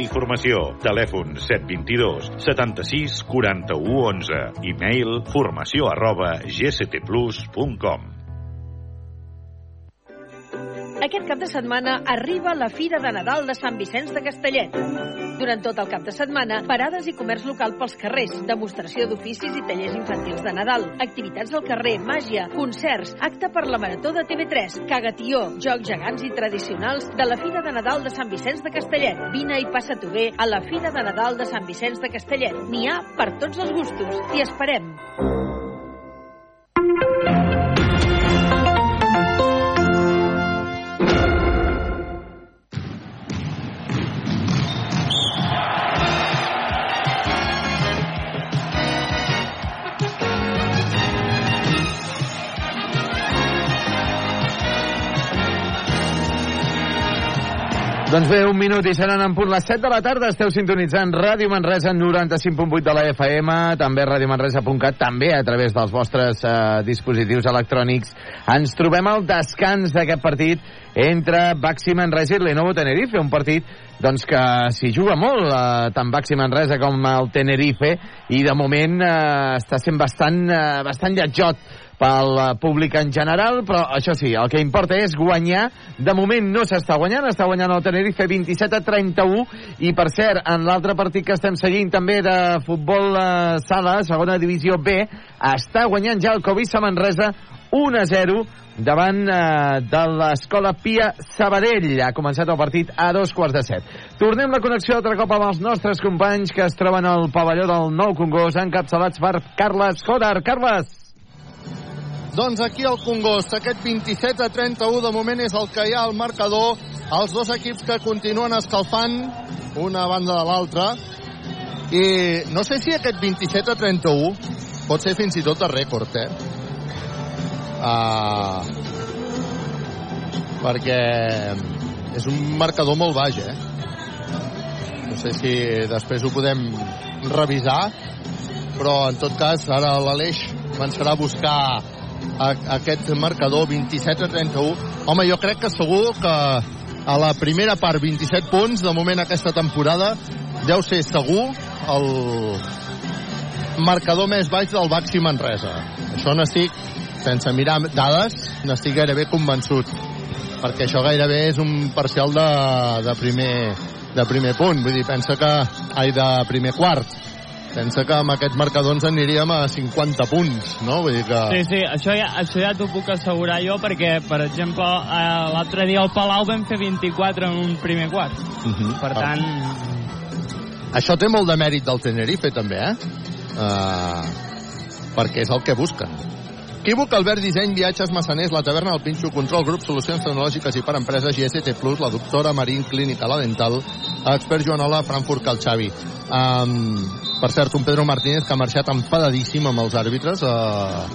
Speaker 9: i Formació. Telèfon 722 76 41 11. E-mail formació arroba gctplus.com.
Speaker 10: Aquest cap de setmana arriba la Fira de Nadal de Sant Vicenç de Castellet. Durant tot el cap de setmana, parades i comerç local pels carrers, demostració d'oficis i tallers infantils de Nadal, activitats al carrer, màgia, concerts, acte per la Marató de TV3, cagatió, jocs gegants i tradicionals de la Fira de Nadal de Sant Vicenç de Castellet. Vine i passa-t'ho bé a la Fira de Nadal de Sant Vicenç de Castellet. N'hi ha per tots els gustos. T'hi esperem.
Speaker 3: Doncs bé, un minut i seran en punt les 7 de la tarda. Esteu sintonitzant Ràdio Manresa 95.8 de la FM, també radiomanresa.cat, també a través dels vostres eh, dispositius electrònics. Ens trobem al descans d'aquest partit entre Baxi Manresa i Lenovo Tenerife, un partit doncs que s'hi juga molt, eh, tant Baxi Manresa com el Tenerife, i de moment eh, està sent bastant, eh, bastant lletjot pel eh, públic en general, però això sí, el que importa és guanyar. De moment no s'està guanyant, està guanyant el Tenerife 27 a 31, i per cert, en l'altre partit que estem seguint també de futbol eh, sala, segona divisió B, està guanyant ja el Covisa Manresa 1 a 0 davant eh, de l'escola Pia Sabadell. Ha començat el partit a dos quarts de set. Tornem la connexió altre cop amb els nostres companys que es troben al pavelló del Nou Congost, encapçalats per Carles Jodar. Carles!
Speaker 4: Doncs aquí el Congost, aquest 27 a 31 de moment és el que hi ha al marcador. Els dos equips que continuen escalfant una banda de l'altra. I no sé si aquest 27 a 31 pot ser fins i tot de rècord, eh? Uh, perquè és un marcador molt baix, eh? No sé si després ho podem revisar, però en tot cas ara l'Aleix començarà a buscar a, a aquest marcador 27 a 31. Home, jo crec que segur que a la primera part 27 punts, de moment aquesta temporada, deu ser segur el marcador més baix del Baxi Manresa. Això n'estic, sense mirar dades, n'estic gairebé convençut. Perquè això gairebé és un parcial de, de, primer, de primer punt. Vull dir, pensa que... Ai, de primer quart pensa que amb aquest marcador ens aniríem a 50 punts, no? Vull dir que...
Speaker 7: Sí, sí, això ja, això ja t'ho puc assegurar jo perquè, per exemple, eh, l'altre dia al Palau vam fer 24 en un primer quart.
Speaker 4: Uh -huh.
Speaker 7: Per tant...
Speaker 4: Això té molt de mèrit del Tenerife, també, eh? Uh, perquè és el que busquen. Equívoc, Albert Disseny, Viatges, Massaners, La Taverna, El Pinxo, Control, Grup, Solucions Tecnològiques i per Empreses, GST Plus, la doctora Marín, Clínica La Dental, Expert Joanola, Frankfurt, Cal Xavi. Um, per cert, un Pedro Martínez que ha marxat enfadadíssim amb els àrbitres uh,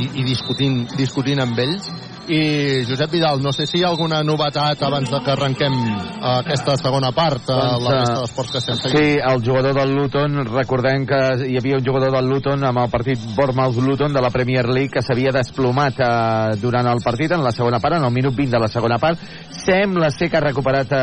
Speaker 4: i, i discutint, discutint amb ells i Josep Vidal, no sé si hi ha alguna novetat abans de que arrenquem aquesta segona part a
Speaker 3: Doncs,
Speaker 4: la resta
Speaker 3: eh,
Speaker 4: d'esports que estem seguint.
Speaker 3: Sí, el jugador del Luton, recordem que hi havia un jugador del Luton amb el partit Bournemouth-Luton de la Premier League que s'havia desplomat eh, durant el partit en la segona part, en el minut 20 de la segona part. Sembla ser que ha recuperat eh,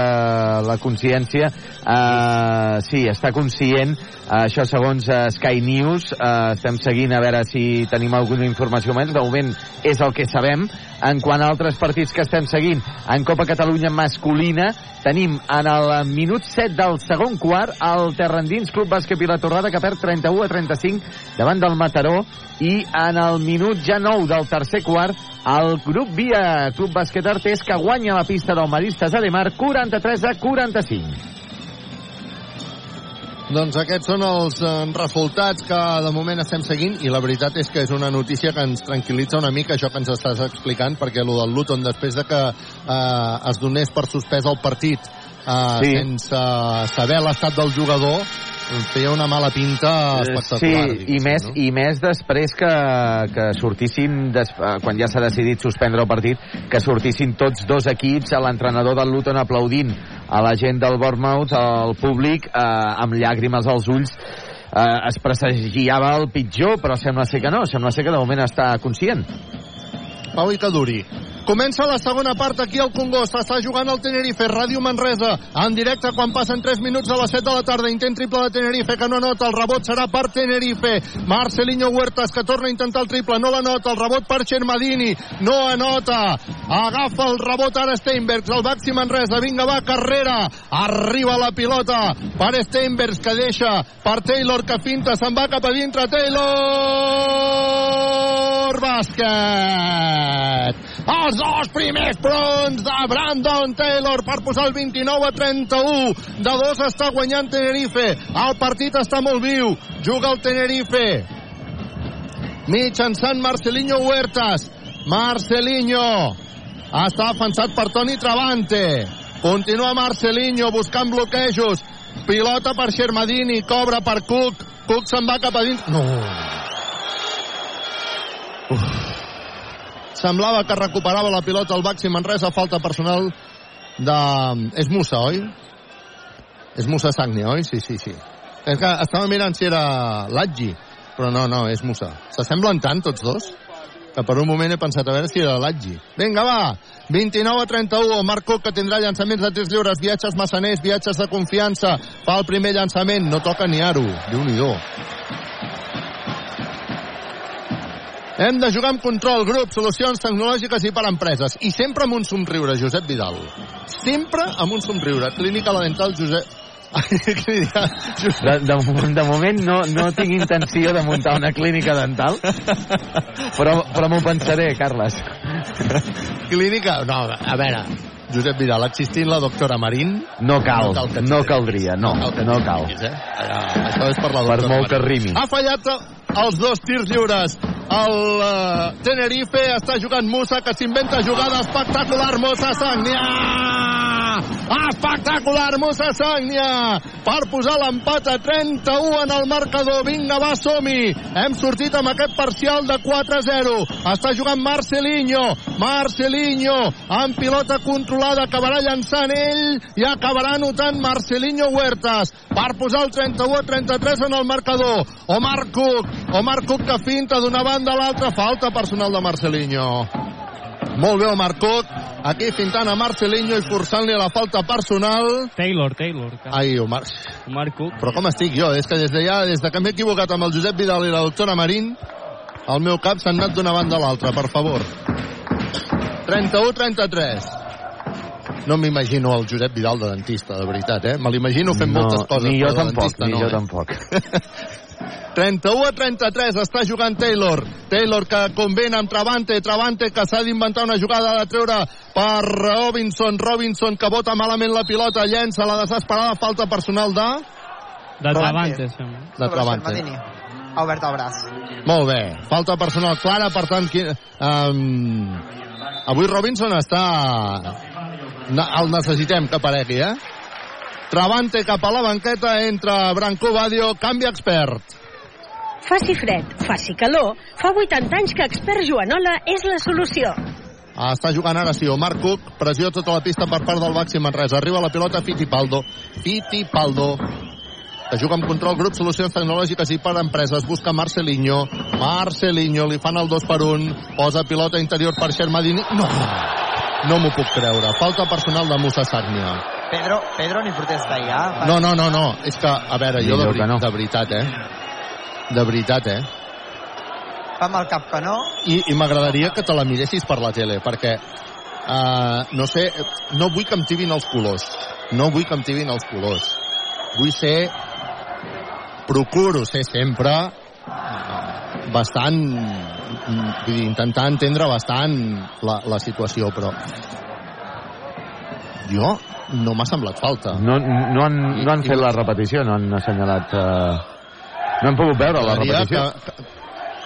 Speaker 3: la consciència. Eh, sí, està conscient. Eh, això segons eh, Sky News. Eh, estem seguint a veure si tenim alguna informació més. De moment és el que sabem. En quant a altres partits que estem seguint, en Copa Catalunya masculina, tenim en el minut 7 del segon quart el Terrandins Club Bàsquet i la Torrada que perd 31 a 35 davant del Mataró i en el minut ja 9 del tercer quart el grup Via Club Bàsquet Artés que guanya la pista del Maristes Ademar 43 a 45.
Speaker 4: Doncs aquests són els eh, resultats que de moment estem seguint i la veritat és que és una notícia que ens tranquil·litza una mica això que ens estàs explicant perquè el del Luton després de que eh, es donés per suspès el partit eh,
Speaker 3: Sí.
Speaker 4: sense saber l'estat del jugador feia una mala pinta espectacular.
Speaker 3: Sí, i més, i més després que, que sortissin, des, eh, quan ja s'ha decidit suspendre el partit, que sortissin tots dos equips, a l'entrenador del Luton aplaudint a la gent del Bournemouth, al públic, eh, amb llàgrimes als ulls, eh, es presagiava el pitjor, però sembla ser que no, sembla ser que de moment està conscient.
Speaker 4: Pau i que duri. Comença la segona part aquí al Congost. Està jugant el Tenerife, Ràdio Manresa, en directe quan passen 3 minuts de les 7 de la tarda. Intent triple de Tenerife, que no anota. El rebot serà per Tenerife. Marcelinho Huertas, que torna a intentar el triple. No l'anota. El rebot per Xermadini. No anota. Agafa el rebot ara Steinbergs. El Baxi Manresa. Vinga, va, carrera. Arriba la pilota per Steinbergs, que deixa per Taylor, que finta. Se'n va cap a dintre. Taylor! Bàsquet! Els dos primers punts de Brandon Taylor per posar el 29 a 31. De dos està guanyant Tenerife. El partit està molt viu. Juga el Tenerife. Mitjançant Marcelinho Huertas. Marcelinho. Està defensat per Toni Travante. Continua Marcelinho buscant bloquejos. Pilota per Xermadini. Cobra per Cook. Cook se'n va cap a dins. No. Semblava que recuperava la pilota el Baxi Manresa, falta personal de... És Musa, oi? És Musa Sagni, oi? Sí, sí, sí. És que estava mirant si era Latgi, però no, no, és Musa. S'assemblen tant tots dos que per un moment he pensat a veure si era Latgi. Vinga, va! 29 a 31, Marc Coc, que tindrà llançaments de tirs lliures, viatges massaners, viatges de confiança, fa el primer llançament, no toca ni aro, déu nhi Hem de jugar amb control, grup, solucions tecnològiques i per empreses. I sempre amb un somriure, Josep Vidal. Sempre amb un somriure. Clínica La Dental, Josep... [LAUGHS]
Speaker 3: De, de, de moment no, no tinc intenció de muntar una clínica dental, però, però m'ho pensaré, Carles.
Speaker 4: Clínica... No, a veure, Josep Vidal, existint la doctora Marín...
Speaker 3: No cal,
Speaker 4: cal que
Speaker 3: no caldria, no, no cal.
Speaker 4: Eh? Això és per la
Speaker 3: Per
Speaker 4: doctora
Speaker 3: molt que
Speaker 4: Marín.
Speaker 3: rimi.
Speaker 4: Ha fallat els dos tirs lliures. El uh, Tenerife està jugant Musa, que s'inventa jugada espectacular. Musa Sagnia! Espectacular, Musa Sagnia! Per posar l'empat a 31 en el marcador. Vinga, va, som-hi! Hem sortit amb aquest parcial de 4-0. Està jugant Marcelinho. Marcelinho, amb pilota controlada, acabarà llançant ell i acabarà anotant Marcelinho Huertas per posar el 31 a 33 en el marcador. Omar Cook, Omar Cook que finta d'una banda a l'altra, falta personal de Marcelinho. Molt bé, Omar Cook, aquí fintant a Marcelinho i forçant-li la falta personal.
Speaker 5: Taylor, Taylor.
Speaker 4: Ai, Omar...
Speaker 5: Omar Cook.
Speaker 4: Però com estic jo? És que des de ja, des de que m'he equivocat amb el Josep Vidal i la doctora Marín, el meu cap s'ha anat d'una banda a l'altra, per favor. 31-33. No m'imagino el Josep Vidal de dentista, de veritat, eh? Me l'imagino fent
Speaker 3: No,
Speaker 4: moltes coses.
Speaker 3: ni jo tampoc,
Speaker 4: dentista
Speaker 3: ni
Speaker 4: no,
Speaker 3: jo
Speaker 4: eh?
Speaker 3: tampoc. [LAUGHS]
Speaker 4: 31 a 33 està jugant Taylor. Taylor que convena amb Travante. Travante que s'ha d'inventar una jugada de treure per Robinson. Robinson que bota malament la pilota, llença la desesperada falta personal de...
Speaker 5: De
Speaker 4: Travante. De Travante.
Speaker 8: Ha obert el braç.
Speaker 4: Molt bé. Falta personal clara, per tant... Qui, um, avui Robinson està... El necessitem que aparegui, eh? Travante cap a la banqueta, entra Branco Badio, canvi expert.
Speaker 10: Faci fred, faci calor, fa 80 anys que Expert Joanola és la solució.
Speaker 4: Està jugant ara sí, Omar Cook, pressió tota la pista per part del Baxi Manresa. Arriba la pilota Fittipaldo. Fittipaldo que juga amb control grup, solucions tecnològiques i per empreses. Busca Marcelinho. Marcelinho, li fan el 2 per 1. Posa pilota interior per Xermadini. No! No m'ho puc creure. Falta personal de Musa Sagnia.
Speaker 8: Pedro, Pedro ni protesta ja.
Speaker 4: No, no, no, no. És que, a veure, jo de, veri
Speaker 3: no.
Speaker 4: de veritat, eh? De veritat, eh?
Speaker 8: Fa amb el cap que no.
Speaker 4: I, i m'agradaria que te la miressis per la tele, perquè uh, no sé, no vull que em tibin els colors. No vull que em tibin els colors. Vull ser... Procuro ser sempre uh, bastant... Vull dir, intentar entendre bastant la, la situació, però jo no m'ha semblat falta.
Speaker 3: No, no, han, no han fet la repetició, no han assenyalat... Eh... No hem pogut veure la repetició.
Speaker 4: Que,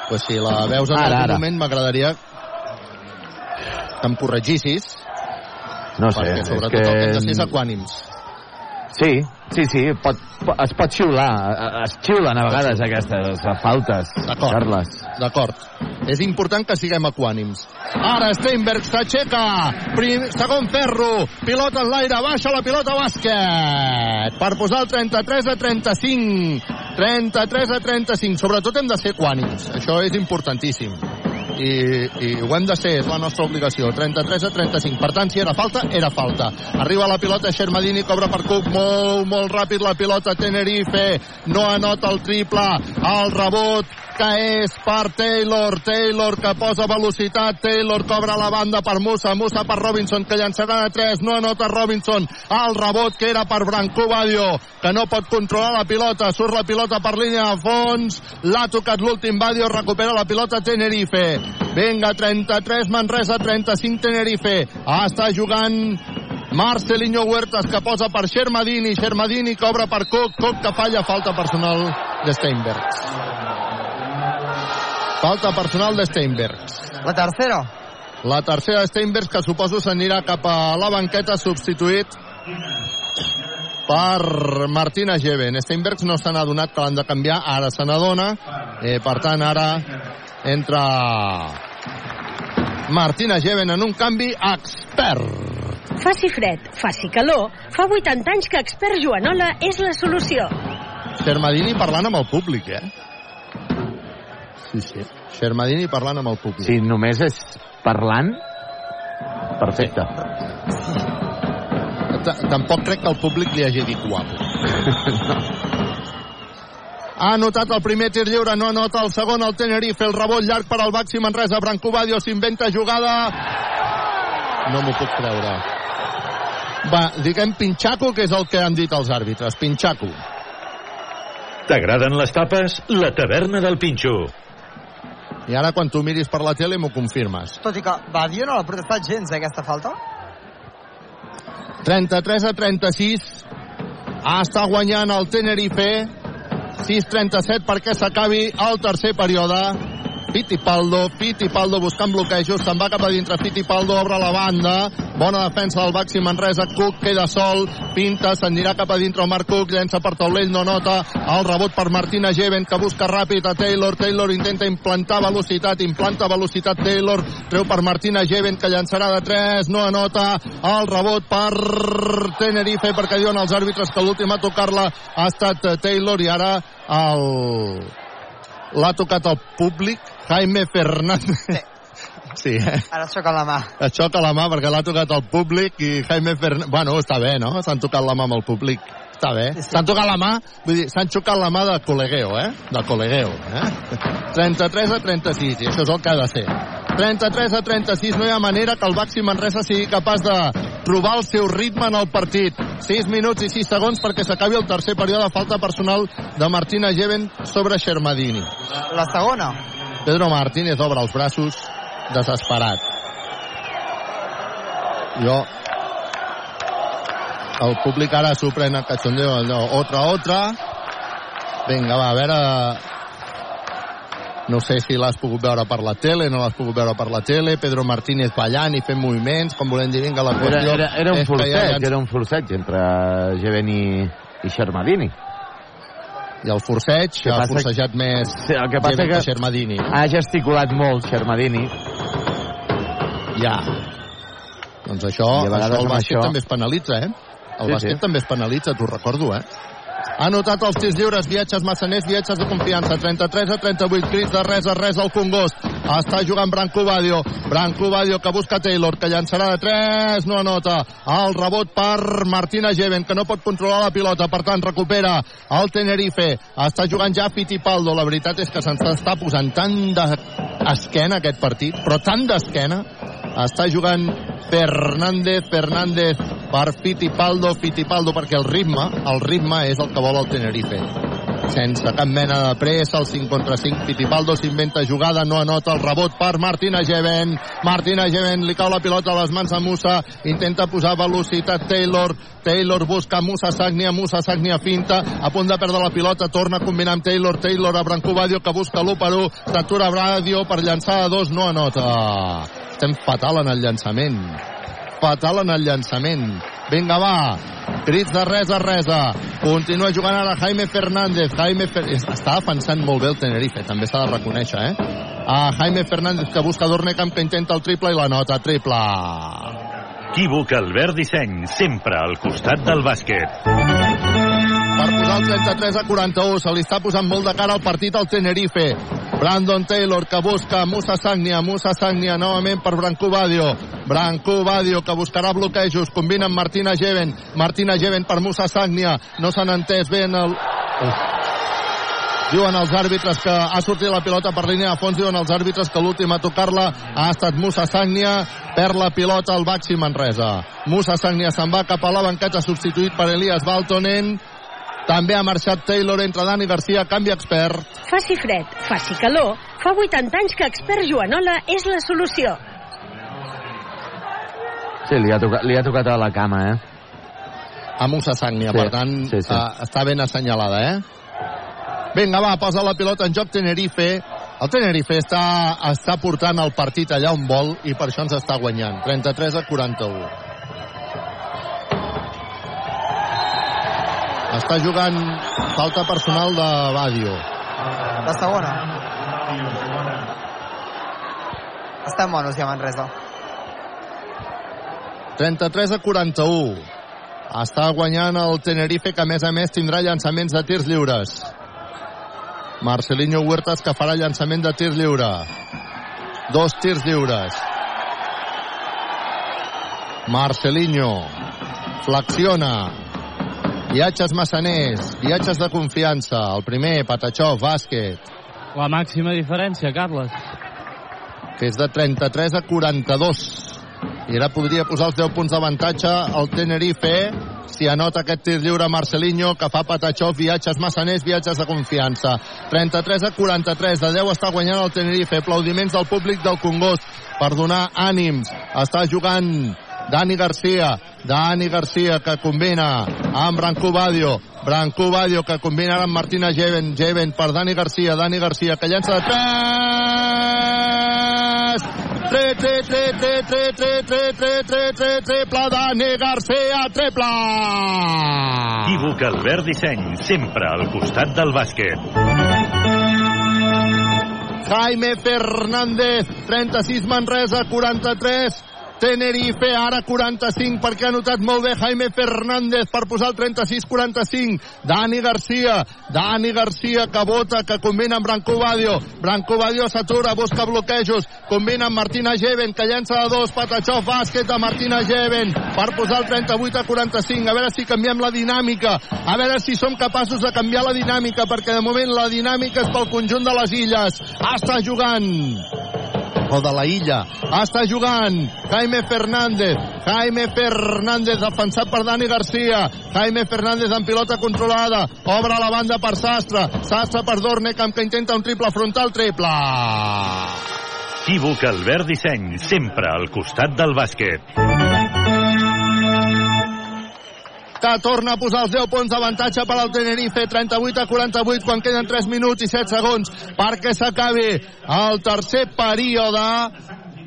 Speaker 4: pues si la veus en
Speaker 3: Ara,
Speaker 4: algun moment m'agradaria que em corregissis
Speaker 3: No sé,
Speaker 4: perquè
Speaker 3: és
Speaker 4: sobretot
Speaker 3: que...
Speaker 4: el que hem de ser és equànims
Speaker 3: Sí, sí, sí, pot, es pot xiular. Es xiulen a vegades aquestes faltes, Carles.
Speaker 4: D'acord. És important que siguem equànims. Ara Steinberg s'aixeca. Segon ferro. Pilota en l'aire. Baixa la pilota bàsquet. Per posar el 33 a 35. 33 a 35. Sobretot hem de ser equànims. Això és importantíssim. I, i ho hem de ser, és la nostra obligació 33 a 35, per tant si era falta era falta, arriba la pilota Xermadini cobra per Cook, molt, molt ràpid la pilota Tenerife, no anota el triple el rebot que és per Taylor, Taylor que posa velocitat, Taylor cobra la banda per Musa, Musa per Robinson que llançarà de 3, no anota Robinson. El rebot que era per Branco Badio que no pot controlar la pilota. Surt la pilota per línia de fons. L'ha tocat l'últim. Badio, recupera la pilota Tenerife, vinga 33 Manresa, 35 Tenerife. Ah, està jugant Marcelinho Huertas que posa per Xermadini. Xermadini cobra per Cook. Cook que falla, falta personal de Steinberg falta personal de Steinberg
Speaker 8: La tercera.
Speaker 4: la tercera de Steinberg que suposo s'anirà cap a la banqueta substituït per Martina Geven. Steinbergs no se n'ha adonat que l'han de canviar, ara se n'adona. Eh, per tant, ara entra Martina Geven en un canvi expert.
Speaker 10: Faci fred, faci calor, fa 80 anys que Expert Joanola és la solució.
Speaker 4: Xermadini parlant amb el públic, eh? Sí, sí. Xermadini parlant amb el públic.
Speaker 3: Si només és parlant, perfecte.
Speaker 4: T- Tampoc crec que el públic li hagi dit guapo. [LAUGHS] Ha anotat el primer tir lliure, no anota el segon, el Tenerife, el rebot llarg per al Baxi Manresa, Branco Badio s'inventa jugada... No m'ho puc creure. Va, diguem Pinxaco, que és el que han dit els àrbitres. Pinxaco.
Speaker 9: T'agraden les tapes? La taverna del Pinxo.
Speaker 4: I ara, quan tu miris per la tele, m'ho confirmes.
Speaker 8: Tot i que Badio no l'ha protestat gens, eh, aquesta falta.
Speaker 4: 33 a 36. Ah, està guanyant el Tenerife. 6-37 perquè s'acabi el tercer període. Fittipaldo, Fittipaldo buscant bloquejos, se'n va cap a dintre, Fittipaldo obre la banda, bona defensa del Baxi Manresa, Cook queda sol, pinta, s'anirà cap a dintre Marc Cook, llença per taulell, no nota, el rebot per Martina Geven, que busca ràpid a Taylor, Taylor intenta implantar velocitat, implanta velocitat Taylor, treu per Martina Geven, que llançarà de 3, no anota, el rebot per Tenerife, perquè diuen els àrbitres que l'últim a tocar-la ha estat Taylor, i ara el l'ha tocat el públic Jaime Fernández sí, eh?
Speaker 8: Ara es xoca la mà.
Speaker 4: es xoca la mà perquè l'ha tocat el públic i Jaime Fernández... Bueno, està bé, no? S'han tocat la mà amb el públic. Està bé. S'han tocat la mà, vull dir, s'han xocat la mà de col·legueo, eh? De col·legueo, eh? 33 a 36, i això és el que ha de ser. 33 a 36, no hi ha manera que el Baxi Manresa sigui capaç de trobar el seu ritme en el partit. 6 minuts i 6 segons perquè s'acabi el tercer període de falta personal de Martina Geven sobre Xermadini.
Speaker 8: La segona.
Speaker 4: Pedro Martínez obre els braços desesperat. Jo... El públic ara s'ho pren a cachondeo, allò, otra, otra. Vinga, va, a veure... No sé si l'has pogut veure per la tele, no l'has pogut veure per la tele. Pedro Martínez ballant i fent moviments, com volem dir, vinga, la
Speaker 3: Era,
Speaker 4: qüestió...
Speaker 3: era, era un
Speaker 4: és que
Speaker 3: forceig,
Speaker 4: ja
Speaker 3: era un forceig entre Geven i, i Xermadini.
Speaker 4: I el forceig
Speaker 3: que
Speaker 4: ha forcejat més
Speaker 3: Sí, el que passa que
Speaker 4: que Xermadini.
Speaker 3: ha gesticulat molt Xermadini.
Speaker 4: Ja. Doncs això, això el bàsquet
Speaker 3: això-
Speaker 4: també es penalitza, eh? El
Speaker 3: Sí,
Speaker 4: bàsquet
Speaker 3: sí.
Speaker 4: també es penalitza, t'ho recordo, eh? Ha anotat els tirs lliures, viatges massaners, viatges de confiança. 33 a 38, crits de res a res al Congost. Està jugant Branco Badio. Branco Badio que busca Taylor, que llançarà de 3, no anota. El rebot per Martina Geven, que no pot controlar la pilota, per tant recupera el Tenerife. Està jugant ja Fittipaldo. La veritat és que se'ns està posant tan d'esquena aquest partit, però tan d'esquena. Està jugant Fernández, Fernández per Fittipaldo, Fittipaldo, perquè el ritme, el ritme és el que vol el Tenerife sense cap mena de pressa, el 5 contra 5, Fittipaldo s'inventa jugada, no anota el rebot per Martina Geven, Martina Geven li cau la pilota a les mans a Musa, intenta posar velocitat Taylor, Taylor busca Musa Sagnia, Musa Sagnia finta, a punt de perdre la pilota, torna a combinar amb Taylor, Taylor a Branco Badio que busca l'1 per 1, s'atura Bradio per llançar a dos, no anota. Estem fatal en el llançament fatal en el llançament. Vinga, va. Crits de res a resa. Continua jugant ara Jaime Fernández. Jaime Fer... Està defensant molt bé el Tenerife, també s'ha de reconèixer, eh? A Jaime Fernández que busca Dornecamp que intenta el triple i la nota. Triple.
Speaker 9: Equívoc Albert Disseny, sempre al costat del bàsquet.
Speaker 4: Per posar el 33 a 41, se li està posant molt de cara al partit al Tenerife. Brandon Taylor que busca Musa Sagnia, Musa Sagnia novament per Branco Badio. Branco Badio que buscarà bloquejos, combina amb Martina Geven. Martina Geven per Musa Sagnia. No s'han entès bé en el... Uf. Diuen els àrbitres que ha sortit la pilota per línia de fons, diuen els àrbitres que l'últim a tocar-la ha estat Musa Sagnia, perd la pilota al Baxi Manresa. Musa Sagnia se'n va cap a la banqueta substituït per Elias Baltonen, també ha marxat Taylor entre Dani Garcia, canvi expert.
Speaker 10: Faci fred, faci calor. Fa 80 anys que expert Joanola és la solució.
Speaker 3: Sí, li ha, tocat, li ha tocat a la cama, eh?
Speaker 4: A Musa Sagnia,
Speaker 3: Sí,
Speaker 4: per tant,
Speaker 3: sí, sí.
Speaker 4: Uh, està ben assenyalada, eh? Vinga, va, posa la pilota en joc Tenerife. El Tenerife està, està portant el partit allà on vol i per això ens està guanyant. 33 a 41. Està jugant falta personal de Badio.
Speaker 8: La segona. Està en monos ja Manresa.
Speaker 4: 33 a 41. Està guanyant el Tenerife, que a més a més tindrà llançaments de tirs lliures. Marcelinho Huertas, que farà llançament de tir lliure. Dos tirs lliures. Marcelinho. Flexiona. Viatges massaners, viatges de confiança. El primer, Patachó, bàsquet,
Speaker 5: La màxima diferència, Carles.
Speaker 4: que és de 33 a 42. I ara podria posar els 10 punts d'avantatge al Tenerife si anota aquest tir lliure Marcelinho que fa Patachó, viatges massaners, viatges de confiança. 33 a 43, de 10 està guanyant el Tenerife. Aplaudiments del públic del Congost per donar ànims. Està jugant Dani Garcia, Dani Garcia que combina amb Brancú Badio, Brancú Badio que combina ara amb Martina Jeven, Jeven per Dani Garcia, Dani Garcia que llença de 3! Triple, triple, triple, triple, triple, triple, triple, Dani Garcia, triple!
Speaker 9: Equívoc Albert Disseny, sempre al costat del bàsquet.
Speaker 4: Jaime Fernández, 36 Manresa, 43 Tenerife, ara 45 perquè ha notat molt bé Jaime Fernández per posar el 36-45 Dani Garcia Dani Garcia que vota, que combina amb Branco Badio. Branco Badio s'atura, busca bloquejos. Combina amb Martina Geven que llença de dos, Patachó, bàsquet de Martina Geven per posar el 38 a 45 a veure si canviem la dinàmica. A veure si som capaços de canviar la dinàmica perquè de moment la dinàmica és pel conjunt de les illes. Està jugant o de la illa. Està jugant Jaime Fernández. Jaime Fernández defensat per Dani Garcia. Jaime Fernández amb pilota controlada. Obre la banda per Sastre. Sastre per Dornecamp que intenta un triple frontal. Triple.
Speaker 9: Equívoc Albert Disseny, sempre al costat del bàsquet.
Speaker 4: Que torna a posar els 10 punts d'avantatge per al Tenerife, 38 a 48 quan queden 3 minuts i 7 segons perquè s'acabi el tercer període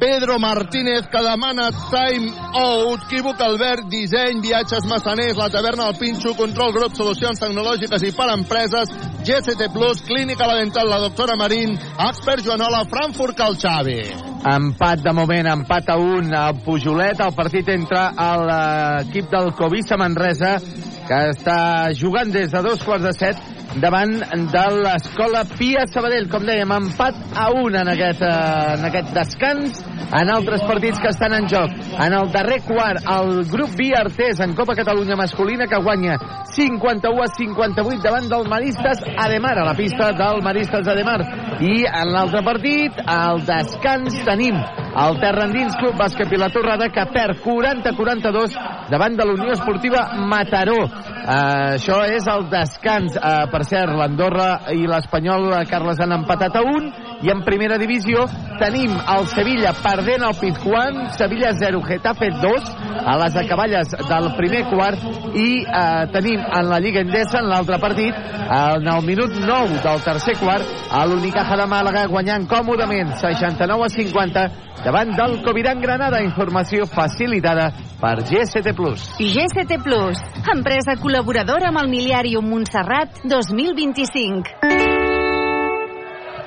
Speaker 4: Pedro Martínez que demana time out Quívoc Albert, disseny, viatges massaners la taverna del Pinxo, control grup solucions tecnològiques i per empreses GCT Plus, clínica la dental la doctora Marín, expert Joanola Frankfurt Calxavi
Speaker 3: Empat de moment, empat a un a Pujolet, el partit entre l'equip del Covisa Manresa, que està jugant des de dos quarts de set davant de l'Escola Pia Sabadell. Com dèiem, empat a un en aquest, eh, en aquest descans en altres partits que estan en joc. En el darrer quart, el grup Artés en Copa Catalunya masculina que guanya 51 a 58 davant del Maristes Ademar, a la pista del Maristes Ademar. I en l'altre partit, al descans, tenim el Terra Endins Club Bàsquet i la Torrada que perd 40-42 davant de l'Unió Esportiva Mataró. Uh, això és el descans. Uh, per cert, l'Andorra i l'Espanyol, uh, Carles, han empatat a un i en primera divisió tenim el Sevilla perdent el Pizjuán, Sevilla 0, Getafe 2 a les acaballes del primer quart i eh, tenim en la Lliga Endesa en l'altre partit en el minut 9 del tercer quart a l'Unicaja de Màlaga guanyant còmodament 69 a 50 davant del Coviran Granada informació facilitada per GST Plus.
Speaker 12: GST Plus, empresa col·laboradora amb el Miliàrium Montserrat 2025.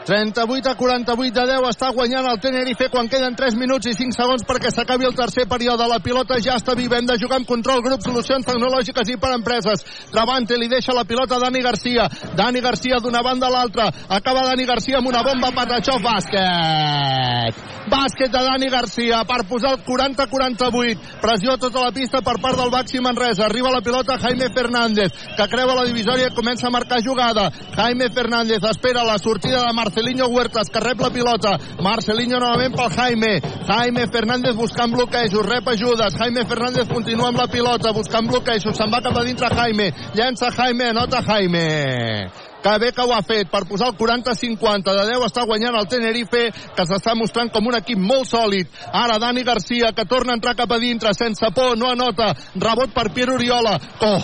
Speaker 4: 38 a 48 de 10 està guanyant el Tenerife quan queden 3 minuts i 5 segons perquè s'acabi el tercer període. La pilota ja està. Hem de jugar amb control, grup, solucions tecnològiques i per empreses. Travante li deixa la pilota a Dani Garcia. Dani Garcia d'una banda a l'altra. Acaba Dani Garcia amb una bomba per Patachov. Bàsquet. Bàsquet de Dani Garcia per posar el 40-48. Pressió a tota la pista per part del Baxi Manresa. Arriba la pilota Jaime Fernández, que creua la divisòria i comença a marcar jugada. Jaime Fernández espera la sortida de Marcelo Marcelinho Huertas, que rep la pilota. Marcelinho novament pel Jaime. Jaime Fernández buscant bloquejos, rep ajudes. Jaime Fernández continua amb la pilota, buscant bloquejos. Se'n va cap a dintre Jaime. Llença Jaime, anota Jaime que bé que ho ha fet per posar el 40-50 de 10 està guanyant el Tenerife que s'està mostrant com un equip molt sòlid. Ara Dani Garcia que torna a entrar cap a dintre sense por, no anota. Rebot per Pierre Oriola. Oh,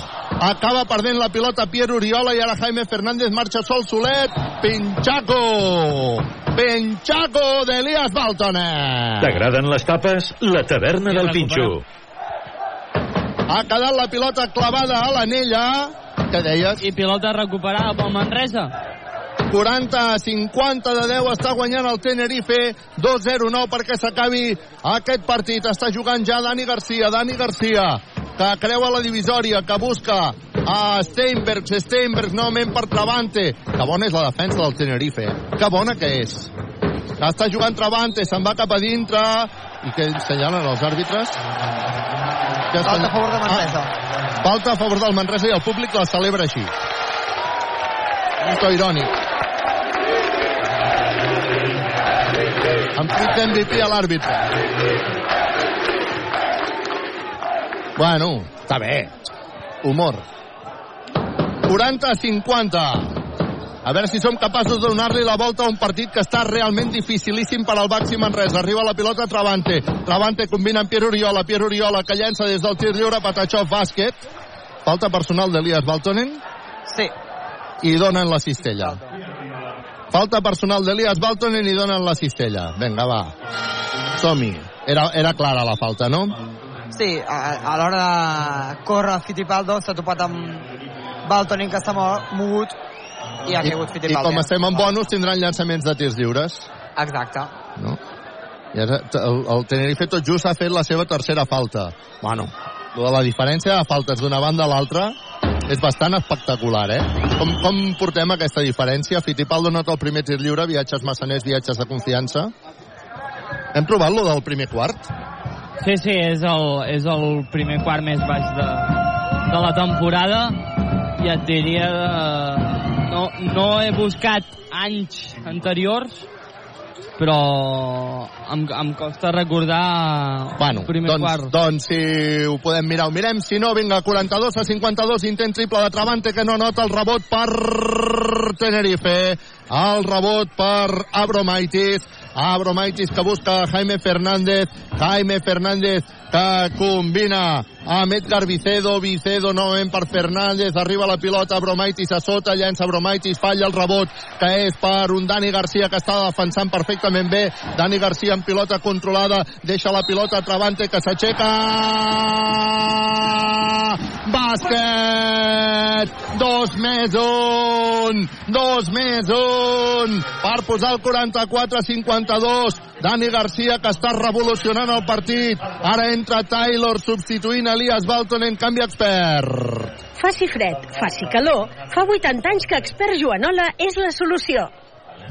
Speaker 4: acaba perdent la pilota Pierre Oriola i ara Jaime Fernández marxa sol solet Pinchaco. Pinchaco d'Elias Baltonet
Speaker 9: T'agraden les tapes? La taverna del Pinxo.
Speaker 4: ha quedat la pilota clavada a l'anella què deies?
Speaker 7: I pilota recuperada pel Manresa.
Speaker 4: 40 a 50 de 10 està guanyant el Tenerife 2-0-9 perquè s'acabi aquest partit. Està jugant ja Dani Garcia Dani Garcia que creua la divisòria que busca a Steinbergs Steinbergs novament per Travante que bona és la defensa del Tenerife. Que bona que és. Està jugant Travante, se'n va cap a dintre i que assenyalen els àrbitres?
Speaker 8: Que falta a favor de Manresa.
Speaker 4: ah, falta a favor del Manresa i el públic la celebra així. Un to irònic. Amb crit d'MVP a l'àrbitre. Bueno, està bé. humor. 40 a 50 a veure si som capaços de donar-li la volta a un partit que està realment dificilíssim per al Baxi Manresa. Arriba la pilota Travante. Travante combina amb Pierre Oriola. Pierre Oriola que llença des del tir lliure. Patachov bàsquet. Falta personal d'Elias Baltonen.
Speaker 8: Sí.
Speaker 4: I donen la cistella. Falta personal d'Elias Baltonen i donen la cistella. Vinga, va. Som-hi. Era, era clara la falta, no?
Speaker 8: Sí, a, a l'hora de córrer Fittipaldo s'ha topat amb Baltonen que s'ha mogut i ha caigut Fittipaldi.
Speaker 4: I com estem en bonus tindran llançaments de tirs lliures.
Speaker 8: Exacte.
Speaker 4: No? I ara el, el Tenerife tot just ha fet la seva tercera falta. Bueno, la diferència de faltes d'una banda a l'altra és bastant espectacular, eh? Com, com portem aquesta diferència? Fittipaldo nota el primer tir lliure, viatges massaners, viatges de confiança. Hem provat lo del primer quart?
Speaker 7: Sí, sí, és el, és el primer quart més baix de, de la temporada. Ja et diria de, no, no he buscat anys anteriors, però em, em costa recordar
Speaker 4: bueno,
Speaker 7: el primer
Speaker 4: doncs,
Speaker 7: quart.
Speaker 4: Doncs si ho podem mirar, ho mirem. Si no, vinga, 42 a 52, intent triple de Travante que no nota el rebot per Tenerife. El rebot per Abromaitis. Abromaitis que busca Jaime Fernández. Jaime Fernández que combina amb Edgar Vicedo, Vicedo novament per Fernández, arriba la pilota Bromaitis a sota, llença Bromaitis, falla el rebot, que és per un Dani Garcia que està defensant perfectament bé, Dani Garcia amb pilota controlada, deixa la pilota a Travante que s'aixeca. Bàsquet! Dos més un! Dos més un! Per posar el 44-52 Dani Garcia que està revolucionant el partit. Ara entra Taylor substituint Elias Baltonen, canvi expert.
Speaker 10: Faci fred, faci calor, fa 80 anys que Expert Joanola és la solució.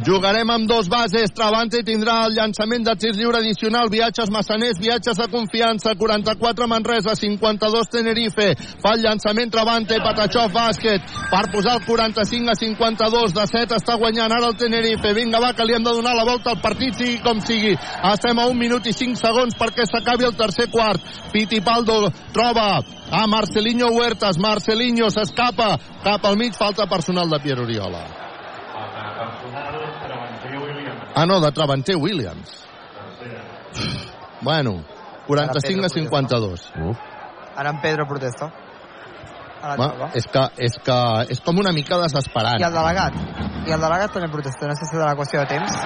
Speaker 4: Jugarem amb dos bases. Travante tindrà el llançament de tir lliure addicional. Viatges Massaners, viatges de confiança. 44 Manresa, 52 Tenerife. Fa el llançament Travante, Patachov, bàsquet. Per posar el 45 a 52. De 7 està guanyant ara el Tenerife. Vinga, va, que li hem de donar la volta al partit, sigui com sigui. Estem a un minut i 5 segons perquè s'acabi el tercer quart. Pitipaldo troba a Marcelinho Huertas. Marcelinho s'escapa cap al mig. Falta personal de Pierre Oriola. Ah, no, de Travanter Williams. Bueno, 45 a 52.
Speaker 3: Uf.
Speaker 8: Ara en Pedro protesta. A la
Speaker 4: Va, és, que, és que és com una mica desesperant.
Speaker 8: I el delegat. I el delegat també protesta. No sé si serà qüestió de temps.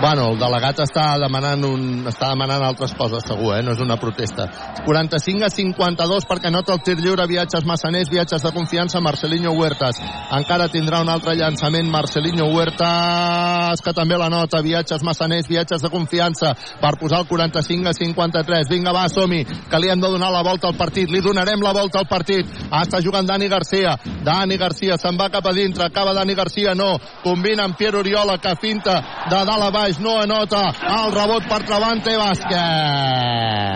Speaker 4: Bueno, el delegat està demanant, un, està demanant altres coses, segur, eh? no és una protesta. 45 a 52 perquè nota el tir lliure, viatges massaners, viatges de confiança, Marcelinho Huertas. Encara tindrà un altre llançament, Marcelinho Huertas, que també la nota, viatges massaners, viatges de confiança, per posar el 45 a 53. Vinga, va, som-hi, que li hem de donar la volta al partit, li donarem la volta al partit. Està jugant Dani Garcia, Dani Garcia se'n va cap a dintre, acaba Dani Garcia, no, combina amb Pierre Oriola, que finta de dalt a baix, no anota, el rebot per Travante Bàsquet.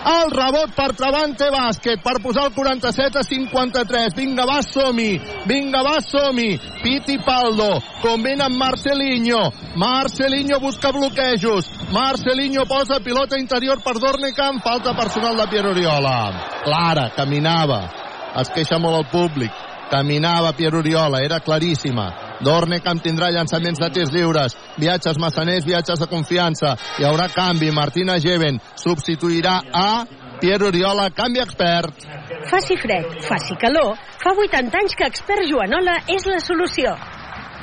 Speaker 4: El rebot per Travante Bàsquet per posar el 47 a 53. Vinga, va, som-hi. Vinga, va, som-hi. Piti Paldo. Combina amb Marcelinho. Marcelinho busca bloquejos. Marcelinho posa pilota interior per Dornekamp. Falta personal de Pierre Oriola. Clara, caminava. Es queixa molt el públic. Caminava Pierre Oriola, era claríssima. Dornekamp tindrà llançaments de tirs lliures. Viatges massaners, viatges de confiança. Hi haurà canvi. Martina Geven substituirà a Pierre Oriola, canvi expert.
Speaker 10: Faci fred, faci calor, fa 80 anys que Expert Joanola és la solució.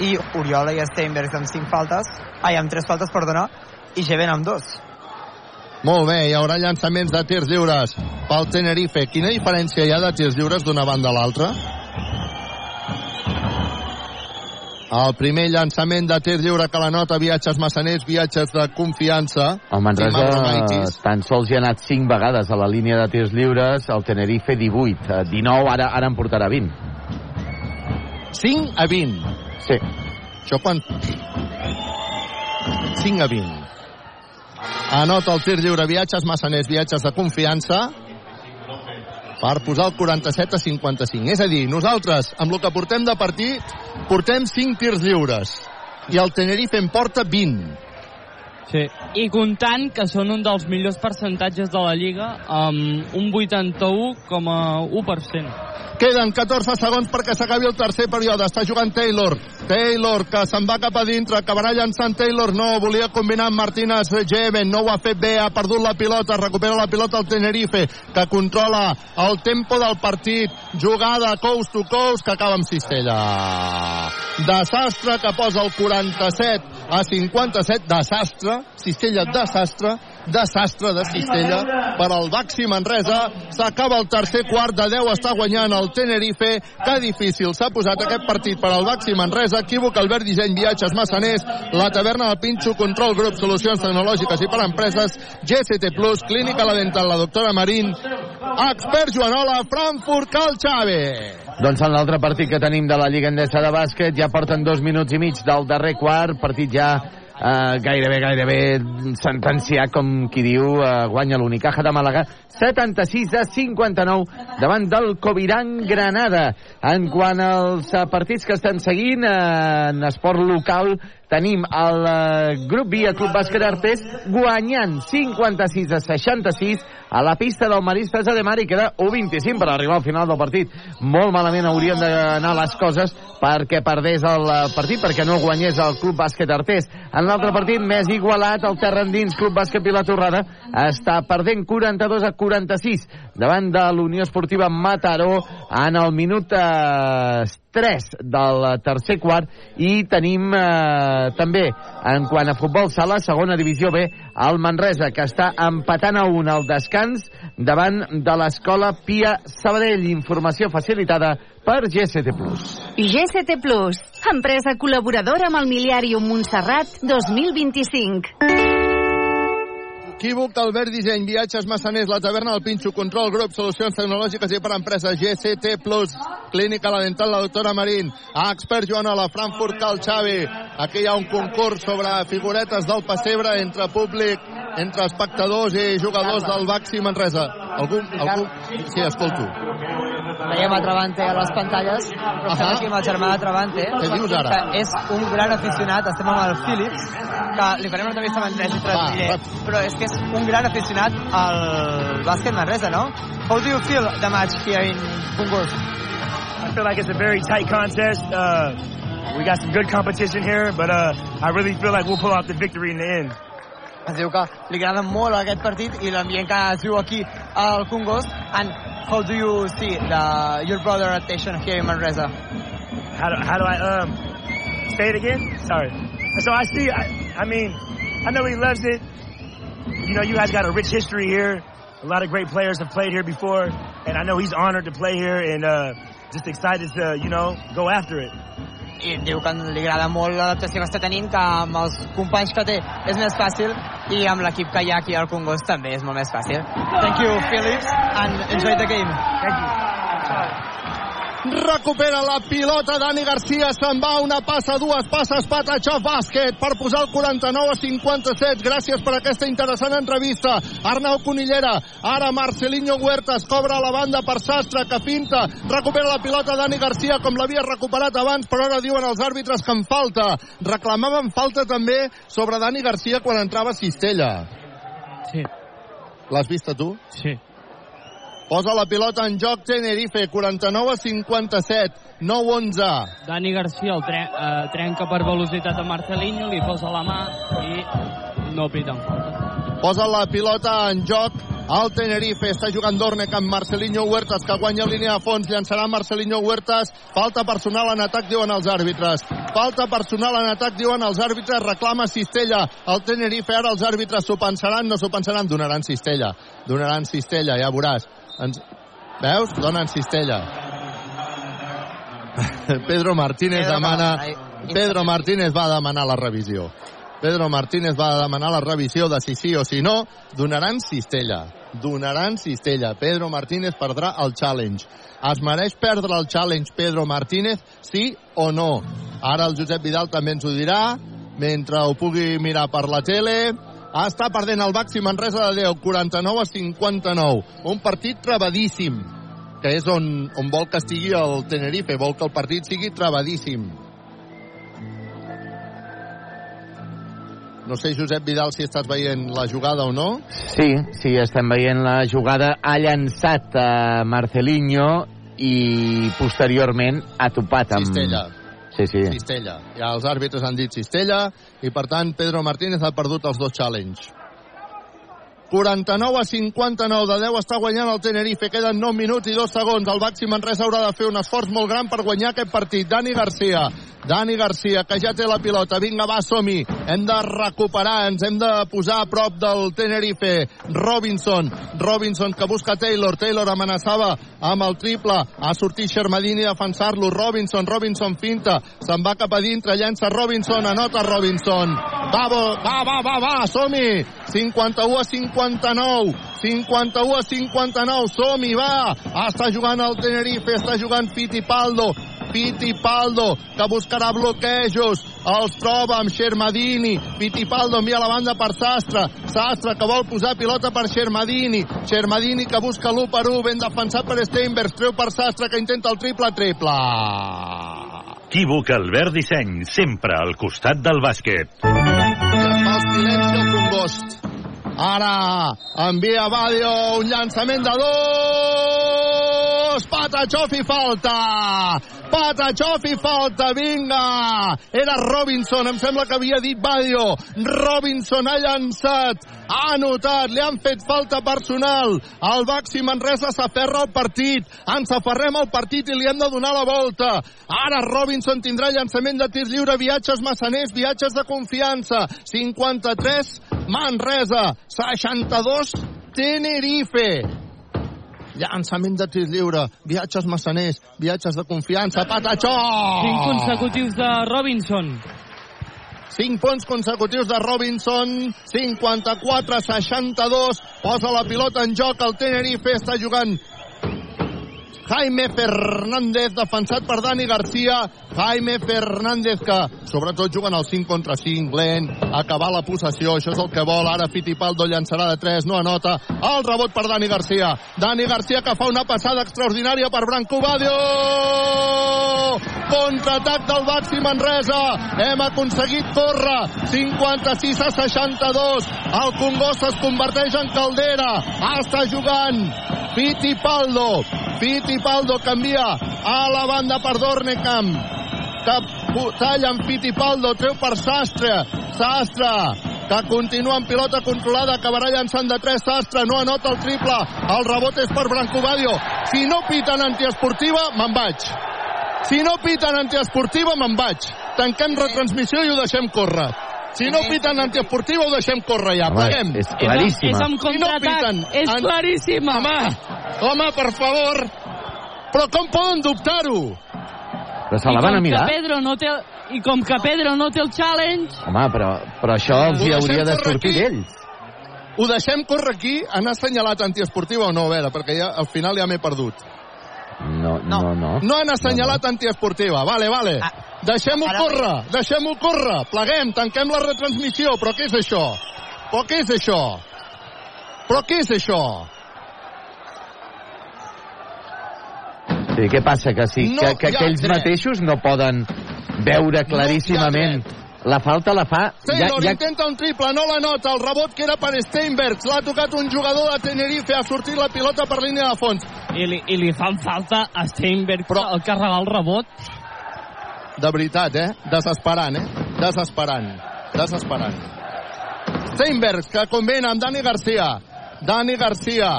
Speaker 8: I Oriola i Steinbergs amb 5 faltes. Ai, amb 3 faltes, perdona. I Geven amb 2.
Speaker 4: Molt bé, hi haurà llançaments de tirs lliures pel Tenerife. Quina diferència hi ha de tirs lliures d'una banda a l'altra? El primer llançament de tir lliure que la nota viatges massaners, viatges de confiança.
Speaker 3: El Manresa tan sols hi ha anat 5 vegades a la línia de tirs lliures, el Tenerife 18. Eh, 19, ara, ara en portarà 20.
Speaker 4: 5 a 20.
Speaker 3: Sí.
Speaker 4: Això quan... 5 a 20. Anota el tir lliure, viatges massaners, viatges de confiança per posar el 47 a 55. És a dir, nosaltres, amb el que portem de partit, portem 5 tirs lliures. I el Tenerife en porta 20.
Speaker 7: Sí. I comptant que són un dels millors percentatges de la Lliga amb un 81,1%.
Speaker 4: Queden 14 segons perquè s'acabi el tercer període. Està jugant Taylor. Taylor, que se'n va cap a dintre. Acabarà llançant Taylor. No, volia combinar amb Martínez Jeven. No ho ha fet bé. Ha perdut la pilota. Recupera la pilota el Tenerife, que controla el tempo del partit. Jugada coast to coast, que acaba amb Cistella. Desastre que posa el 47 a 57. Desastre. Cistella, desastre. Desastre de Cistella per al Baxi Manresa. S'acaba el tercer quart de 10. Està guanyant el Tenerife. Que difícil s'ha posat aquest partit per al Baxi Manresa. Equívoc, Albert Disseny, Viatges, Massaners, la taverna del Pinxo, Control Grup, Solucions Tecnològiques i per Empreses, GST Plus, Clínica La Dental, la doctora Marín, Expert Joanola, Frankfurt, Cal Xave.
Speaker 3: Doncs en l'altre partit que tenim de la Lliga Endesa de bàsquet ja porten dos minuts i mig del darrer quart, partit ja eh, gairebé, gairebé sentenciat, com qui diu, eh, guanya l'Unicaja de Màlaga, 76 a 59 davant del Coviran Granada. En quant als eh, partits que estan seguint, eh, en esport local tenim el eh, grup el Club Bàsquet Artés, guanyant 56 a 66 a la pista del Maristes de Mar i queda 1-25 per arribar al final del partit. Molt malament haurien d'anar les coses perquè perdés el eh, partit, perquè no guanyés el Club Bàsquet Artés. En l'altre partit, més igualat, el terra endins Club Bàsquet Vilatorrada està perdent 42 a 46 davant de l'Unió Esportiva Mataró en el minut eh, 3 del tercer quart i tenim eh, també en quant a futbol sala, segona divisió B, el Manresa, que està empatant a un al descans davant de l'escola Pia Sabadell. Informació facilitada per GST+.
Speaker 12: GST Plus, empresa col·laboradora amb el Miliàrium Montserrat 2025.
Speaker 4: Equívoc, Albert Disseny, Viatges Massaners, La Taverna del Pinxo, Control Grup, Solucions Tecnològiques i per Empreses, GCT Plus, Clínica La Dental, la doctora Marín, a Expert Joanola, Frankfurt Cal Xavi. Aquí hi ha un concurs sobre figuretes del pessebre entre públic, entre espectadors i jugadors del Baxi Manresa. Algú? algú? Sí, escolto.
Speaker 8: Veiem a Travante a les pantalles, però estem aquí amb el germà de Travante,
Speaker 4: Què dius ara?
Speaker 8: que és un gran aficionat, estem amb el Philips, que li farem una entrevista amb en Tres i però és que és un gran aficionat al bàsquet Manresa, no? How do you feel the match here in Congost?
Speaker 20: I feel like it's a very tight contest. Uh, we got some good competition here, but uh, I really feel like we'll pull out the victory in the end.
Speaker 8: Es diu que li agrada molt aquest partit i l'ambient que es viu aquí al Congost. And how do you see the, your brother attention here in Manresa?
Speaker 20: How do, how do I um say it again? Sorry. So I see. I, I mean, I know he loves it. You know, you guys got a rich history here. A lot of great players have played here before, and I know he's honored to play here and uh, just excited to, you know, go after it.
Speaker 8: i diu que li agrada molt l'adaptació que està tenint, que amb els companys que té és més fàcil i amb l'equip que hi ha aquí al Congost també és molt més fàcil. Thank you, Phillips, and enjoy the game.
Speaker 20: Thank you.
Speaker 4: Recupera la pilota Dani Garcia, se'n va una passa, dues passes, Patachó bàsquet per posar el 49 a 57. Gràcies per aquesta interessant entrevista. Arnau Conillera, ara Marcelinho Huertas cobra a la banda per Sastre, que pinta, recupera la pilota Dani Garcia com l'havia recuperat abans, però ara diuen els àrbitres que en falta. Reclamaven falta també sobre Dani Garcia quan entrava Cistella.
Speaker 5: Sí.
Speaker 4: L'has vista tu?
Speaker 5: Sí.
Speaker 4: Posa la pilota en joc Tenerife, 49 a 57, 9-11.
Speaker 5: Dani Garcia el tre eh, trenca per velocitat a Marcelinho, li posa la mà i no piten falta.
Speaker 4: Posa la pilota en joc el Tenerife. Està jugant Dornec amb Marcelinho Huertas, que guanya línia de fons. Llançarà Marcelinho Huertas. Falta personal en atac, diuen els àrbitres. Falta personal en atac, diuen els àrbitres. Reclama Cistella. El Tenerife, ara els àrbitres s'ho pensaran, no s'ho pensaran. Donaran Cistella. Donaran Cistella, ja veuràs. Ens... Veus? Donen Cistella. Pedro Martínez
Speaker 8: Pedro
Speaker 4: demana... Pedro Martínez va demanar la revisió. Pedro Martínez va demanar la revisió de si sí o si no. Donaran Cistella. Donaran Cistella. Pedro Martínez perdrà el challenge. Es mereix perdre el challenge Pedro Martínez, sí o no? Ara el Josep Vidal també ens ho dirà, mentre ho pugui mirar per la tele. Està perdent el Baxi Manresa de 10, 49 a 59. Un partit trebadíssim, que és on, on vol que estigui el Tenerife, vol que el partit sigui trebadíssim. No sé, Josep Vidal, si estàs veient la jugada o no.
Speaker 3: Sí, sí, estem veient la jugada. Ha llançat a Marcelinho i posteriorment ha topat amb...
Speaker 4: Cistella.
Speaker 3: Sí, sí.
Speaker 4: Cistella. Ja els àrbitres han dit Cistella i, per tant, Pedro Martínez ha perdut els dos challenge. 49 a 59 de 10 està guanyant el Tenerife. Queden 9 minuts i 2 segons. El Baxi Manresa haurà de fer un esforç molt gran per guanyar aquest partit. Dani Garcia. Dani Garcia, que ja té la pilota. Vinga, va, som-hi. Hem de recuperar, ens hem de posar a prop del Tenerife. Robinson. Robinson que busca Taylor. Taylor amenaçava amb el triple. Ha sortit Xermadini a defensar-lo. Robinson, Robinson finta. Se'n va cap a dintre, llença Robinson, anota Robinson. Va, va, va, va, va, som-hi. 51 a 59. 51 a 59, som-hi, va! Està jugant el Tenerife, està jugant Fittipaldo. Fittipaldo, que buscarà bloquejos. Els troba amb Xermadini. Fittipaldo envia la banda per Sastre. Sastre que vol posar pilota per Xermadini. Xermadini que busca l'1 per 1. Ben defensat per Steinbergs. Treu per Sastre que intenta el triple-triple.
Speaker 9: Equívoc Albert Disseny, sempre al costat del bàsquet.
Speaker 4: El silenci al Congost. Ara envia Badio un llançament de dos. Patachov i falta. Patachov i falta, vinga. Era Robinson, em sembla que havia dit Badio. Robinson ha llançat, ha anotat, li han fet falta personal. El Baxi Manresa s'aferra al partit. Ens aferrem al partit i li hem de donar la volta. Ara Robinson tindrà llançament de tir lliure, viatges massaners, viatges de confiança. 53, Manresa. 62, Tenerife. Llançament de tir lliure, viatges massaners, viatges de confiança, Patachó!
Speaker 5: Cinc consecutius de Robinson.
Speaker 4: 5 punts consecutius de Robinson, 54-62, posa la pilota en joc, el Tenerife està jugant Jaime Fernández, defensat per Dani Garcia. Jaime Fernández, que sobretot juguen el 5 contra 5, lent, acabar la possessió, això és el que vol. Ara Fittipaldo llançarà de 3, no anota. El rebot per Dani Garcia. Dani Garcia que fa una passada extraordinària per Branco Badio. Contraatac del Baxi Manresa. Hem aconseguit córrer. 56 a 62. El Congost es converteix en caldera. Està jugant Fittipaldo. Fittipaldo canvia a la banda per Dornecamp. Que talla amb Fittipaldo, treu per Sastre. Sastre, que continua amb pilota controlada, acabarà llançant de 3 Sastre, no anota el triple. El rebot és per Brancobadio. Si no piten antiesportiva, me'n vaig. Si no piten antiesportiva, me'n vaig. Tanquem retransmissió i ho deixem córrer. Si no piten antiesportiva, ho deixem córrer ja.
Speaker 3: Home,
Speaker 4: Paguem.
Speaker 3: és claríssima.
Speaker 7: És amb
Speaker 4: Si no
Speaker 7: contraatac.
Speaker 4: piten
Speaker 7: és claríssima.
Speaker 4: Home, home, per favor. Però com poden dubtar-ho?
Speaker 3: Però se la van a mirar?
Speaker 7: Que Pedro no té, I com que Pedro no té el challenge,
Speaker 3: Home, però, però això els hi hauria de sortir d'ells.
Speaker 4: Ho deixem córrer aquí? Han assenyalat antiesportiva o no? A veure, perquè ja, al final ja m'he perdut.
Speaker 3: No, no, no.
Speaker 4: No han assenyalat antiesportiva. Vale, vale. Deixem-ho
Speaker 8: ara-
Speaker 4: córrer, deixem-ho córrer. Pleguem, tanquem la retransmissió. Però què és això? Però què és això? Però què és això?
Speaker 3: Sí, què passa? Que, sí,
Speaker 4: No
Speaker 3: que, que aquells
Speaker 4: dret.
Speaker 3: mateixos no poden veure claríssimament la falta la fa...
Speaker 4: Taylor
Speaker 3: ja, ja,
Speaker 4: intenta un triple, no la nota. El rebot que era per Steinbergs. L'ha tocat un jugador de Tenerife. Ha sortit la pilota per línia de fons.
Speaker 7: i li, i li fan falta a Steinberg Però... el carregar el rebot.
Speaker 4: De veritat, eh? Desesperant, eh? Desesperant. Desesperant. Steinbergs, que convena amb Dani Garcia. Dani Garcia.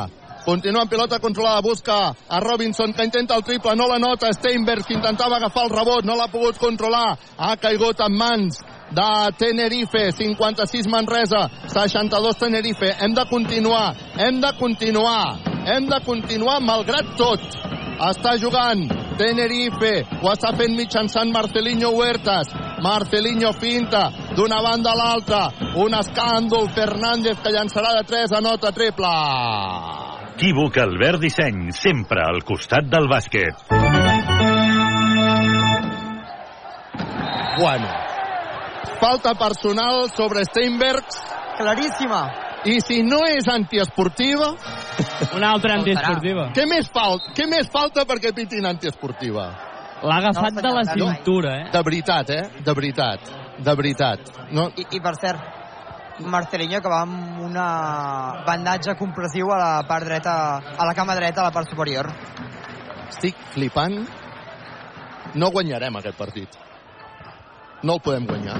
Speaker 4: Continua amb pilota controlada, busca a Robinson, que intenta el triple, no la nota. Steinbergs, que intentava agafar el rebot, no l'ha pogut controlar. Ha caigut en mans de Tenerife, 56 Manresa, 62 Tenerife. Hem de continuar, hem de continuar, hem de continuar malgrat tot. Està jugant Tenerife, ho està fent mitjançant Marcelinho Huertas. Marcelinho finta d'una banda a l'altra. Un escàndol, Fernández que llançarà de 3, anota triple.
Speaker 9: Equívoc Albert Disseny, sempre al costat del bàsquet.
Speaker 4: Bueno. Falta personal sobre Steinbergs.
Speaker 8: Claríssima.
Speaker 4: I si no és antiesportiva...
Speaker 7: Una altra antiesportiva.
Speaker 4: Què més, falta, què més falta perquè pitin antiesportiva?
Speaker 7: L'ha agafat de la cintura, eh?
Speaker 4: De veritat, eh? De veritat. De veritat. No,
Speaker 8: I, I per cert, Marcelinho que va amb una bandatge compressiu a la part dreta, a la cama dreta, a la part superior.
Speaker 4: estic flipant. No guanyarem aquest partit. No el podem guanyar.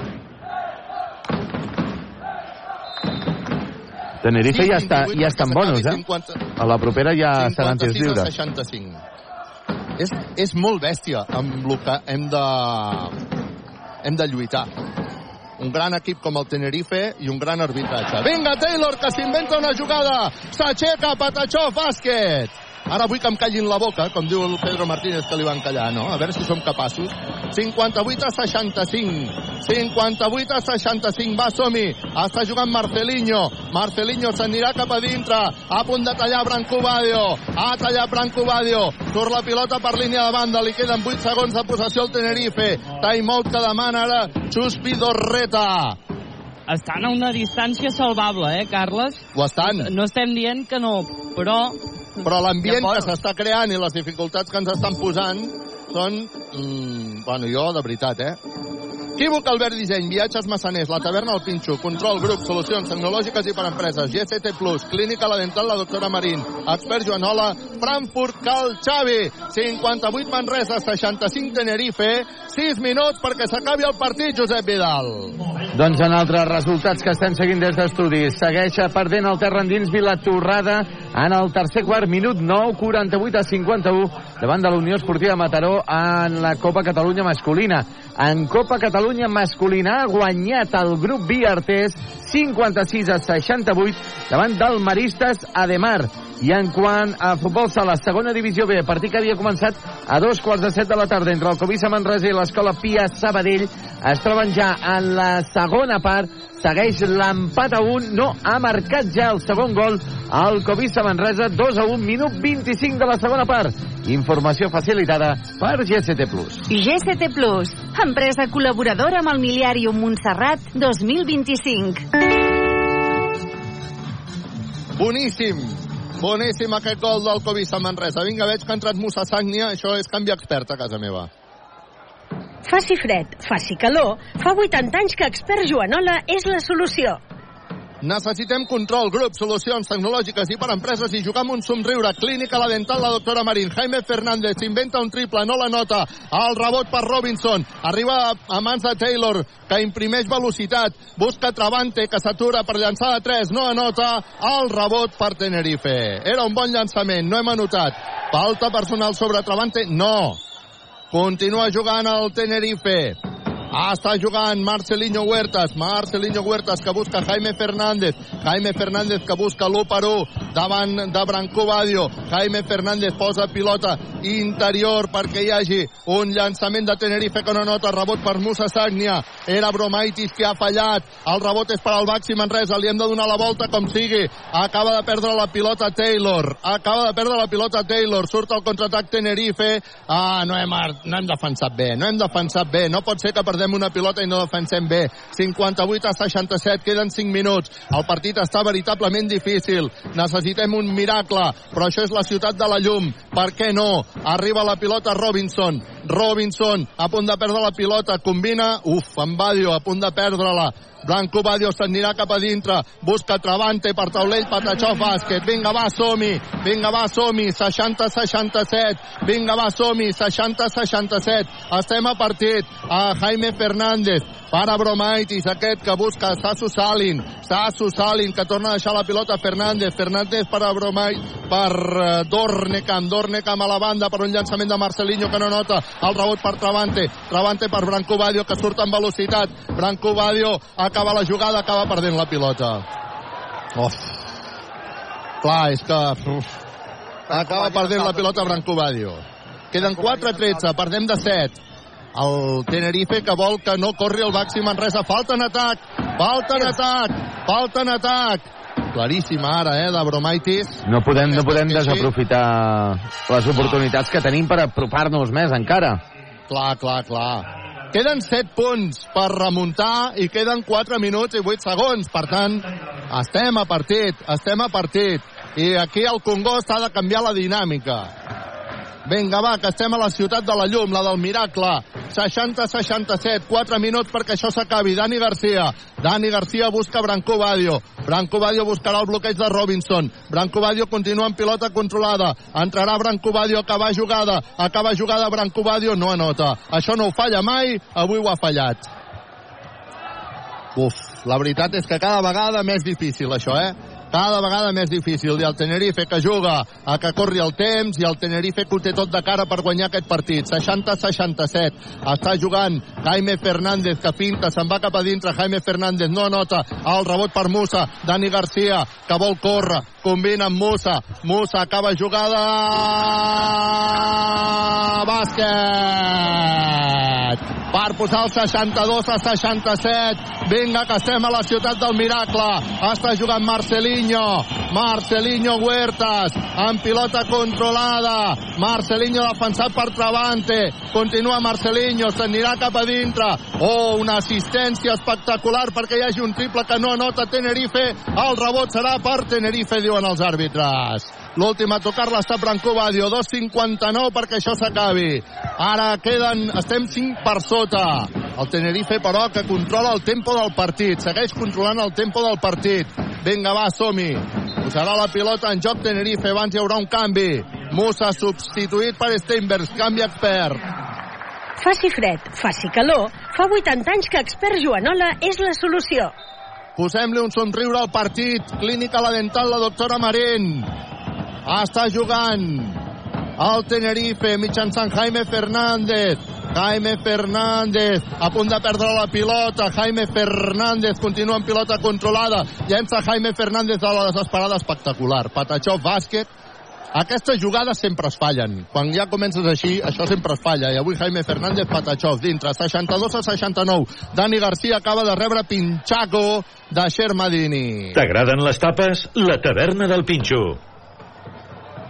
Speaker 3: Tenerife ja està, ja està en bonus, eh?
Speaker 4: 50,
Speaker 3: A la propera ja seran tirs
Speaker 4: 56 a
Speaker 3: lliures.
Speaker 4: 65. És, és molt bèstia amb el que hem de, hem de lluitar. Un gran equip com el Tenerife i un gran arbitratge. Vinga, Taylor, que s'inventa una jugada. S'aixeca, Patachó, bàsquet. Ara vull que em callin la boca, com diu el Pedro Martínez que li van callar, no? A veure si som capaços. 58 a 65. 58 a 65. Va, som-hi. Està jugant Marcelinho. Marcelinho s'anirà cap a dintre. A punt de tallar Branco Badio. Ha tallat Branco Badio. Surt la pilota per línia de banda. Li queden 8 segons de possessió al Tenerife. Timeout que demana ara Chuspi Dorreta.
Speaker 7: Estan a una distància salvable, eh, Carles?
Speaker 4: Ho estan.
Speaker 7: No estem dient que no, però...
Speaker 4: Però l'ambient que s'està creant i les dificultats que ens estan posant són... Mm, bueno, jo, de veritat, eh? Equívoc Albert Disseny, viatges massaners, la taverna al Pinxo, control, grup, solucions tecnològiques i per empreses, GCT Plus, clínica la dental, la doctora Marín, expert Joanola, Frankfurt, Cal Xavi, 58 Manresa, 65 Tenerife, 6 minuts perquè s'acabi el partit, Josep Vidal.
Speaker 3: Doncs en altres resultats que estem seguint des d'estudis. Segueix perdent el terra endins Vilatorrada en el tercer quart, minut 9, 48 a 51, davant de la Unió Esportiva Mataró en la Copa Catalunya masculina. En Copa Catalunya masculina ha guanyat el grup Biartés 56 a 68 davant del Maristes Ademar. I en quant a futbol sala, segona divisió B, partit que havia començat a dos quarts de set de la tarda entre el Covisa Manresa i l'Escola Pia Sabadell. Es troben ja en la segona part. Segueix l'empat a un. No ha marcat ja el segon gol el Covisa Manresa. 2 a 1, minut 25 de la segona part. Informació facilitada per GST+.
Speaker 12: GST Plus, empresa col·laboradora amb el Miliàrium Montserrat 2025.
Speaker 4: Boníssim. Boníssim aquest gol del Covisa Manresa. Vinga, veig que ha entrat Musa Sagnia. Això és canvi expert a casa meva.
Speaker 10: Faci fred, faci calor, fa 80 anys que Expert Joanola és la solució.
Speaker 4: Necessitem control, grup, solucions tecnològiques i per empreses i jugar amb un somriure. Clínica La Dental, la doctora Marín. Jaime Fernández inventa un triple, no la nota. El rebot per Robinson. Arriba a mans de Taylor, que imprimeix velocitat. Busca Travante, que s'atura per llançar de 3. No anota. El rebot per Tenerife. Era un bon llançament, no hem anotat. Falta personal sobre Travante? No. Continua jugant el Tenerife. Ah, està jugant Marcelinho Huertas. Marcelinho Huertas que busca Jaime Fernández. Jaime Fernández que busca l'1 per 1 davant de Branco Badio. Jaime Fernández posa pilota interior perquè hi hagi un llançament de Tenerife que no nota. Rebot per Musa Sagnia. Era Bromaitis que ha fallat. El rebot és per al Baxi Manresa. Li hem de donar la volta com sigui. Acaba de perdre la pilota Taylor. Acaba de perdre la pilota Taylor. Surt el contraatac Tenerife. Ah, no hem, no hem defensat bé. No hem defensat bé. No pot ser que perdem una pilota i no defensem bé. 58 a 67, queden 5 minuts. El partit està veritablement difícil. Necessitem un miracle, però això és la ciutat de la llum. Per què no? Arriba la pilota Robinson. Robinson, a punt de perdre la pilota, combina, uf, en Badio, a punt de perdre-la. Blanco Badio s'anirà cap a dintre, busca Travante per taulell, Patachó, bàsquet, vinga va, som-hi, vinga va, som-hi, 60-67, vinga va, som-hi, 60-67, estem a partit, a Jaime Fernández, para Bromaitis, aquest que busca Sasu Salin, Sasu Salin, que torna a deixar la pilota. Fernández, Fernández per a Bromaitis, per uh, Dornecam, Dornecam a la banda per un llançament de Marcelinho que no nota, el rebot per Travante, Travante per Branco Badio que surt amb velocitat, Branco Badio acaba la jugada, acaba perdent la pilota. Uf. Clar, és que... Uf. Acaba perdent la pilota Branco Badio. Queden 4-13, perdem de 7 el Tenerife que vol que no corri el Baxi Manresa. Falta en atac, falta en atac, falta en atac. Claríssima ara, eh, de Bromaitis.
Speaker 3: No podem, no podem desaprofitar les oportunitats que tenim per apropar-nos més encara.
Speaker 4: Clar, clar, clar. Queden 7 punts per remuntar i queden 4 minuts i 8 segons. Per tant, estem a partit, estem a partit. I aquí el Congost ha de canviar la dinàmica. Vinga, va, que estem a la ciutat de la llum, la del miracle. 60-67, 4 minuts perquè això s'acabi. Dani Garcia. Dani Garcia busca Branco Badio. Branco Badio buscarà el bloqueig de Robinson. Branco Badio continua en pilota controlada. Entrarà Branco Badio, acaba jugada. Acaba jugada Branco Badio, no anota. Això no ho falla mai, avui ho ha fallat. Uf, la veritat és que cada vegada més difícil això, eh? Cada vegada més difícil i el Tenerife que juga a que corri el temps i el Tenerife que ho té tot de cara per guanyar aquest partit. 60-67 està jugant Jaime Fernández que finta se'n va cap a dintre. Jaime Fernández no anota el rebot per Musa. Dani Garcia que vol córrer combina amb Musa. Musa acaba jugada bàsquet. Per posar el 62 a 67 vinga que estem a la ciutat del miracle. Està jugant Marcelinho Marcelinho Huertas amb pilota controlada. Marcelinho defensat per Travante continua Marcelinho s'anirà cap a dintre. Oh, una assistència espectacular perquè hi hagi un triple que no anota Tenerife. El rebot serà per Tenerife diuen els àrbitres l'última a tocar-la està Branco Badio 2.59 perquè això s'acabi. Ara queden, estem 5 per sota. El Tenerife però que controla el tempo del partit. Segueix controlant el tempo del partit. Vinga va, som-hi. Posarà la pilota en joc Tenerife. Abans hi haurà un canvi. Musa substituït per Steinbergs. Canvi expert.
Speaker 10: Faci fred, faci calor, fa 80 anys que Expert Joanola és la solució.
Speaker 4: Posem-li un somriure al partit. Clínica La Dental, la doctora Marín. Està jugant el Tenerife mitjançant Jaime Fernández. Jaime Fernández a punt de perdre la pilota. Jaime Fernández continua en pilota controlada. Llença Jaime Fernández a la desesperada espectacular. Patachó bàsquet Aquestes jugades sempre es fallen. Quan ja comences així, això sempre es falla. I avui Jaime Fernández Patachov dintre, 62 a 69. Dani Garcia acaba de rebre pinxaco de Xermadini.
Speaker 9: T'agraden les tapes? La taverna del Pinxo.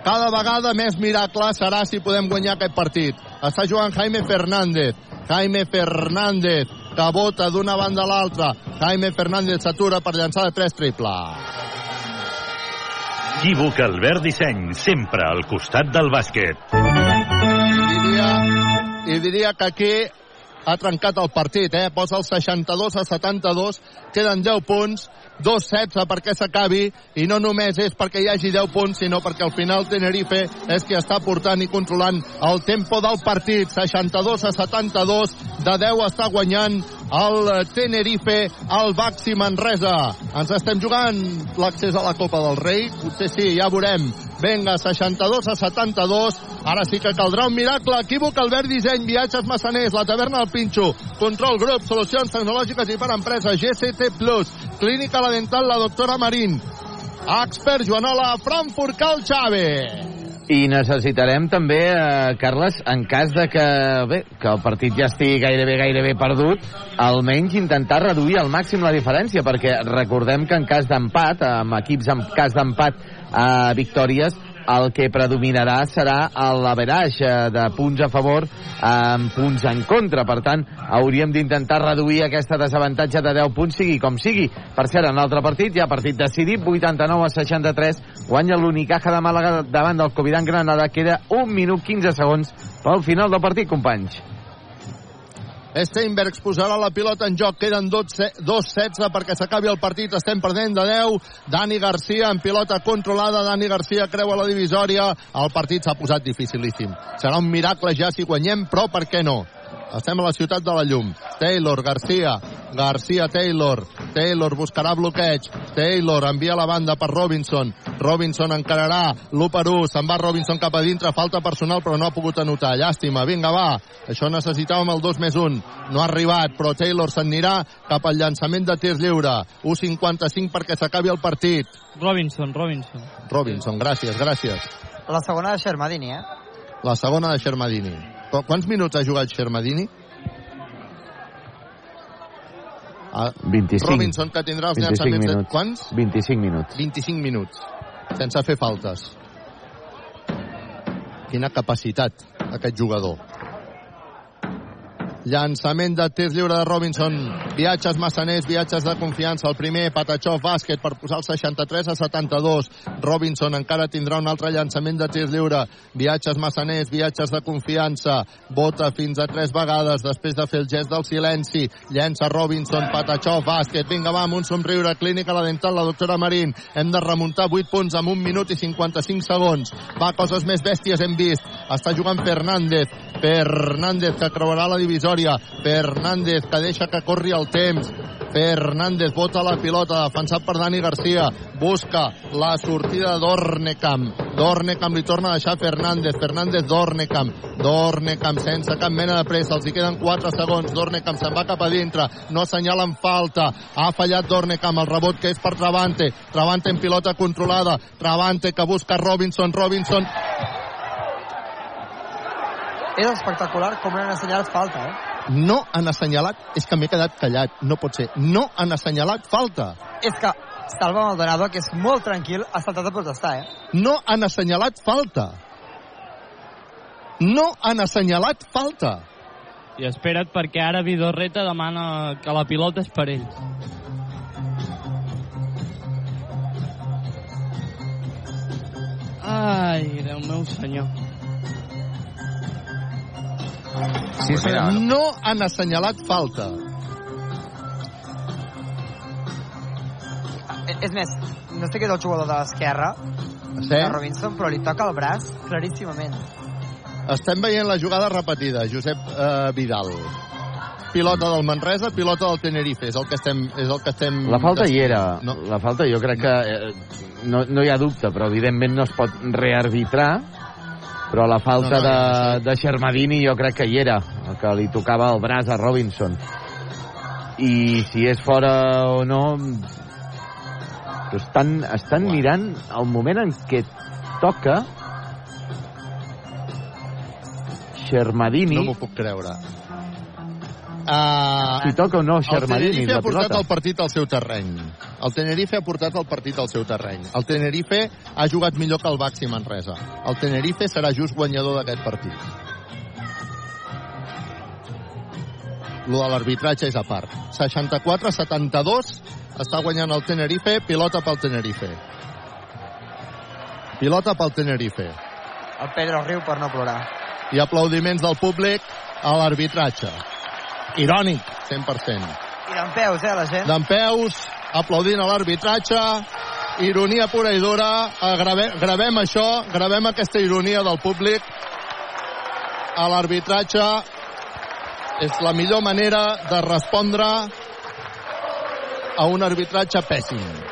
Speaker 4: Cada vegada més miracle serà si podem guanyar aquest partit. Està jugant Jaime Fernández. Jaime Fernández, que vota d'una banda a l'altra. Jaime Fernández s'atura per llançar de 3 triple.
Speaker 9: Equívoc Albert Disseny, sempre al costat del bàsquet.
Speaker 4: diria, i diria que aquí ha trencat el partit, eh? Posa el 62 a 72, queden 10 punts, 2-16 perquè s'acabi, i no només és perquè hi hagi 10 punts, sinó perquè al final Tenerife és qui està portant i controlant el tempo del partit, 62 a 72, de 10 està guanyant el Tenerife al Baxi Manresa. Ens estem jugant l'accés a la Copa del Rei, potser sí, ja veurem. Vinga, 62 a 72. Ara sí que caldrà un miracle. Equívoc, Albert Disseny, Viatges Massaners, la taverna del Pinxo, Control Grup, Solucions Tecnològiques i per Empreses, GCT Clínica La Dental, la doctora Marín, Expert Joanola, Frankfurt Cal Xave.
Speaker 3: I necessitarem també, eh, Carles, en cas de que, bé, que el partit ja estigui gairebé, gairebé perdut, almenys intentar reduir al màxim la diferència, perquè recordem que en cas d'empat, amb equips en cas d'empat a victòries, el que predominarà serà l'average eh, de punts a favor amb punts en contra. Per tant, hauríem d'intentar reduir aquesta desavantatge de 10 punts, sigui com sigui. Per cert, en l'altre partit, ja partit decidit, 89 a 63, guanya l'Unicaja de Màlaga davant del Covidan Granada. Queda 1 minut 15 segons pel final del partit, companys.
Speaker 4: Steinbergs posarà la pilota en joc. Queden 2-16 perquè s'acabi el partit. Estem perdent de 10. Dani Garcia en pilota controlada. Dani Garcia creua la divisòria. El partit s'ha posat dificilíssim. Serà un miracle ja si guanyem, però per què no? Estem a la ciutat de la llum. Taylor, Garcia, Garcia, Taylor. Taylor buscarà bloqueig. Taylor envia la banda per Robinson. Robinson encararà l'1 per 1. Se'n va Robinson cap a dintre. Falta personal, però no ha pogut anotar. Llàstima. Vinga, va. Això necessitàvem el 2 més 1. No ha arribat, però Taylor s'anirà cap al llançament de tirs lliure. 1.55 perquè s'acabi el partit.
Speaker 5: Robinson, Robinson.
Speaker 4: Robinson, gràcies, gràcies.
Speaker 8: La segona de Xermadini, eh?
Speaker 4: La segona de Xermadini. Qu- Quants minuts ha jugat Xermadini? Ah,
Speaker 3: 25.
Speaker 4: Robinson, que tindrà els
Speaker 3: 25
Speaker 4: llançaments... De...
Speaker 3: minuts.
Speaker 4: Quants?
Speaker 3: 25 minuts.
Speaker 4: 25 minuts. Sense fer faltes. Quina capacitat, aquest jugador. Llançament de tirs lliure de Robinson. Viatges massaners, viatges de confiança. El primer, Patachov, bàsquet, per posar el 63 a 72. Robinson encara tindrà un altre llançament de tirs lliure. Viatges massaners, viatges de confiança. Bota fins a tres vegades després de fer el gest del silenci. Llença Robinson, Patachov, bàsquet. Vinga, va, amb un somriure. Clínica la dental, la doctora Marín. Hem de remuntar 8 punts amb un minut i 55 segons. Va, coses més bèsties hem vist. Està jugant Fernández. Fernández que creuarà la divisòria. Fernández que deixa que corri el temps. Fernández bota la pilota, defensat per Dani Garcia. Busca la sortida d'Ornecam. D'Ornecam li torna a deixar Fernández. Fernández d'Ornecam. D'Ornecam sense cap mena de pressa. Els hi queden 4 segons. D'Ornecam se'n va cap a dintre. No assenyalen falta. Ha fallat d'Ornecam. El rebot que és per Travante. Travante en pilota controlada. Travante que busca Robinson. Robinson
Speaker 8: És espectacular com no han assenyalat falta, eh?
Speaker 4: no han assenyalat, és que m'he quedat callat, no pot ser, no han assenyalat falta.
Speaker 8: És que Salva Maldonado, que és molt tranquil, ha saltat a protestar, eh?
Speaker 4: No han assenyalat falta. No han assenyalat falta.
Speaker 5: I espera't perquè ara Vidorreta demana que la pilota és per ell. Ai, Déu meu senyor.
Speaker 4: Sí, sí, no han assenyalat falta.
Speaker 8: Eh, És més, no sé què és el jugador de l'esquerra,
Speaker 4: Sí?
Speaker 8: de Robinson, però li toca el braç claríssimament.
Speaker 4: Estem veient la jugada repetida, Josep eh, Vidal. Pilota del Manresa, pilota del Tenerife, és el que estem... És el que estem
Speaker 3: La falta hi era. No. La falta jo crec que eh, no, no hi ha dubte, però evidentment no es pot rearbitrar però la falta
Speaker 4: no, no,
Speaker 3: de, de Xermadini jo crec que hi era, que li tocava el braç a Robinson. I si és fora o no... Doncs estan, estan mirant el moment en què toca Xermadini...
Speaker 4: No m'ho puc creure. Uh,
Speaker 3: Si toca o no
Speaker 4: el
Speaker 3: Xermadini
Speaker 4: Tenerife ha portat
Speaker 3: pilota.
Speaker 4: el partit al seu terreny. El Tenerife ha portat el partit al seu terreny. El Tenerife ha jugat millor que el Baxi Manresa. El Tenerife serà just guanyador d'aquest partit. Lo de l'arbitratge és a part. 64-72 està guanyant el Tenerife, pilota pel Tenerife. Pilota pel Tenerife.
Speaker 8: El Pedro riu per no plorar.
Speaker 4: I aplaudiments del públic a l'arbitratge. Irònic, 100%.
Speaker 8: I d'en peus, eh, la gent?
Speaker 4: D'en peus, aplaudint a l'arbitratge, ironia pura i dura, Eh, grave, gravem això, gravem aquesta ironia del públic a l'arbitratge. És la millor manera de respondre a un arbitratge pèssim.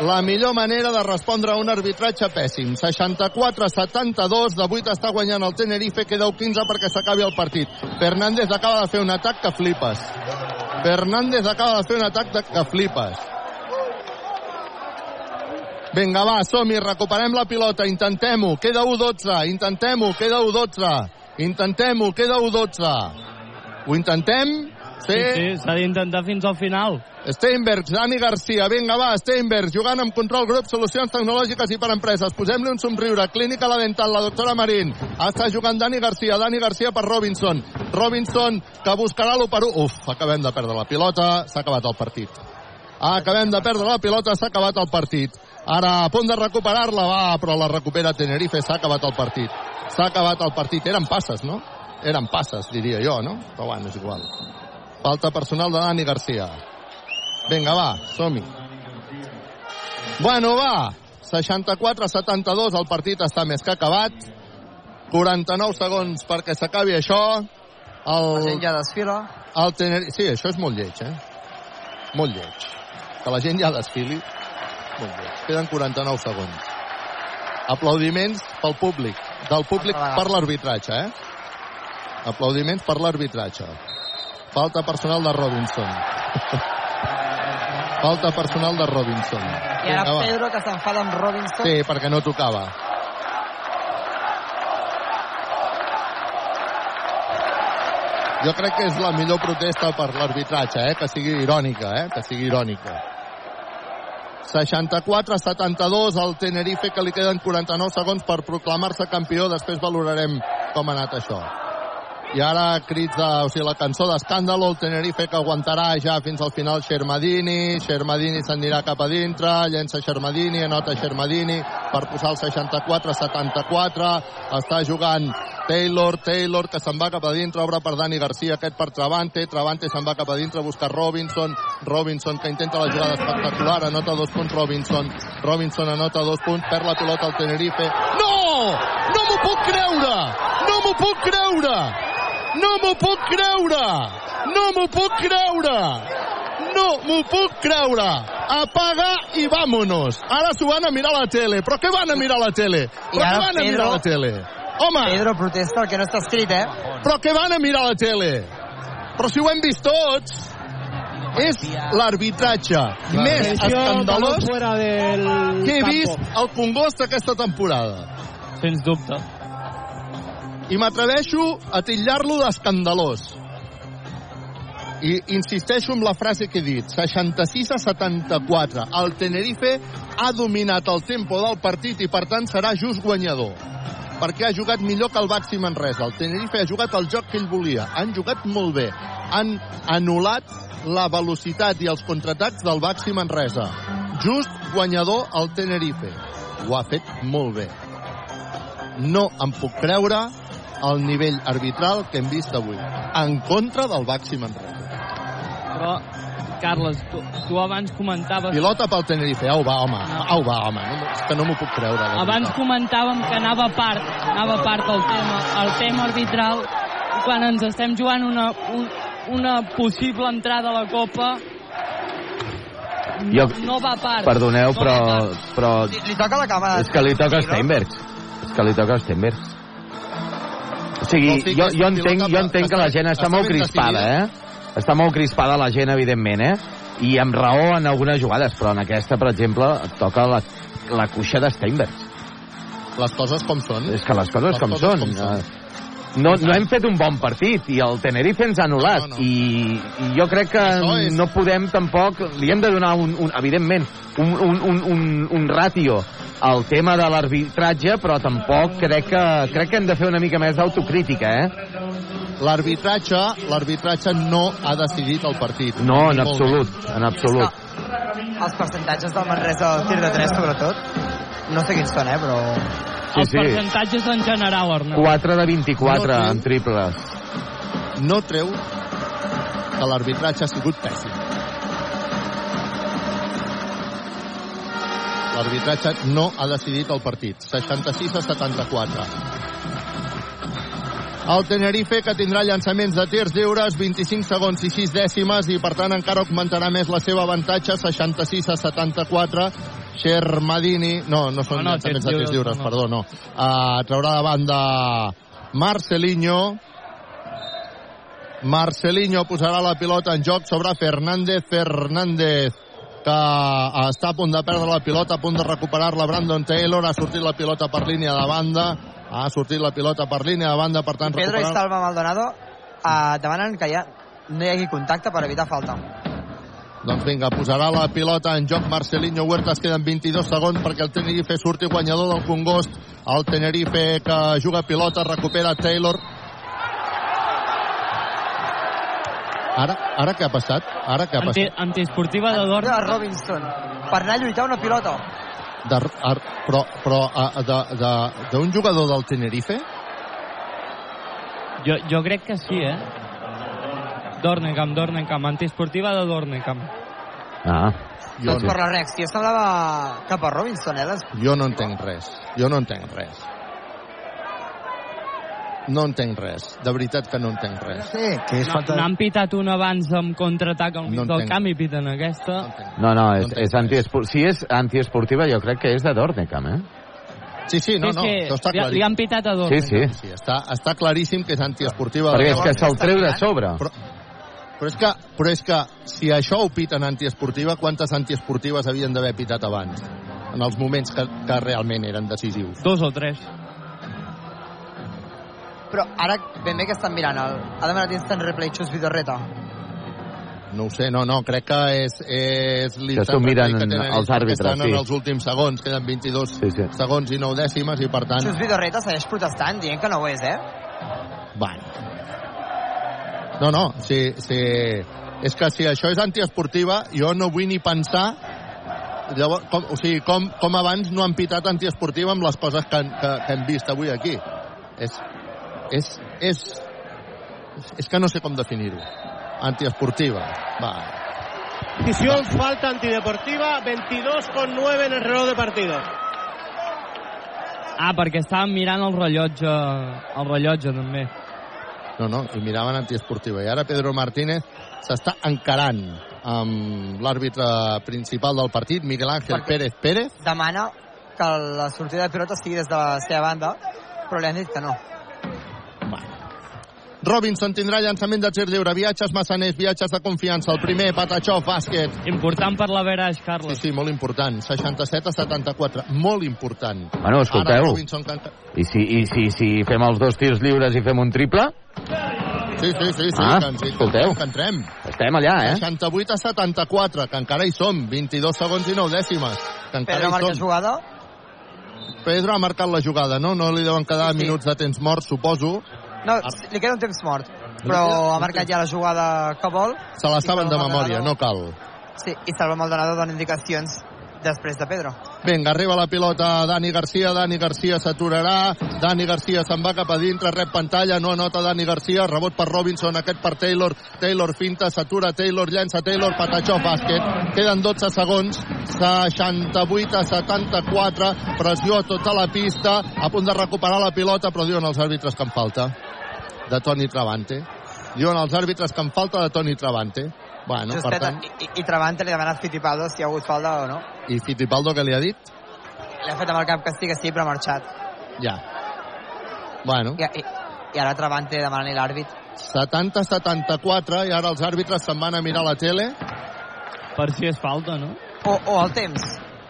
Speaker 4: La millor manera de respondre a un arbitratge pèssim. 64-72, de 8 està guanyant el Tenerife, queda 15 perquè s'acabi el partit. Fernández acaba de fer un atac que flipes. Fernández acaba de fer un atac que flipes. Vinga, va, som-hi, recuperem la pilota, intentem-ho, queda 1-12, intentem-ho, queda 1-12, intentem-ho, queda 1-12. Ho intentem? Sí?
Speaker 5: Sí, sí, s'ha d'intentar fins al final.
Speaker 4: Steinberg, Dani Garcia, vinga va, Steinberg, jugant amb control grup, solucions tecnològiques i per empreses. Posem-li un somriure, clínica la dental, la doctora Marín. Està jugant Dani Garcia, Dani Garcia per Robinson. Robinson, que buscarà l'1 Uf, acabem de perdre la pilota, s'ha acabat el partit. Acabem de perdre la pilota, s'ha acabat el partit. Ara a punt de recuperar-la, va, però la recupera Tenerife, s'ha acabat el partit. S'ha acabat el partit. Eren passes, no? Eren passes, diria jo, no? Però bueno, és igual. Falta personal de Dani Garcia. Vinga, va, som-hi. Bueno, va. 64-72, el partit està més que acabat. 49 segons perquè s'acabi això. El...
Speaker 8: La gent ja desfila.
Speaker 4: El Tenerife... Sí, això és molt lleig, eh? Molt lleig. Que la gent ja desfili. Molt lleig. Queden 49 segons. Aplaudiments pel públic. Del públic per l'arbitratge, eh? Aplaudiments per l'arbitratge. Falta personal de Robinson. Falta personal de Robinson.
Speaker 8: I ara
Speaker 4: Vinga.
Speaker 8: Pedro, que s'enfada amb Robinson.
Speaker 4: Sí, perquè no tocava. Jo crec que és la millor protesta per l'arbitratge, eh? que sigui irònica, eh? que sigui irònica. 64-72 al Tenerife, que li queden 49 segons per proclamar-se campió. Després valorarem com ha anat això. I ara crits de, o sigui, la cançó d'escàndalo, el Tenerife que aguantarà ja fins al final Xermadini, Xermadini s'anirà cap a dintre, llença Xermadini, anota Xermadini per posar el 64-74, està jugant Taylor, Taylor que se'n va cap a dintre, obre per Dani Garcia, aquest per Travante, Travante se'n va cap a dintre, busca Robinson, Robinson que intenta la jugada espectacular, anota dos punts Robinson, Robinson anota dos punts, perd la pilota al Tenerife. No! No m'ho puc creure! No m'ho puc creure! No m'ho puc creure! No m'ho puc creure! No m'ho puc creure! Apaga i vámonos! Ara s'ho van a mirar a la tele. Però què van a mirar a la tele? Però què van a mirar a la tele? Home!
Speaker 8: Pedro protesta el que no està escrit, eh?
Speaker 4: Però què van a mirar a la tele? Però si ho hem vist tots, és l'arbitratge més escandalós que he vist al Congost aquesta temporada.
Speaker 5: Sens dubte.
Speaker 4: I m'atreveixo a titllar-lo d'escandalós. I insisteixo en la frase que he dit, 66 a 74. El Tenerife ha dominat el tempo del partit i, per tant, serà just guanyador. Perquè ha jugat millor que el Baxi Manresa. El Tenerife ha jugat el joc que ell volia. Han jugat molt bé. Han anul·lat la velocitat i els contraatacs del Baxi Manresa. Just guanyador el Tenerife. Ho ha fet molt bé. No em puc creure el nivell arbitral que hem vist avui. En contra del Baxi Manresa.
Speaker 5: Però, Carles, tu, tu abans comentaves...
Speaker 4: Pilota pel Tenerife. Au, va, home. Au, va, home. No, és que no m'ho puc creure.
Speaker 5: Abans
Speaker 4: veritat.
Speaker 5: comentàvem que anava a part, anava a part el tema, el tema arbitral, quan ens estem jugant una, un, una possible entrada a la Copa,
Speaker 3: Jo,
Speaker 5: no va a part.
Speaker 3: perdoneu,
Speaker 5: no
Speaker 3: però,
Speaker 5: va a part.
Speaker 3: però
Speaker 8: Li toca la cama.
Speaker 3: és que li toca a Steinberg. És que li toca a Steinberg. O sigui, jo, jo entenc, jo entenc que la gent està, molt crispada, eh? Està molt crispada la gent, evidentment, eh? I amb raó en algunes jugades, però en aquesta, per exemple, toca la, la cuixa de Steinberg.
Speaker 4: les coses com són.
Speaker 3: És que les coses
Speaker 4: Les
Speaker 3: com
Speaker 4: coses
Speaker 3: són.
Speaker 4: com són.
Speaker 3: No, no hem fet un bon partit i el Tenerife ens ha anul·lat
Speaker 4: No, no.
Speaker 3: I, i jo crec que
Speaker 4: és-
Speaker 3: no podem tampoc li hem de donar un, un evidentment un, un, un, un, un ràtio al tema de l'arbitratge però tampoc crec que, crec que hem de fer una mica més d'autocrítica eh?
Speaker 4: L'arbitratge l'arbitratge no ha decidit el partit.
Speaker 3: no, en absolut en absolut
Speaker 8: Els percentatges del Manresa al tir de 3, sobretot, no sé quins són, eh, però...
Speaker 3: Sí,
Speaker 5: els
Speaker 3: sí.
Speaker 5: percentatges en general, Arnau.
Speaker 3: 4 de 24
Speaker 4: No,
Speaker 3: en triples.
Speaker 4: No treu que l'arbitratge ha sigut pèssim. L'arbitratge no ha decidit el partit. 66 a 74. El Tenerife, que tindrà llançaments de tirs lliures, 25 segons i 6 dècimes, i per tant encara augmentarà més la seva avantatge, 66 a 74. Shermadini, no, no són
Speaker 5: No, no,
Speaker 4: llançaments de
Speaker 5: tirs
Speaker 4: tirs
Speaker 5: lliures,
Speaker 4: lliures,
Speaker 5: no.
Speaker 4: perdó, no. Uh, traurà de banda Marcelinho, Marcelinho posarà la pilota en joc sobre Fernández. Fernández que està a punt de perdre la pilota, a punt de recuperar-la Brandon Taylor, ha sortit la pilota per línia de banda, ha sortit la pilota per línia de banda, per tant
Speaker 8: Pedro i
Speaker 4: recuperar...
Speaker 8: Salva Maldonado eh, demanen que ja no hi hagi contacte per evitar falta.
Speaker 4: Doncs vinga, posarà la pilota en joc Marcelinho Huertas, queden 22 segons perquè el Tenerife surti guanyador del Congost. El Tenerife que juga pilota, recupera Taylor. Ara, ara què ha passat? Ara què ha
Speaker 5: Anti,
Speaker 4: passat?
Speaker 5: antiesportiva de Dorn.
Speaker 8: De Robinson, per anar a lluitar una pilota.
Speaker 4: De, ar, però però a- de- de- d'un jugador del Tenerife?
Speaker 5: Jo, jo crec que sí, eh? Dornenkamp, Dornenkamp, antiesportiva de Dornenkamp.
Speaker 3: ah,
Speaker 4: Jo
Speaker 8: doncs
Speaker 4: no,
Speaker 8: per la reacció semblava cap a Robinson, eh? Les...
Speaker 4: jo no entenc res. Jo no entenc res. No entenc res. De veritat que no entenc res.
Speaker 8: Sí, que és
Speaker 5: No,
Speaker 8: falta...
Speaker 5: N'han pitat un abans amb contraatac al mig
Speaker 4: No
Speaker 5: del camp i piten aquesta.
Speaker 3: no, no, és,
Speaker 4: entenc
Speaker 3: és antiespor... si és antiesportiva jo crec que és de Dornecamp eh?
Speaker 4: Sí, sí, no, no,
Speaker 5: sí,
Speaker 4: això està
Speaker 5: li, li
Speaker 4: claríssim.
Speaker 5: han pitat a
Speaker 3: sí,
Speaker 5: Dornenkamp.
Speaker 3: sí
Speaker 4: Sí, està, està claríssim que és antiesportiva.
Speaker 3: perquè és que se'l treu de sobre
Speaker 4: Però, però, és que, però és que si això ho piten antiesportiva, quantes antiesportives havien d'haver pitat abans? En els moments que, que realment eren decisius.
Speaker 5: Dos o tres.
Speaker 8: Però ara ben bé que estan mirant. El... Ha demanat instant replay Xus Vidorreta.
Speaker 4: No ho sé, no, no, crec que és, és
Speaker 3: Que s'ho miren
Speaker 4: que tenen
Speaker 3: els àrbitres,
Speaker 4: estan
Speaker 3: sí.
Speaker 4: en els últims segons, queden 22
Speaker 3: Sí, sí.
Speaker 4: segons i 9 dècimes i per tant,
Speaker 8: Xus Vidorreta segueix protestant, dient que no ho és, eh?
Speaker 4: bueno. No, no, sí, sí. És que si això és antiesportiva, jo no vull ni pensar Llavors, com, o sigui, com, com abans no han pitat antiesportiva amb les coses que, que, que hem vist avui aquí. És, és, és, és que no sé com definir-ho. Antiesportiva. Va.
Speaker 21: Decisión, falta antideportiva, 22 con 9 en el reloj de partido.
Speaker 5: Ah, perquè estàvem mirant el rellotge, el rellotge també.
Speaker 4: No, no, i miraven antiesportiva. I ara Pedro Martínez s'està encarant amb l'àrbitre principal del partit, Miguel Ángel
Speaker 8: Perquè-
Speaker 4: Pérez Pérez.
Speaker 8: Demana que la sortida de pilota sigui des de la seva banda, però li han dit que no.
Speaker 4: Robinson tindrà llançament de tir lliure, viatges massaners, viatges de confiança. El primer, Patachó, bàsquet.
Speaker 5: Important per la Veraix, Carles.
Speaker 4: Sí, sí, molt important. 67 a 74. Molt important.
Speaker 3: Bueno, escolteu.
Speaker 4: Ara Robinson enca-
Speaker 3: i si, i si, si fem els dos tirs lliures i fem un triple
Speaker 4: Sí, sí, sí, sí,
Speaker 3: Ah,
Speaker 4: que, ens,
Speaker 3: escolteu.
Speaker 4: que entrem.
Speaker 3: estem allà, eh?
Speaker 4: 68 a 74, que encara hi som. 22 segons i 9 dècimes. Que encara
Speaker 8: Pedro
Speaker 4: hi
Speaker 8: marca
Speaker 4: som.
Speaker 8: jugada.
Speaker 4: Pedro ha marcat la jugada, no? No li deuen quedar minuts de temps mort, suposo.
Speaker 8: No, li queda un temps mort, però ha marcat ja la jugada que vol.
Speaker 4: Se la saben de memòria, no cal.
Speaker 8: Sí, i Salva Maldonado dona indicacions després de Pedro.
Speaker 4: Vinga, arriba la pilota Dani Garcia, Dani Garcia s'aturarà, Dani Garcia se'n va cap a dintre, rep pantalla, no anota Dani Garcia, rebot per Robinson, aquest per Taylor, Taylor finta, s'atura Taylor, llença Taylor, patachó, bàsquet, queden 12 segons, 68 a 74, pressió a tota la pista, a punt de recuperar la pilota, però diuen els àrbitres que en falta, de Toni Travante. Diuen els àrbitres que en falta de Toni Travante. Bueno, per
Speaker 8: Justeta,
Speaker 4: tant,
Speaker 8: i, i Travante li ha demanat Fittipaldo si hi ha hagut falta o no.
Speaker 4: i Fittipaldo que li ha dit?
Speaker 8: Li ha fet amb el cap que sí, que sí, però ha marxat.
Speaker 4: Ja. Bueno.
Speaker 8: I, i, i ara Travante demanant l'àrbit.
Speaker 4: 70-74 i ara els àrbitres se'n van a mirar la tele.
Speaker 5: Per si és falta, no?
Speaker 8: O, o el temps.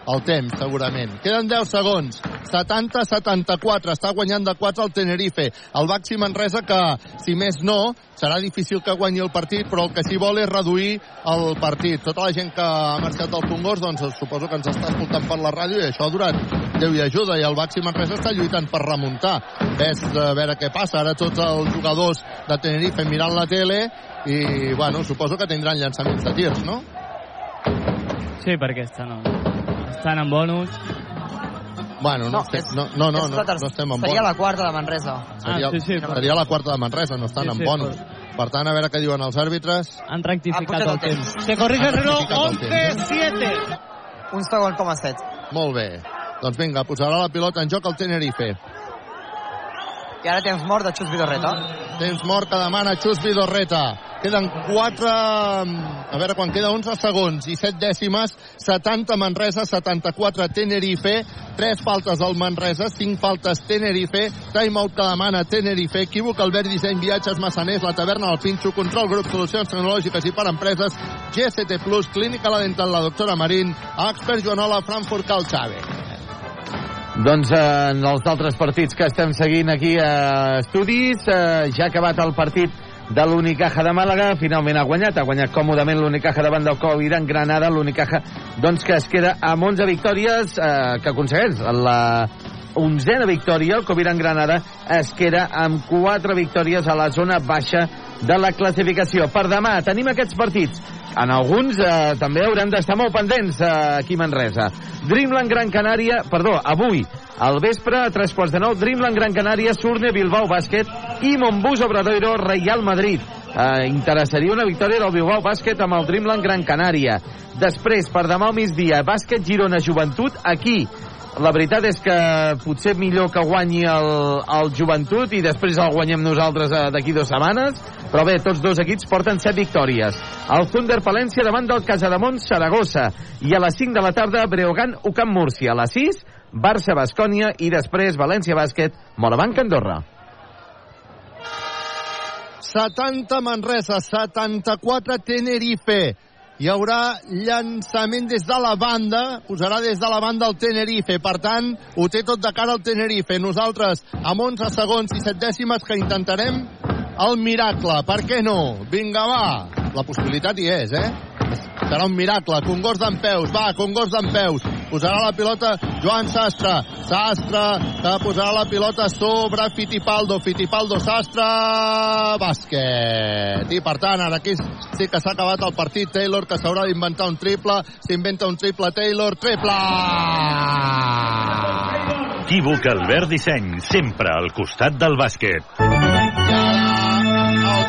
Speaker 4: El temps, segurament. Queden 10 segons. 70-74. Està guanyant de 4 el Tenerife. El Baxi Manresa que, si més no, serà difícil que guanyi el partit, però el que sí vol és reduir el partit. Tota la gent que ha marxat del Congost, doncs suposo que ens està escoltant per la ràdio i això ha durat Déu i ajuda i el Baxi Manresa està lluitant per remuntar. Ves a veure què passa. Ara tots els jugadors de Tenerife mirant la tele i, bueno, suposo que tindran llançaments de tirs, no?
Speaker 5: Sí, perquè estan, estan en bonus.
Speaker 4: Bueno, no,
Speaker 8: No,
Speaker 4: estem,
Speaker 8: és-
Speaker 4: no, no, no, no, no estem en
Speaker 8: Seria
Speaker 4: bonus.
Speaker 8: la quarta de Manresa.
Speaker 4: Seria,
Speaker 5: Ah, sí, sí, però-
Speaker 4: seria la quarta de Manresa, no estan
Speaker 5: Sí,
Speaker 4: en
Speaker 5: sí,
Speaker 4: bonus. Per tant, a veure què diuen els àrbitres.
Speaker 5: Han rectificat el temps.
Speaker 21: Se corrige el reloj,
Speaker 4: rectificat el temps,
Speaker 21: 11-7.
Speaker 8: Un segon com a set.
Speaker 4: Molt bé. Doncs vinga, posarà la pilota en joc el Tenerife.
Speaker 8: I ara temps mort de Xus Vidorreta.
Speaker 4: Temps mort que demana Xus Vidorreta. Queden 4... A veure, quan queda 11 segons i 7 dècimes, 70 Manresa, 74 Tenerife, 3 faltes al Manresa, 5 faltes Tenerife, timeout que demana Tenerife, equívoc Albert Disseny, Viatges Massaners, la taverna del Pinxo, Control Grup, Solucions Tecnològiques i per Empreses, GST Plus, Clínica La Dental, la doctora Marín, Expert Joanola, Frankfurt Cal Xave.
Speaker 3: Doncs eh, en els altres partits que estem seguint aquí a Estudis, eh, ja ha acabat el partit de l'Unicaja de Màlaga, finalment ha guanyat, ha guanyat còmodament l'Unicaja davant del Covid en Granada, l'Unicaja doncs que es queda amb 11 victòries eh, que aconsegueix la onzena victòria, el Coviran Granada es queda amb quatre victòries a la zona baixa de la classificació. Per demà tenim aquests partits. En alguns eh, també haurem d'estar molt pendents eh, aquí a Manresa. Dreamland Gran Canària, perdó, avui, al vespre, a tres quarts de nou, Dreamland Gran Canària, Surne, Bilbao Bàsquet i Montbus Obradoiro, Real Madrid. Eh, interessaria una victòria del Bilbao Bàsquet amb el Dreamland Gran Canària. Després, per demà al migdia, Bàsquet Girona Joventut, aquí. La veritat és que potser millor que guanyi el, el Joventut i després el guanyem nosaltres eh, d'aquí dues setmanes, però bé, tots dos equips porten set victòries. El Thunder Palència davant del Casademont Saragossa i a les 5 de la tarda Breogán Ucamp Múrcia. A les 6 Barça Bascònia i després València Bàsquet Morabanc Andorra.
Speaker 4: 70 Manresa, 74 Tenerife. Hi haurà llançament des de la banda, posarà des de la banda el Tenerife, per tant, ho té tot de cara al Tenerife. Nosaltres, amb 11 segons i 7 dècimes, que intentarem el miracle. Per què no? Vinga, va. La possibilitat hi és, eh? Serà un miracle. Congost d'en peus. Va, Congost d'en peus. Posarà la pilota Joan Sastre. Sastre que posarà la pilota sobre Fittipaldo. Fittipaldo, Sastre, bàsquet. I per tant, ara aquí sí que s'ha acabat el partit. Taylor que s'haurà d'inventar un triple. S'inventa un triple Taylor. Triple!
Speaker 9: Equívoc Albert Disseny, sempre al costat del bàsquet.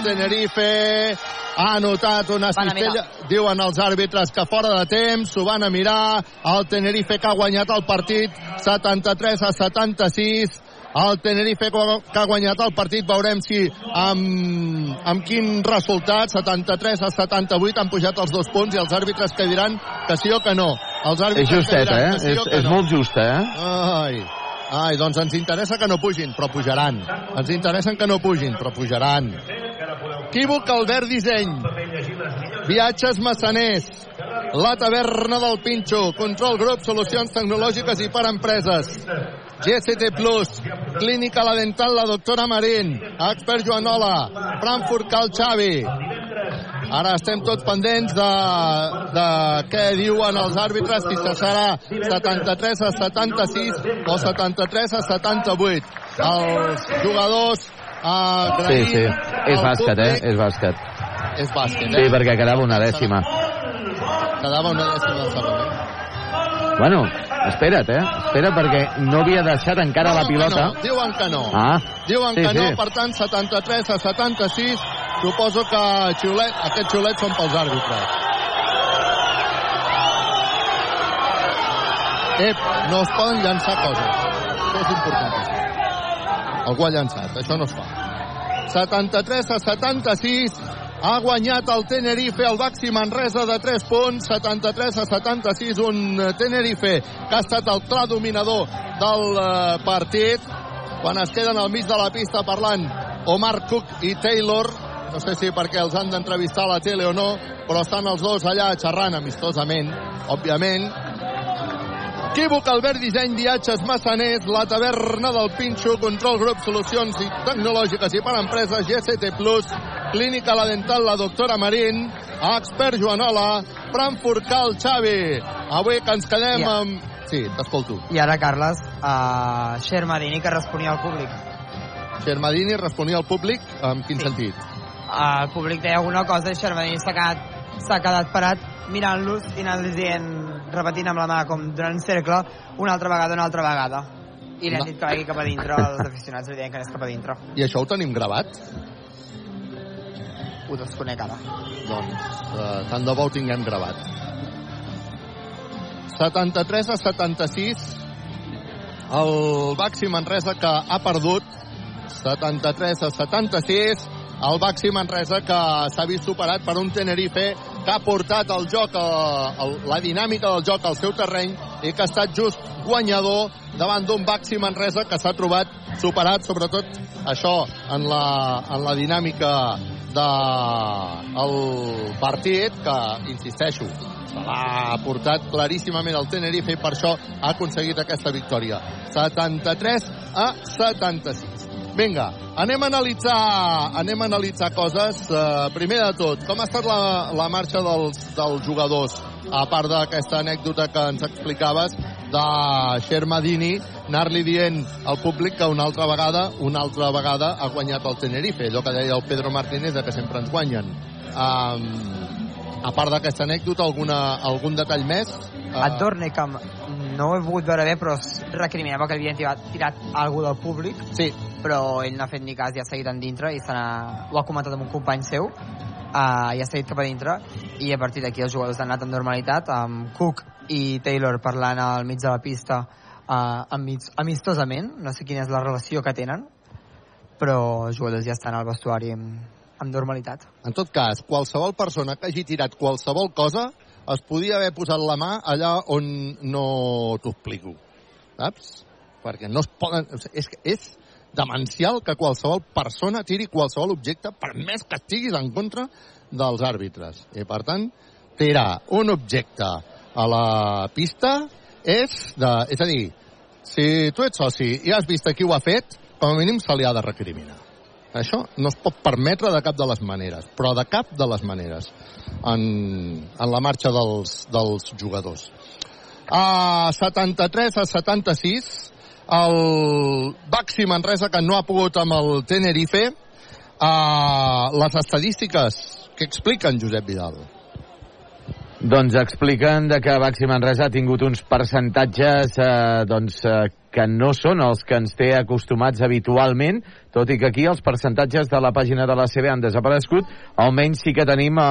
Speaker 4: El Tenerife ha anotat una cistella. Diuen els àrbitres que fora de temps, s'ho van a mirar. El Tenerife que ha guanyat el partit 73 a 76. El Tenerife que ha guanyat el partit, veurem si amb, amb quin resultat, 73 a 78, han pujat els dos punts i els àrbitres que diran que sí o que no. Els
Speaker 3: És
Speaker 4: àrbitres que
Speaker 3: justeta,
Speaker 4: diran
Speaker 3: eh?
Speaker 4: que sí
Speaker 3: És,
Speaker 4: que
Speaker 3: és
Speaker 4: no.
Speaker 3: molt justa, eh?
Speaker 4: Ai, ai, doncs ens interessa que no pugin, però pujaran. Ens interessen que no pugin, però pujaran. Equívoc Albert Disseny. Viatges Massaners. La taverna del Pinxo. Control Grup, solucions tecnològiques i per empreses. GST Plus, Clínica La Dental, la doctora Marín, Expert Joanola, Frankfurt Cal Xavi. Ara estem tots pendents de, de què diuen els àrbitres, si se serà 73 a 76 o 73 a 78. Els jugadors a
Speaker 3: Sí, sí. És bàsquet, eh? És bàsquet.
Speaker 4: És bàsquet,
Speaker 3: Sí,
Speaker 4: eh?
Speaker 3: perquè quedava una dècima.
Speaker 4: Quedava una dècima eh?
Speaker 3: Bueno, espera't, eh? Espera't, perquè no havia deixat encara la pilota.
Speaker 4: No, diuen que no.
Speaker 3: Ah,
Speaker 4: Diuen
Speaker 3: sí,
Speaker 4: que no,
Speaker 3: sí.
Speaker 4: per tant, 73 a 76. Suposo que xiulet, aquests xiulets són pels àrbitres. Ep, no es poden llançar coses. Això és importantíssim. Algú ha llançat, això no es fa. 73 a 76. Ha guanyat el Tenerife, el Baxi Manresa de 3 punts, 73 a 76, un Tenerife que ha estat el clar dominador del eh, partit. Quan es queden al mig de la pista parlant Omar Cook i Taylor, no sé si perquè els han d'entrevistar a la tele o no, però estan els dos allà xerrant amistosament, òbviament. Equívoc, Albert Disseny, Viatges Massaners, la taverna del Pinxo, Control Grup, Solucions i Tecnològiques i per Empreses, GST Plus, Clínica La Dental, la doctora Marín, Expert Joanola, Frankfurt Cal Xavi. Avui que ens quedem
Speaker 8: Ja.
Speaker 4: amb... Sí, t'escolto.
Speaker 8: I ara, Carles, uh, Xermadini, que responia al públic.
Speaker 4: Xermadini responia al públic, en quin sí. sentit?
Speaker 8: Uh, el públic deia alguna cosa i Xermadini s'ha quedat, quedat parat mirant-los i anant-los dient, repetint amb la mà com donant cercle, una altra vegada, una altra vegada. I li han dit que vagi cap a dintre, els aficionats li deien que anés cap a dintre.
Speaker 4: I això ho tenim gravat?
Speaker 8: Ho desconec ara.
Speaker 4: Doncs eh, tant de bo ho tinguem gravat. 73 a 76 el Baxi Manresa que ha perdut 73 a 76 el Baxi Manresa que s'ha vist superat per un Tenerife que ha portat el joc, a, el, la dinàmica del joc al seu terreny i que ha estat just guanyador davant d'un Baxi Manresa que s'ha trobat superat, sobretot això en la, en la dinàmica de el partit que, insisteixo, se l'ha portat claríssimament el Tenerife i per això ha aconseguit aquesta victòria. 73 a 76. Vinga, anem a analitzar, anem a analitzar coses. Uh, primer de tot, com ha estat la, la marxa dels, dels jugadors, a part d'aquesta anècdota que ens explicaves de Xermadini, anar-li dient al públic que una altra vegada, una altra vegada ha guanyat el Tenerife, allò que deia el Pedro Martínez de que sempre ens guanyen. Um, a part d'aquesta anècdota, alguna, algun detall més?
Speaker 8: Uh... Et torne que no ho he pogut veure bé, però recriminava que havien tirat, tirat algú del públic.
Speaker 4: Sí.
Speaker 8: Però ell n'ha fet ni cas i ha seguit en dintre i se ho ha comentat amb un company seu uh, i ha seguit cap a dintre i a partir d'aquí els jugadors han anat amb normalitat amb Cook i Taylor parlant al mig de la pista uh, amig, amistosament no sé quina és la relació que tenen però els jugadors ja estan al vestuari amb, amb normalitat
Speaker 4: En tot cas, qualsevol persona que hagi tirat qualsevol cosa es podia haver posat la mà allà on no t'ho explico. Saps? Perquè no es poden... És, és demencial que qualsevol persona tiri qualsevol objecte per més que estiguis en contra dels àrbitres. I, per tant, tirar un objecte a la pista és de... És a dir, si tu ets soci i has vist qui ho ha fet, com a mínim se li ha de recriminar. Això no es pot permetre de cap de les maneres, però de cap de les maneres en, en la marxa dels, dels jugadors. A 73 a 76, el Baxi Manresa, que no ha pogut amb el Tenerife, a les estadístiques que expliquen Josep Vidal.
Speaker 3: Doncs expliquen de que Baxi Manresa ha tingut uns percentatges eh, doncs, eh, que no són els que ens té acostumats habitualment, tot i que aquí els percentatges de la pàgina de la CB han desaparegut, almenys sí que tenim eh,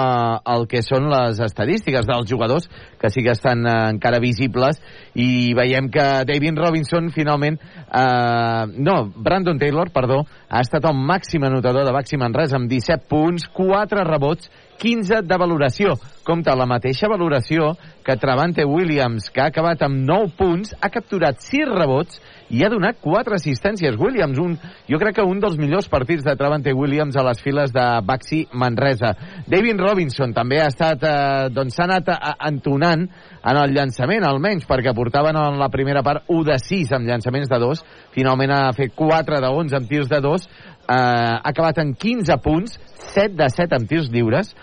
Speaker 3: el que són les estadístiques dels jugadors, que sí que estan eh, encara visibles, i veiem que David Robinson finalment, eh, no, Brandon Taylor, perdó, ha estat el màxim anotador de Baxi Manresa amb 17 punts, 4 rebots, 15 de valoració. Compte la mateixa valoració que Travante Williams, que ha acabat amb 9 punts, ha capturat 6 rebots i ha donat 4 assistències. Williams, un, jo crec que un dels millors partits de Travante Williams a les files de Baxi Manresa. David Robinson també ha estat, eh, doncs s'ha anat a, entonant en el llançament, almenys, perquè portaven en la primera part 1 de 6 amb llançaments de 2, finalment ha fet 4 de 11 amb tirs de 2, eh, ha acabat en 15 punts, 7 de 7 amb tirs lliures,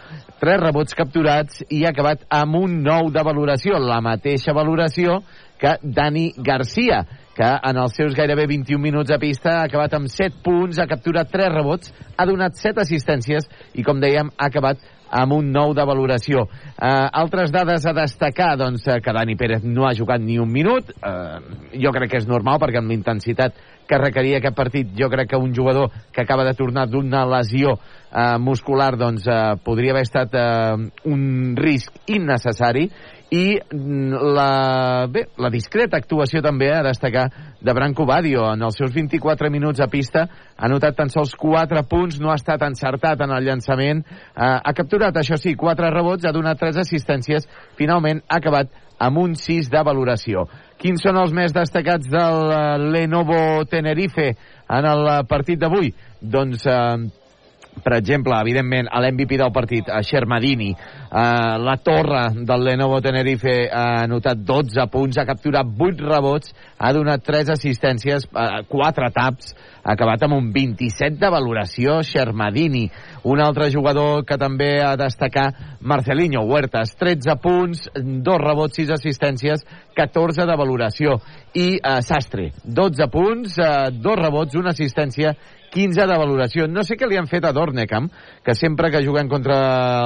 Speaker 3: 3 rebots capturats i ha acabat amb un 9 de valoració, la mateixa valoració que Dani Garcia, que en els seus gairebé 21 minuts a pista ha acabat amb 7 punts, ha capturat 3 rebots, ha donat 7 assistències i, com dèiem, ha acabat amb un 9 de valoració. Uh, altres dades a destacar, doncs, eh, que Dani Pérez no ha jugat ni un minut. Uh, jo crec que és normal, perquè amb l'intensitat que requeria aquest partit, jo crec que un jugador que acaba de tornar d'una lesió uh, muscular, doncs, uh, podria haver estat uh, un risc innecessari. I la, bé, la discreta actuació també a destacar de Branco Badio. En els seus 24 minuts a pista ha notat tan sols 4 punts no ha estat encertat en el llançament. Eh, ha capturat, això sí, 4 rebots ha donat 3 assistències. Finalment ha acabat amb un 6 de valoració quins són els més destacats del Lenovo Tenerife en el partit d'avui? doncs eh, per exemple, evidentment, a l'MVP del partit, a Shermadini, eh, la torre del Lenovo Tenerife ha anotat 12 punts, ha capturat 8 rebots, ha donat 3 assistències, eh, 4 taps, ha acabat amb un 27 de valoració, Shermadini. Un altre jugador que també ha de destacar, Marcelinho Huertas, 13 punts, 2 rebots, 6 assistències, 14 de valoració. I eh, Sastre, 12 punts, eh, 2 rebots, una assistència 15 de valoració. No sé què li han fet a Dornecamp, que sempre que juguen contra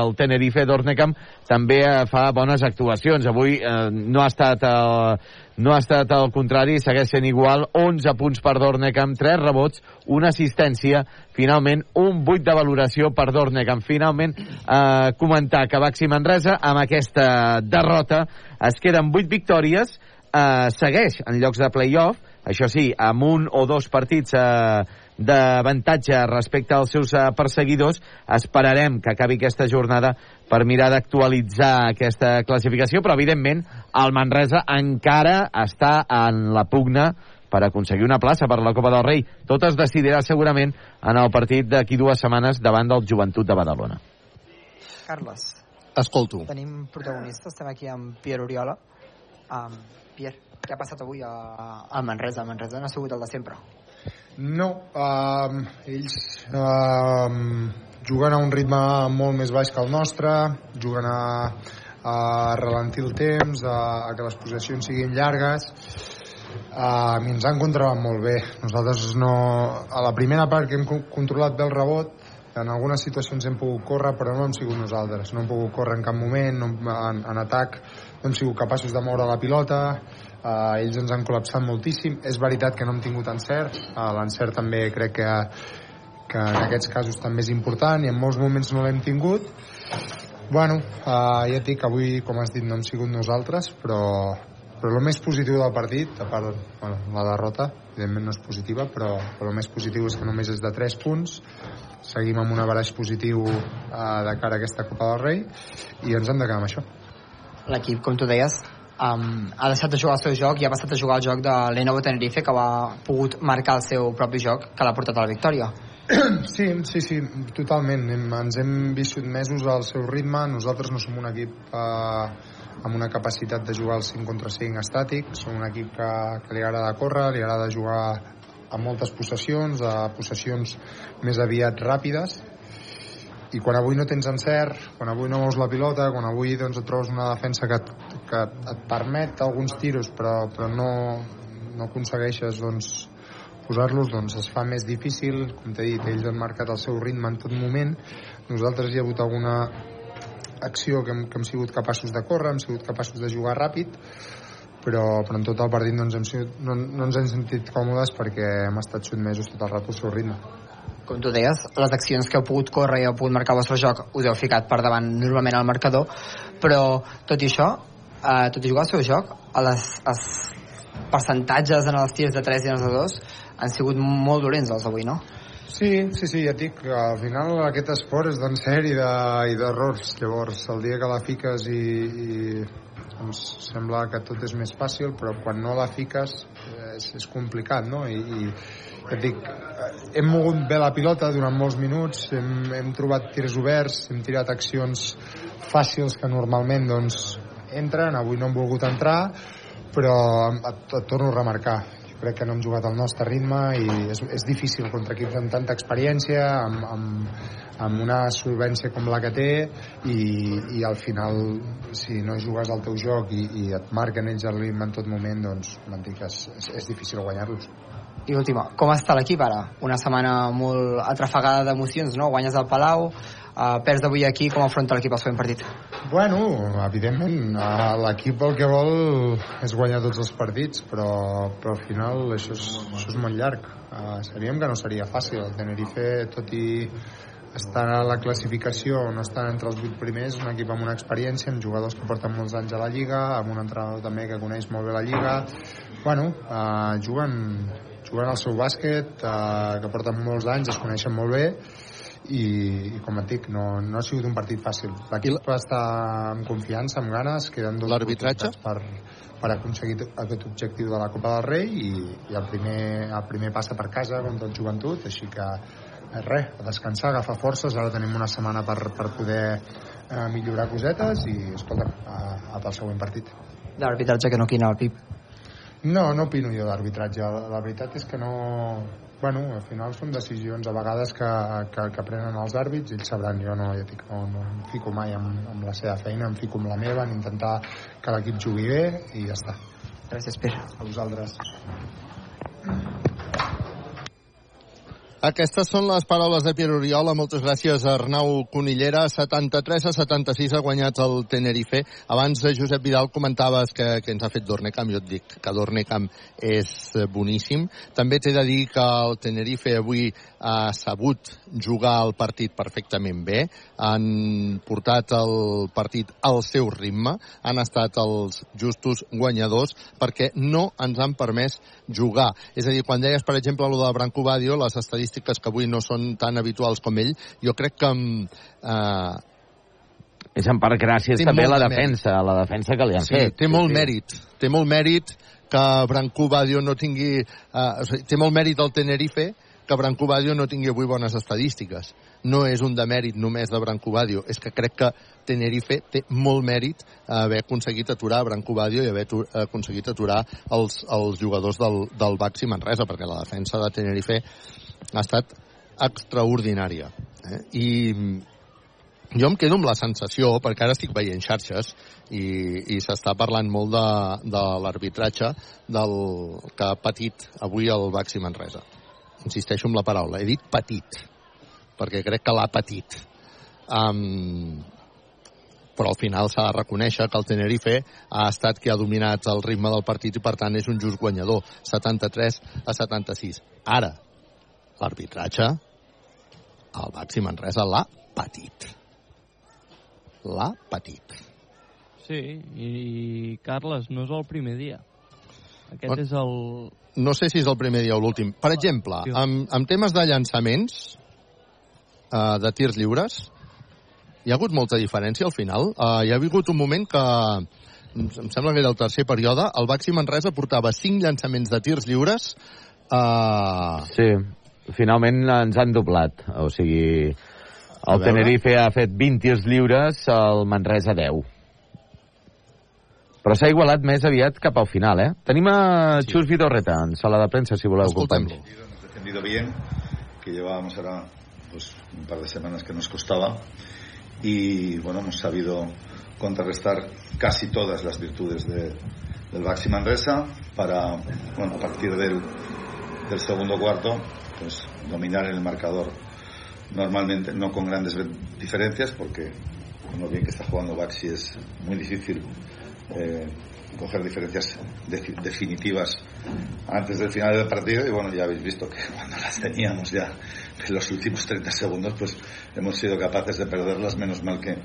Speaker 3: el Tenerife, Dornecamp també eh, fa bones actuacions. Avui eh, no ha estat el, no ha estat al contrari, segueix sent igual, 11 punts per Dornecamp, 3 rebots, una assistència, finalment un 8 de valoració per Dornecamp. Finalment, eh, comentar que Baxi Manresa, amb aquesta derrota, es queden 8 victòries, eh, segueix en llocs de play-off, això sí, amb un o dos partits eh, d'avantatge respecte als seus eh, perseguidors. Esperarem que acabi aquesta jornada per mirar d'actualitzar aquesta classificació, però evidentment el Manresa encara està en la pugna per aconseguir una plaça per la Copa del Rei. Tot es decidirà segurament en el partit d'aquí dues setmanes davant del Joventut de Badalona.
Speaker 8: Carles.
Speaker 4: Escolto.
Speaker 8: Tenim protagonistes, estem aquí amb Pierre Oriola. Um, Pierre, què ha passat avui a, a Manresa? El Manresa no ha sigut el de sempre.
Speaker 22: No, um, ells um, juguen a un ritme molt més baix que el nostre, juguen a, a ralentir el temps, a, a que les possessions siguin llargues, uh, i ens han controlat molt bé. Nosaltres no... A la primera part que hem controlat bé el rebot, en algunes situacions hem pogut córrer, però no hem sigut nosaltres. No hem pogut córrer en cap moment, no, en, en atac no hem sigut capaços de moure la pilota, uh, ells ens han col·lapsat moltíssim. És veritat que no hem tingut encert, uh, l'encert també crec que, que en aquests casos també és important i en molts moments no l'hem tingut. Bueno, uh, ja et dic avui, com has dit, no hem sigut nosaltres, però, però el més positiu del partit, a part bueno, la derrota, evidentment no és positiva, però, però el més positiu és que només és de 3 punts, seguim amb un averaix positiu eh, de cara a aquesta Copa del Rei i ens hem de quedar amb això.
Speaker 8: L'equip, com tu deies, um, ha deixat de jugar el seu joc i ha passat a jugar el joc de Lenovo Tenerife que ha pogut marcar el seu propi joc que l'ha portat a la victòria. [CLEARS THROAT]
Speaker 22: Sí, sí, sí, totalment. Hem, ens hem vist sotmesos al seu ritme. Nosaltres no som un equip eh, amb una capacitat de jugar al 5 contra 5 estàtic. Som un equip que, que li agrada córrer, li agrada jugar a moltes possessions, a possessions més aviat ràpides, i quan avui no tens encert, quan avui no mous la pilota, quan avui doncs, et trobes una defensa que, et, que et permet alguns tiros però, però no, no aconsegueixes doncs, posar-los doncs es fa més difícil. Com t'he dit, ells han marcat el seu ritme en tot moment. Nosaltres hi ha hagut alguna acció que hem, que hem sigut capaços de córrer, hem sigut capaços de jugar ràpid però, però en tot el partit no ens, hem sigut, no, no ens hem sentit còmodes perquè hem estat sotmesos tot el rato al seu ritme
Speaker 8: com tu deies, les accions que heu pogut córrer i heu pogut marcar el vostre joc us heu ficat per davant normalment al marcador però tot i això eh, tot i jugar al seu joc les, els percentatges en els tirs de 3 i en els de 2 han sigut molt dolents els d'avui, no?
Speaker 22: Sí, sí, sí, ja et dic, al final aquest esport és d'encert i d'errors, de, llavors el dia que la fiques i, i doncs sembla que tot és més fàcil, però quan no la fiques és, és complicat, no? I, i et dic, hem mogut bé la pilota durant molts minuts, hem, hem trobat tirs oberts, hem tirat accions fàcils que normalment doncs, entren, avui no hem volgut entrar, però et, et torno a remarcar, jo crec que no hem jugat al nostre ritme i és, és difícil contra equips amb tanta experiència, amb, amb, amb una solvència com la que té i, i al final si no jugues al teu joc i, i et marquen ells el ritme en tot moment doncs dic, és, és, és difícil guanyar-los
Speaker 8: i última, com està l'equip ara? Una setmana molt atrafegada d'emocions, no? Guanyes al Palau, uh, perds d'avui aquí, com afronta l'equip el següent partit?
Speaker 22: Bueno, evidentment, uh, l'equip el que vol és guanyar tots els partits, però, però al final això és, això és molt llarg. Uh, sabíem que no seria fàcil. El Tenerife, tot i estar a la classificació, no estan entre els vuit primers, un equip amb una experiència, amb jugadors que porten molts anys a la Lliga, amb un entrenador també que coneix molt bé la Lliga. Bueno, uh, juguen, juguen al seu bàsquet, uh, que porten molts anys, es coneixen molt bé, i, i com et dic, no, no ha sigut un partit fàcil. L'equip està amb confiança, amb ganes, queden dos
Speaker 4: L'arbitratge?
Speaker 22: per, per aconseguir aquest objectiu de la Copa del Rei i, i el, primer, el primer passa per casa contra el joventut, així que res, a descansar, agafar forces, ara tenim una setmana per, per poder eh, millorar cosetes i, escolta, a, a pel següent partit.
Speaker 8: L'arbitratge que no quina el Pip.
Speaker 22: No, no opino jo d'arbitratge. La, la veritat és que no... Bueno, al final són decisions a vegades que, que, que prenen els àrbits, ells sabran, jo no, ja dic, no, no em fico mai amb, amb la seva feina, em fico amb la meva, en intentar que l'equip jugui bé i ja està.
Speaker 8: Gràcies, Pere.
Speaker 22: A vosaltres.
Speaker 4: Aquestes són les paraules de Pierre Oriola. Moltes gràcies a Arnau Conillera. 73 a 76 ha guanyat el Tenerife. Abans, eh, Josep Vidal, comentaves que, que ens ha fet Dornecamp. Jo et dic que Dornecamp és boníssim. També t'he de dir que el Tenerife avui ha sabut jugar el partit perfectament bé. Han portat el partit al seu ritme. Han estat els justos guanyadors perquè no ens han permès jugar. És a dir, quan deies, per exemple, el de Branco Badio, les estadístiques que avui no són tan habituals com ell, jo crec que... Eh,
Speaker 3: és en part gràcies
Speaker 4: Té
Speaker 3: també a la
Speaker 4: de
Speaker 3: defensa, a la defensa que li han
Speaker 4: sí,
Speaker 3: fet.
Speaker 4: té molt
Speaker 3: sí.
Speaker 4: mèrit. Té molt mèrit que Branco Badio no tingui... Eh, o sigui, té molt mèrit el Tenerife que Branco Badio no tingui avui bones estadístiques. No és un demèrit només de Branco Badio, és que crec que Tenerife té molt mèrit haver aconseguit aturar Branco Badio i haver aconseguit aturar els, els jugadors del, del Baxi Manresa, perquè la defensa de Tenerife ha estat extraordinària. Eh? I jo em quedo amb la sensació, perquè ara estic veient xarxes i, i s'està parlant molt de, de l'arbitratge del que ha patit avui el Baxi Manresa. Insisteixo en la paraula, he dit petit, perquè crec que l'ha patit. Um, però al final s'ha de reconèixer que el Tenerife ha estat qui ha dominat el ritme del partit i per tant és un just guanyador 73 a 76 ara l'arbitratge el Baxi Manresa l'ha patit l'ha patit
Speaker 5: Sí, i, i Carles, no és el primer dia. Aquest
Speaker 4: Bueno,
Speaker 5: és el...
Speaker 4: no sé si és el primer dia o l'últim per exemple, amb, amb temes de llançaments uh, de tirs lliures hi ha hagut molta diferència al final uh, hi ha hagut un moment que em em sembla que era el tercer període el Baxi Manresa portava 5 llançaments de tirs lliures uh,
Speaker 3: Sí, finalment ens han doblat. O sigui, el. Tenerife ha fet 20 tirs lliures, el Manresa 10. Però s'ha igualat més aviat cap al final, eh? Tenim a sí. Xus Vidorreta en sala de premsa, si voleu, companys.
Speaker 23: Hemos defendido bien, que llevábamos ahora pues, un par de semanas que nos costaba y bueno, hemos sabido contrarrestar casi todas las virtudes de- del Baxi Manresa para, bueno, a partir del, del segundo cuarto, pues dominar el marcador normalmente, no con grandes diferencias, porque lo bien que está jugando Baxi es muy difícil eh, coger diferencias defi- definitivas antes del final del partido y bueno, ya habéis visto que [LAUGHS] cuando las teníamos ya en los últimos 30 segundos pues hemos sido capaces de perderlas, menos mal que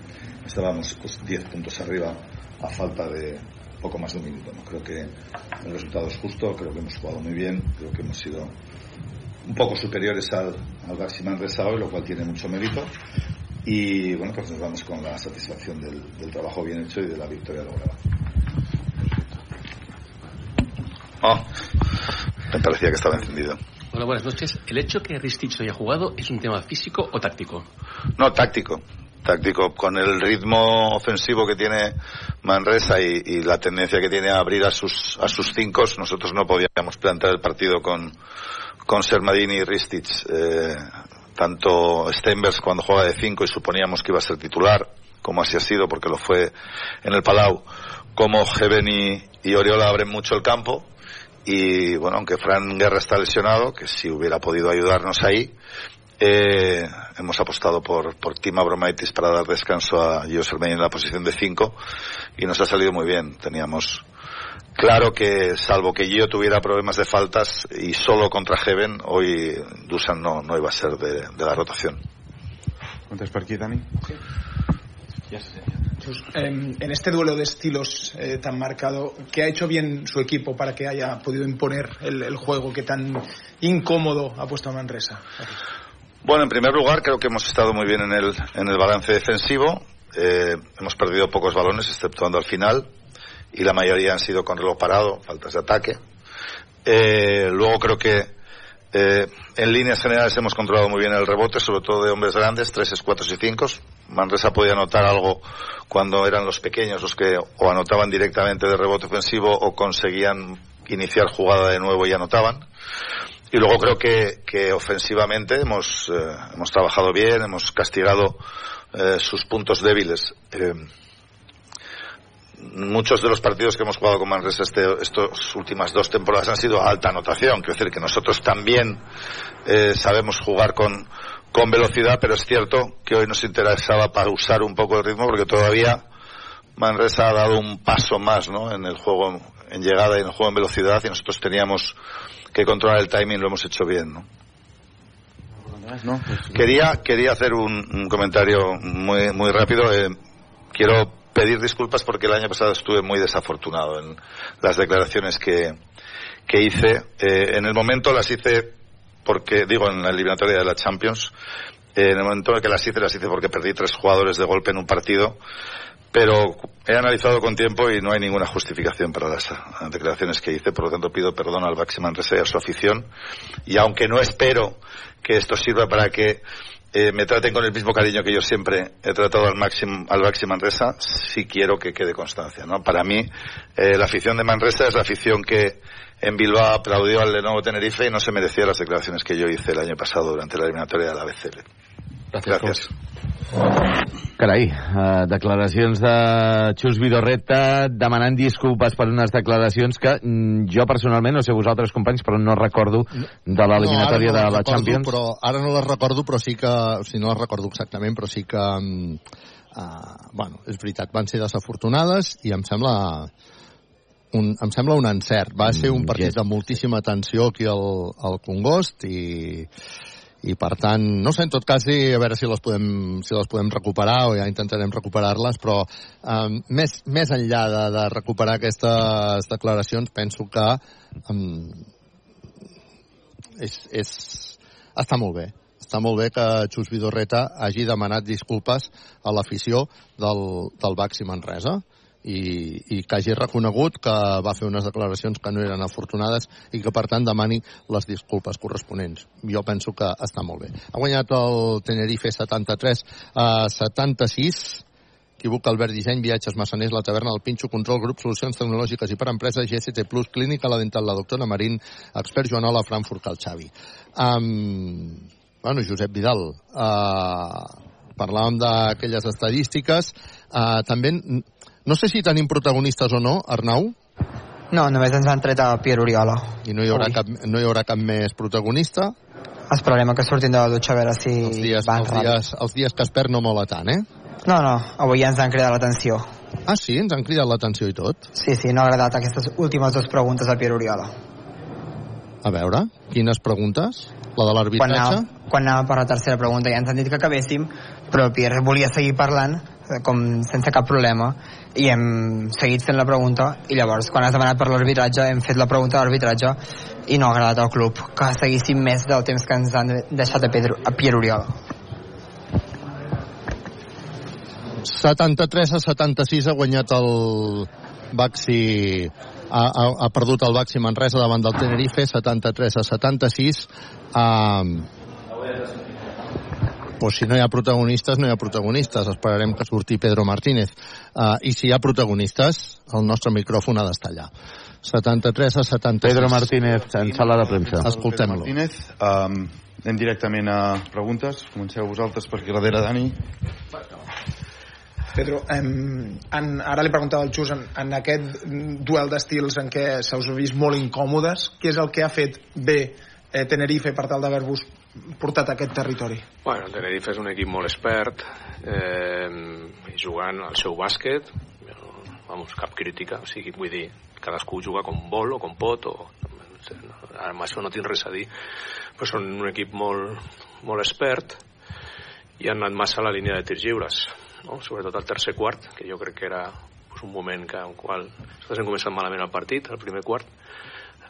Speaker 23: estábamos pues, 10 puntos arriba a falta de poco más de un minuto. ¿no? Creo que el resultado es justo, creo que hemos jugado muy bien, creo que hemos sido un poco superiores al, al Baxi Manresa hoy, lo cual tiene mucho mérito. Y bueno, pues nos vamos con la satisfacción del, del trabajo bien hecho y de la victoria lograda. Oh, me parecía que estaba encendido.
Speaker 24: Hola, buenas noches. ¿El hecho que Ristich no haya jugado es un tema físico o táctico?
Speaker 23: No, táctico. Táctico, con el ritmo ofensivo que tiene Manresa y, y la tendencia que tiene a abrir a sus, a sus cinco, nosotros no podíamos plantear el partido con, con Sermadini y Ristich. Eh, tanto Steinbergs cuando juega de cinco y suponíamos que iba a ser titular, como así ha sido porque lo fue en el Palau, como Heaven y, y Oriola abren mucho el campo. Y bueno, aunque Fran Guerra está lesionado, que si hubiera podido ayudarnos ahí, eh, hemos apostado por, por Tim Abromaitis para dar descanso a Sermeni en la posición de 5 y nos ha salido muy bien. Teníamos claro que, salvo que Gio tuviera problemas de faltas y solo contra Heaven, hoy Dusan no, no iba a ser de, de la rotación.
Speaker 25: ¿Cuentas por aquí, Dani?
Speaker 24: Ya sé.
Speaker 26: Jesús, em, en este duelo de estilos eh, tan marcado, ¿qué ha hecho bien su equipo para que haya podido imponer el, el juego que tan incómodo ha puesto a Manresa?
Speaker 23: Bueno, en primer lugar, creo que hemos estado muy bien en el, en el balance defensivo. Eh, hemos perdido pocos balones, exceptuando al final, y la mayoría han sido con reloj parado, faltas de ataque. Eh, luego creo que Eh, en líneas generales hemos controlado muy bien el rebote, sobre todo de hombres grandes, 3, 4 y 5. Manresa podía anotar algo cuando eran los pequeños los que o anotaban directamente de rebote ofensivo o conseguían iniciar jugada de nuevo y anotaban. Y luego creo que, que ofensivamente hemos, eh, hemos trabajado bien, hemos castigado sus puntos débiles. Muchos de los partidos que hemos jugado con Manresa este, estas últimas dos temporadas han sido a alta anotación. Quiero decir que nosotros también eh, sabemos jugar con, con velocidad, pero es cierto que hoy nos interesaba pausar un poco el ritmo porque todavía Manresa ha dado un paso más ¿no? en el juego en llegada y en el juego en velocidad y nosotros teníamos que controlar el timing, lo hemos hecho bien. ¿no? Quería, quería hacer un, un comentario muy, muy rápido. Eh, quiero pedir disculpas porque el año pasado estuve muy desafortunado en las declaraciones que, que hice. Eh, en el momento las hice porque, digo, en la eliminatoria de la Champions, eh, en el momento en que las hice, las hice porque perdí tres jugadores de golpe en un partido, pero he analizado con tiempo y no hay ninguna justificación para las uh, declaraciones que hice, por lo tanto pido perdón al Baxi Manresa y a su afición, y aunque no espero que esto sirva para que eh, me traten con el mismo cariño que yo siempre he tratado al máximo al Baxi Manresa, sí quiero que quede constancia. ¿no? Para mí, eh, la afición de Manresa es la afición que en Bilbao aplaudió al Lenovo Tenerife y no se merecía las declaraciones que yo hice el año pasado durante la eliminatoria de la BCL. Gracias.
Speaker 3: Carai, uh, declaracions de Xus Vidorreta demanant disculpes per unes declaracions que mm, jo personalment, no sé vosaltres companys, però no recordo de l'eliminatòria
Speaker 4: no,
Speaker 3: de la
Speaker 4: recordo,
Speaker 3: Champions.
Speaker 4: Però ara no les recordo, però sí que... O sigui, no les recordo exactament, però sí que... Uh, bueno, és veritat, van ser desafortunades i em sembla un, em sembla un encert. Va ser un partit de moltíssima tensió aquí al, al Congost i i per tant, no sé, en tot cas, sí, a veure si les podem, si les podem recuperar o ja intentarem recuperar-les, però um, més, més enllà de, de recuperar aquestes declaracions, penso que um, és, és, està molt bé. Està molt bé que Xus Vidorreta hagi demanat disculpes a l'afició del, del Baxi Manresa i, i que hagi reconegut que va fer unes declaracions que no eren afortunades i que, per tant, demani les disculpes corresponents. Jo penso que està molt bé. Ha guanyat el Tenerife 73 a 76, equivoca Albert Disseny, Viatges Massaners, La Taverna, El Pinxo, Control Grup, Solucions Tecnològiques i per Empreses, GST Plus, Clínica, La Dental, La Doctora Marín, Expert Joanola, Frankfurt, Cal Xavi. Um, bueno, Josep Vidal, uh, parlàvem d'aquelles estadístiques, uh, també no sé si tenim protagonistes o no, Arnau.
Speaker 8: No, només ens han tret a Pierre Oriola.
Speaker 4: I no hi haurà, cap, no hi haurà cap més protagonista?
Speaker 8: Esperarem que surtin de la dutxa a veure si
Speaker 4: els dies,
Speaker 8: van
Speaker 4: els dies, els dies que es perd no mola tant, eh?
Speaker 8: No, no, avui ja ens han cridat l'atenció.
Speaker 4: Ah, sí? Ens han cridat l'atenció i tot?
Speaker 8: Sí, sí, no ha agradat aquestes últimes dues preguntes a Pierre Oriola.
Speaker 4: A veure, quines preguntes? La de
Speaker 8: Quan
Speaker 4: l'arbitratge?
Speaker 8: anàvem, quan anàvem per la tercera pregunta ja ens han dit que acabéssim, però Pierre volia seguir parlant com sense cap problema i hem seguit fent la pregunta i llavors quan has demanat per l'arbitratge hem fet la pregunta de l'arbitratge i no ha agradat al club que seguíssim més del temps que ens han deixat a, Pedro, a Pierre Oriola
Speaker 4: 73 a 76 ha guanyat el Baxi ha, ha, ha perdut el Baxi Manresa davant del Tenerife 73 a 76 um, pues si no hi ha protagonistes, no hi ha protagonistes. Esperarem que surti Pedro Martínez. Uh, I si hi ha protagonistes, el nostre micròfon ha d'estar allà. 73 a 76.
Speaker 3: Pedro Martínez, en sala de premsa.
Speaker 4: Escoltem-lo.
Speaker 25: Martínez, um, anem directament a preguntes. Comenceu vosaltres per aquí darrere, Dani.
Speaker 26: Pedro, em, en, ara li preguntava al Xus en, en aquest duel d'estils en què se us ha vist molt incòmodes, què és el que ha fet bé eh, Tenerife per tal d'haver-vos portat a aquest territori?
Speaker 24: Bueno, el Tenerife és un equip molt expert, eh, jugant al seu bàsquet, vamos, cap crítica, o sigui, vull dir, cadascú juga com vol o com pot, o amb això no tinc res a dir, però són un equip molt, molt expert i han anat massa a la línia de tirs lliures, no? sobretot al tercer quart, que jo crec que era pues, un moment que, en qual nosaltres hem començat malament el partit, el primer quart,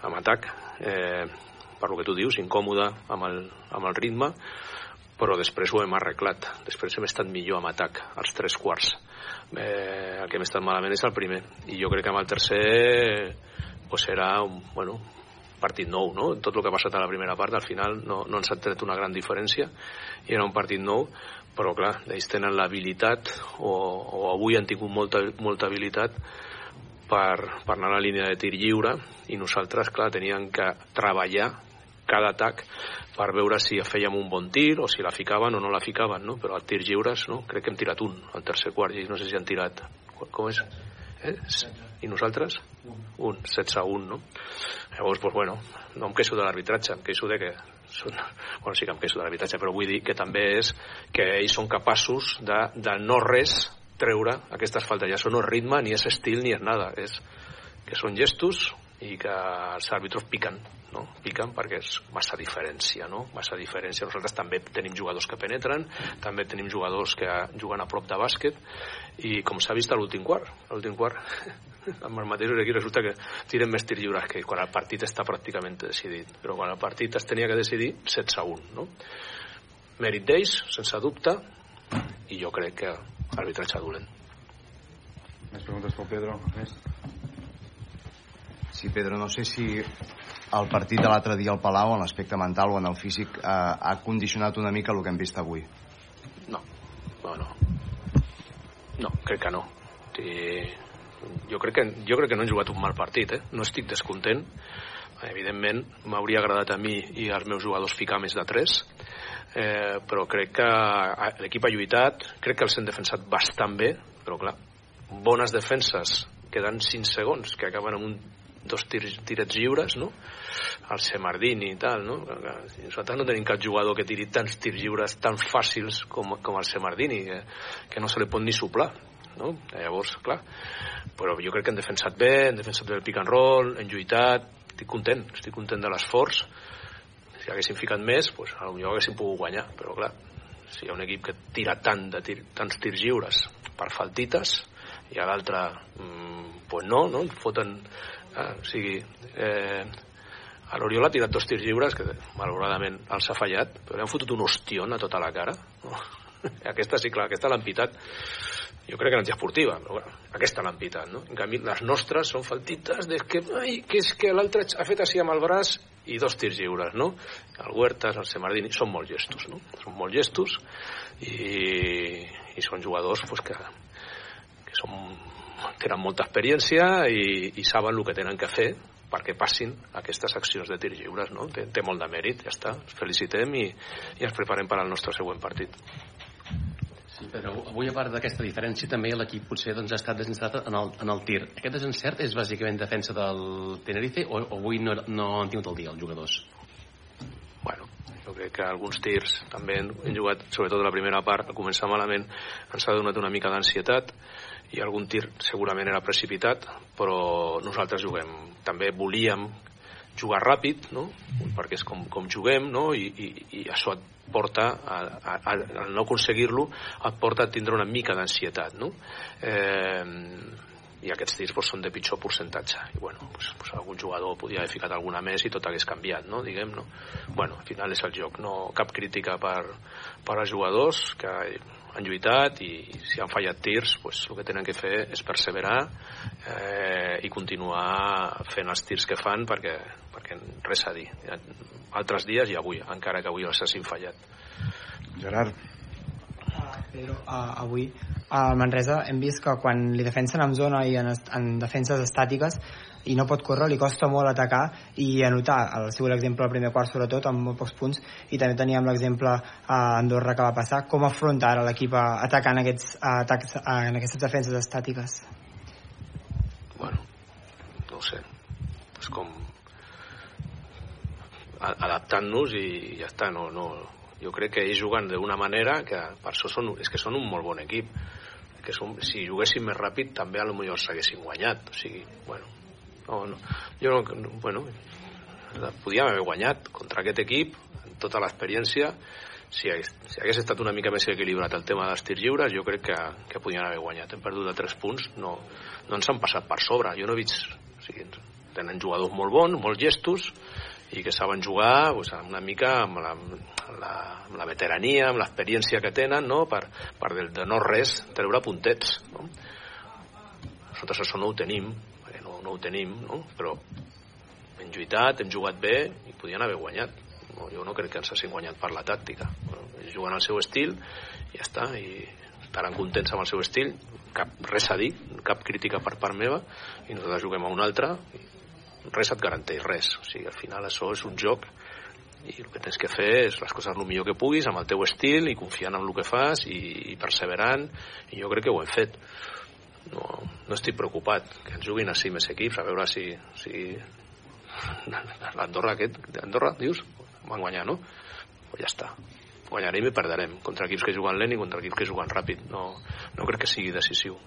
Speaker 24: amb atac, eh, per lo que tu dius, incòmode amb el, amb el ritme, però després ho hem arreglat. Després hem estat millor amb atac, als tres quarts. Eh, el que hem estat malament és el primer. I jo crec que amb el tercer pues serà un, bueno, partit nou, no? Tot el que ha passat a la primera part, al final no, no ens ha tret una gran diferència i era un partit nou, però clar, ells tenen l'habilitat o, o avui han tingut molta, molta habilitat per, per anar a la línia de tir lliure i nosaltres, clar, teníem que treballar cada atac per veure si fèiem un bon tir o si la ficaven o no la ficaven, no? Però al tir lliures, no? Crec que hem tirat un al tercer quart i no sé si han tirat... Com és? Eh? I nosaltres? Un, 16 a 1, no? Llavors, pues, bueno, no em queixo de l'arbitratge, em queixo de que són, [LAUGHS] bueno, sí que em queixo de l'arbitratge, però vull dir que també és que ells són capaços de, de no res treure aquestes faltes. Ja això no és ritme, ni és estil, ni és nada. És que són gestos i que els àrbitres piquen no? piquen perquè és massa diferència no? massa diferència, nosaltres també tenim jugadors que penetren, també tenim jugadors que juguen a prop de bàsquet i com s'ha vist a l'últim quart a l'últim quart [LAUGHS] amb els mateixos equips resulta que tiren més tirs lliures que quan el partit està pràcticament decidit però quan el partit es tenia que decidir 16 a 1 no? mèrit d'ells, sense dubte i jo crec que arbitratge dolent
Speaker 25: més preguntes pel Pedro? Més?
Speaker 27: Sí, Pedro, no sé si el partit de l'altre dia al Palau, en l'aspecte mental o en el físic, eh, ha condicionat una mica el que hem vist avui.
Speaker 24: No, no, no. No, crec que no. I jo, crec que, jo crec que no hem jugat un mal partit, eh? No estic descontent. Evidentment, m'hauria agradat a mi i als meus jugadors ficar més de 3, eh, però crec que l'equip ha lluitat, crec que els hem defensat bastant bé, però clar, bones defenses queden 5 segons, que acaben amb un dos tirs, tirets lliures, no? El Semardini i tal, no? Nosaltres no tenim cap jugador que tiri tants tirs lliures tan fàcils com, com el Semardini, que, que no se li pot ni soplar, no? Llavors, clar, però jo crec que hem defensat bé, hem defensat bé el pick and roll, hem lluitat, estic content, estic content de l'esforç, si haguéssim ficat més, doncs, potser haguéssim pogut guanyar, però clar, si hi ha un equip que tira tant de tir, tants tirs lliures per faltites i a l'altre mmm, pues no, no, foten Ah, o sigui, eh, a l'Oriol ha tirat dos tirs lliures que malauradament els ha fallat, però li han fotut un ostion a tota la cara. No? [LAUGHS] aquesta sí, clar, aquesta l'han pitat. Jo crec que és esportiva, però bueno, aquesta l'han pitat, no? En canvi, les nostres són faltites de que, ai, que és que l'altre ha fet així amb el braç i dos tirs lliures, no? El Huertas, el Semardini, són molt gestos, no? Són molt gestos i, i són jugadors pues, que, que són tenen molta experiència i, i saben el que tenen que fer perquè passin aquestes accions de tir lliures, no? Té, té molt de mèrit, ja està. Els felicitem i, i ens preparem per al nostre següent partit.
Speaker 28: Sí, però avui, a part d'aquesta diferència, també l'equip potser doncs, ha estat desencertat en el, en el tir. Aquest desencert és bàsicament defensa del Tenerife o, o avui no, no han tingut el dia els jugadors?
Speaker 24: Bueno, jo crec que alguns tirs també hem jugat, sobretot la primera part, a començar malament, ens ha donat una mica d'ansietat, i algun tir segurament era precipitat però nosaltres juguem també volíem jugar ràpid no? perquè és com, com juguem no? I, i, i això et porta a, a, a, a no aconseguir-lo et porta a tindre una mica d'ansietat no? eh, i aquests tirs doncs, són de pitjor percentatge i bueno, doncs, doncs algun jugador podia haver ficat alguna més i tot hagués canviat no? diguem, no? bueno, al final és el joc no cap crítica per, per als jugadors que han lluitat i si han fallat tirs pues, el que tenen que fer és perseverar eh, i continuar fent els tirs que fan perquè, perquè res a dir altres dies i avui, encara que avui els hagin fallat.
Speaker 25: Gerard.
Speaker 29: Pedro, uh, avui. Al Manresa hem vist que quan li defensen en zona i en, en defenses estàtiques i no pot córrer, li costa molt atacar i anotar. El seu exemple al primer quart, sobretot, amb molt pocs punts, i també teníem l'exemple a Andorra que va passar. Com afronta ara l'equip atacant aquests, atacs, en aquestes defenses estàtiques?
Speaker 24: Bueno, no sé. És com adaptant-nos i ja està, no, no, jo crec que ells juguen d'una manera que per això són, és que són un molt bon equip que som, si juguéssim més ràpid també a lo millor s'haguessin guanyat o sigui, bueno, no, no, jo no, bueno, podíem haver guanyat contra aquest equip amb tota l'experiència. Si si hagués estat una mica més equilibrat el tema dels tirs lliures jo crec que, que podien haver guanyat. Hem perdut de 3 punts no, no ens han passat per sobre. Jo no he vist o sigui, tenen jugadors molt bons, molts gestos i que saben jugar pues, una mica amb la, amb la, amb la veterania, amb l'experiència que tenen no? per, per de, no res treure puntets no? nosaltres això no ho tenim ho tenim, no? però hem lluitat, hem jugat bé i podien haver guanyat. No, jo no crec que ens hagin guanyat per la tàctica. Bueno, juguen al seu estil i ja està, i estaran contents amb el seu estil, cap, res a dir, cap crítica per part meva, i nosaltres juguem a un altre, res et garanteix res. O sigui, al final això és un joc i el que tens que fer és les coses el millor que puguis amb el teu estil i confiant en el que fas i, i perseverant i jo crec que ho hem fet no, no estic preocupat que ens juguin així més equips a veure si, si l'Andorra aquest Andorra, dius? van guanyar, no? Pues ja està guanyarem i perderem contra equips que juguen lent i contra equips que juguen ràpid no, no crec que sigui decisiu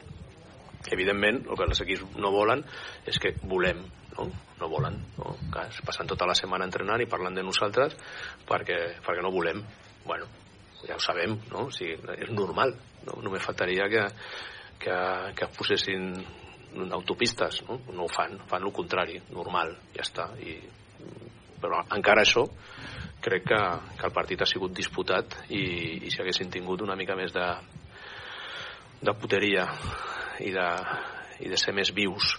Speaker 24: evidentment el que els equips no volen és que volem no, no volen no? que es passen tota la setmana entrenant i parlant de nosaltres perquè, perquè no volem bueno, ja ho sabem no? o sigui, és normal no? només faltaria que, que, que posessin autopistes no? no ho fan, fan el contrari normal, ja està I, però encara això crec que, que el partit ha sigut disputat i, i si haguessin tingut una mica més de de puteria i de, i de ser més vius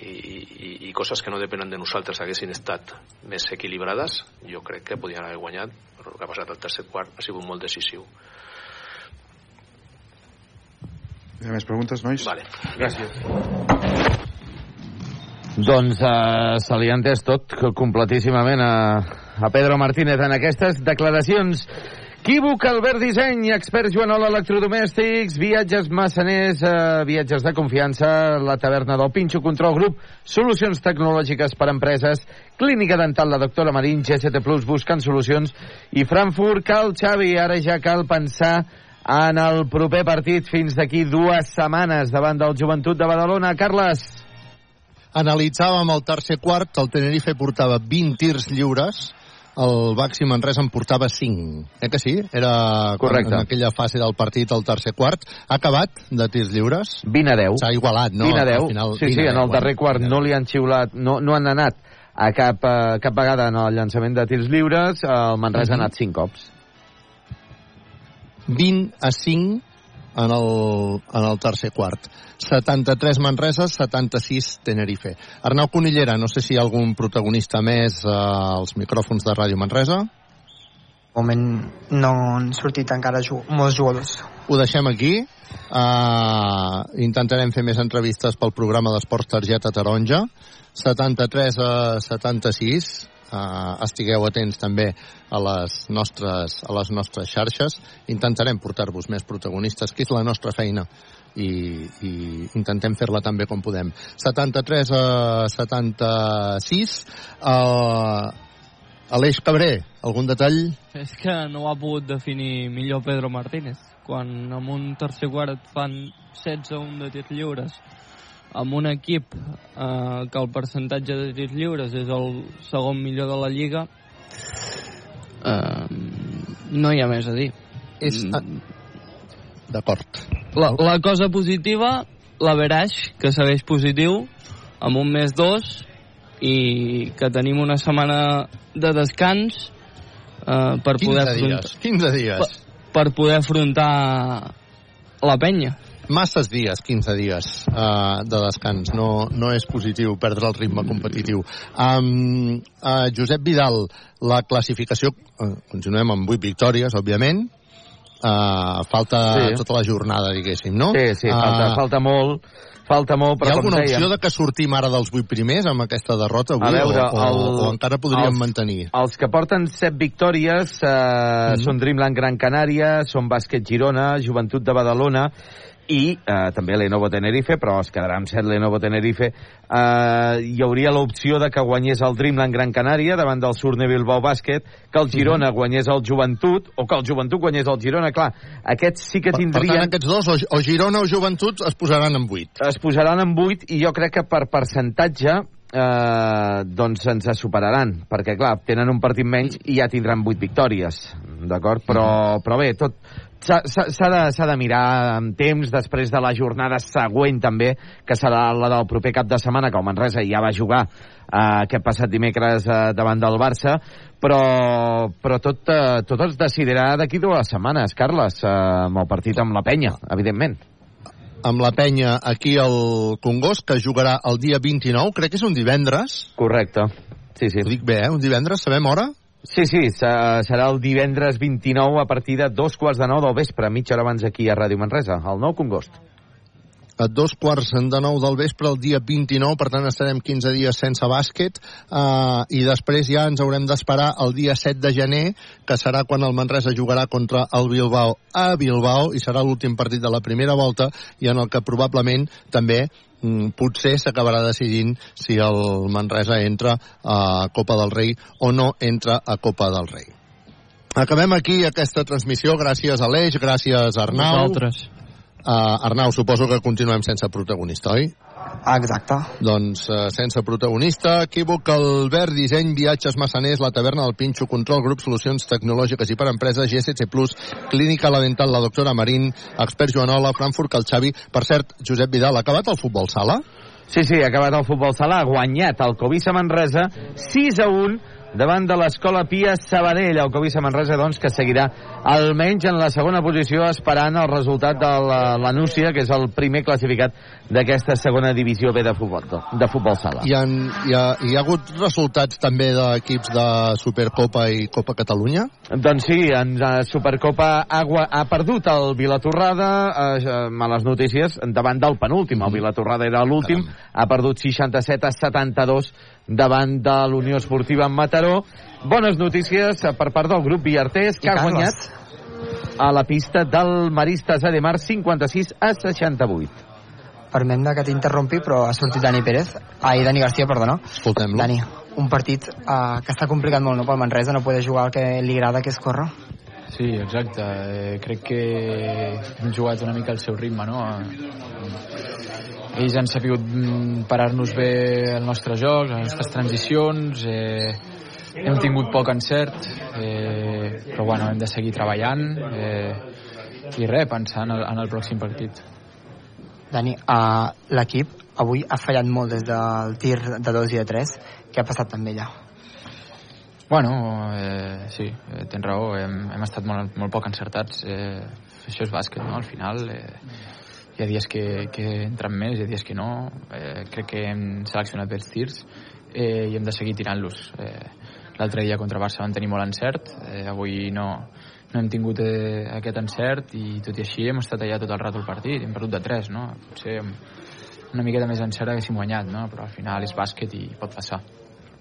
Speaker 24: i, i, i coses que no depenen de nosaltres haguessin estat més equilibrades jo crec que podien haver guanyat però el que ha passat al tercer quart ha sigut molt decisiu
Speaker 25: Hi ha més preguntes, nois?
Speaker 24: Vale.
Speaker 25: Gràcies.
Speaker 3: Doncs uh, se li ha entès tot completíssimament a, a Pedro Martínez en aquestes declaracions. Quívoc, Albert Disseny, expert Joanol Electrodomèstics, viatges massaners, eh, viatges de confiança, la taverna del Pinxo Control Group, solucions tecnològiques per a empreses, clínica dental la doctora Marín, GST Plus buscant solucions, i Frankfurt, cal Xavi, ara ja cal pensar en el proper partit fins d'aquí dues setmanes davant del Joventut de Badalona. Carles.
Speaker 4: Analitzàvem el tercer quart, el Tenerife portava 20 tirs lliures, el Baxi Manresa en portava 5. Eh que sí? Era
Speaker 3: Correcte.
Speaker 4: en aquella fase del partit, el tercer quart. Ha acabat de tirs lliures?
Speaker 3: 20 a 10.
Speaker 4: S'ha igualat, no?
Speaker 3: 20 a 10.
Speaker 4: Al final,
Speaker 3: sí,
Speaker 4: 20
Speaker 3: sí,
Speaker 4: a
Speaker 3: en
Speaker 4: 10,
Speaker 3: el darrer quart no li han xiulat, no, no han anat a cap, uh, cap vegada en el llançament de tirs lliures, el Manresa uh -huh. ha anat 5 cops.
Speaker 4: 20 a 5 en el, en el tercer quart. 73 Manresa, 76 Tenerife. Arnau Conillera, no sé si hi ha algun protagonista més eh, als micròfons de Ràdio Manresa.
Speaker 29: De moment no han sortit encara ju molts jugadors.
Speaker 4: Ho deixem aquí. Uh, intentarem fer més entrevistes pel programa d'Esports Targeta Taronja. 73 a 76 uh, estigueu atents també a les nostres, a les nostres xarxes. Intentarem portar-vos més protagonistes, que és la nostra feina, i, i intentem fer-la tan bé com podem. 73 a 76. Uh, Aleix Cabré, algun detall?
Speaker 5: És que no ho ha pogut definir millor Pedro Martínez. Quan en un tercer quart fan 16 a 1 de tirs lliures, amb un equip eh, que el percentatge de tirs lliures és el segon millor de la Lliga, eh, no hi ha més a dir.
Speaker 4: És... D'acord.
Speaker 5: La, la cosa positiva, la Veraix, que segueix positiu, amb un més dos, i que tenim una setmana de descans eh, per
Speaker 4: 15
Speaker 5: poder
Speaker 4: dies, 15 dies.
Speaker 5: Per, per poder afrontar la penya.
Speaker 4: Masses dies, 15 dies uh, de descans. No, no és positiu perdre el ritme competitiu. Um, uh, Josep Vidal, la classificació... Uh, continuem amb 8 victòries, òbviament. Uh, falta
Speaker 3: Sí.
Speaker 4: tota la jornada, diguéssim, no?
Speaker 3: Sí, sí, falta,
Speaker 4: Uh,
Speaker 3: falta molt, falta molt,
Speaker 4: Hi
Speaker 3: però
Speaker 4: ha
Speaker 3: com
Speaker 4: alguna
Speaker 3: dèiem...
Speaker 4: opció de que sortim ara dels 8 primers amb aquesta derrota avui?
Speaker 3: A veure,
Speaker 4: o, o,
Speaker 3: el-
Speaker 4: o encara podríem
Speaker 3: els-
Speaker 4: mantenir?
Speaker 3: Els que porten set victòries eh,
Speaker 4: Mhm.
Speaker 3: són Dreamland Gran Canària, són Bàsquet Girona, Joventut de Badalona i eh, també Lenovo Tenerife, però es quedarà amb set Lenovo Tenerife. Eh, hi hauria l'opció de que guanyés el Dreamland Gran Canària davant del Surne Bilbao Bàsquet, que el Girona
Speaker 4: Mhm.
Speaker 3: guanyés el Joventut, o que el Joventut guanyés el Girona. Clar, aquests sí que
Speaker 4: Per, per
Speaker 3: tindrien...
Speaker 4: tant, aquests dos, o, o Girona o Joventut, es posaran en 8.
Speaker 3: es posaran en 8 i jo crec que per percentatge eh, doncs ens superaran, perquè clar, tenen un partit menys i ja tindran 8 victòries, d'acord? Però, però bé, tot s'ha de, de mirar amb temps després de la jornada següent també, que serà la del proper cap de setmana, que el Manresa ja va jugar eh, aquest passat dimecres eh, davant del Barça, però, però tot, eh, tot es decidirà d'aquí dues setmanes, Carles, eh, amb el partit amb la penya, evidentment.
Speaker 4: amb la penya aquí al Congost, que jugarà el dia 29, crec que és un divendres.
Speaker 3: Correcte. Sí, sí.
Speaker 4: Ho dic bé, eh? Un divendres, sabem hora?
Speaker 3: Sí, sí, serà el divendres 29 a partir de dos quarts de nou del vespre, mitja hora abans aquí a Ràdio Manresa, al Nou Congost
Speaker 4: a dos quarts de nou del vespre el dia 29, per tant estarem 15 dies sense bàsquet eh, i després ja ens haurem d'esperar el dia 7 de gener, que serà quan el Manresa jugarà contra el Bilbao a Bilbao i serà l'últim partit de la primera volta i en el que probablement també mm, potser s'acabarà decidint si el Manresa entra a Copa del Rei o no entra a Copa del Rei. Acabem aquí aquesta transmissió gràcies a l'Eix, gràcies Arnau.
Speaker 5: Nosaltres.
Speaker 4: Uh, Arnau, suposo que continuem sense protagonista, oi?
Speaker 29: Exacte.
Speaker 4: Doncs uh, sense protagonista, equívoc, Albert, disseny, viatges, massaners, la taverna del Pinxo, control, grup, solucions tecnològiques i per empreses, GSC+, clínica la dental, la doctora Marín, expert Joanola, Frankfurt, el Xavi. Per cert, Josep Vidal, ha acabat el futbol sala?
Speaker 3: Sí, sí, ha acabat el futbol sala, ha guanyat el Covisa Manresa 6 a 1 davant de l'Escola Pia Sabadell. El Covisa Manresa, doncs, que seguirà almenys en la segona posició esperant el resultat de la, Núcia, que és el primer classificat d'aquesta segona divisió B de futbol, de futbol sala.
Speaker 4: Hi ha, hi, ha, hi ha hagut resultats també d'equips de Supercopa i Copa Catalunya?
Speaker 3: Doncs sí, en Supercopa ha, ha perdut el Vilatorrada, eh, males notícies, davant del penúltim. El Vilatorrada era l'últim, ha perdut 67 a 72 davant de l'Unió Esportiva en Mataró. Bones notícies per part del grup Viartés, que ha guanyat a la pista del Maristes Ademar 56 a 68.
Speaker 29: Permem que t'interrompi, però ha sortit Dani Pérez. Ai, Dani Garcia, perdona.
Speaker 4: Escoltem-lo.
Speaker 29: Dani, un partit uh, que està complicat molt no, pel Manresa, no poder jugar el que li agrada, que és córrer.
Speaker 30: Sí, exacte. Eh, crec que hem jugat una mica al seu ritme, no? Ells han sabut mm, parar-nos bé el nostre joc, les nostres transicions, eh, hem tingut poc encert, eh, però bueno, hem de seguir treballant eh, i res, pensant en el, en el pròxim partit.
Speaker 29: Dani, uh, l'equip avui ha fallat molt des del tir de 2 i de 3. Què ha passat també allà?
Speaker 30: Bueno, eh, sí, eh, tens raó, hem, hem estat molt, molt poc encertats. Eh, això és bàsquet, no? Al final, eh, hi ha dies que, que entren més, hi ha dies que no. Eh, crec que hem seleccionat els tirs eh, i hem de seguir tirant-los. Eh, L'altre dia contra Barça vam tenir molt encert, eh, avui no, no hem tingut eh, aquest encert i tot i així hem estat allà tot el rato el partit, hem perdut de 3, no? Potser una miqueta més encert haguéssim guanyat, no? Però al final és bàsquet i pot passar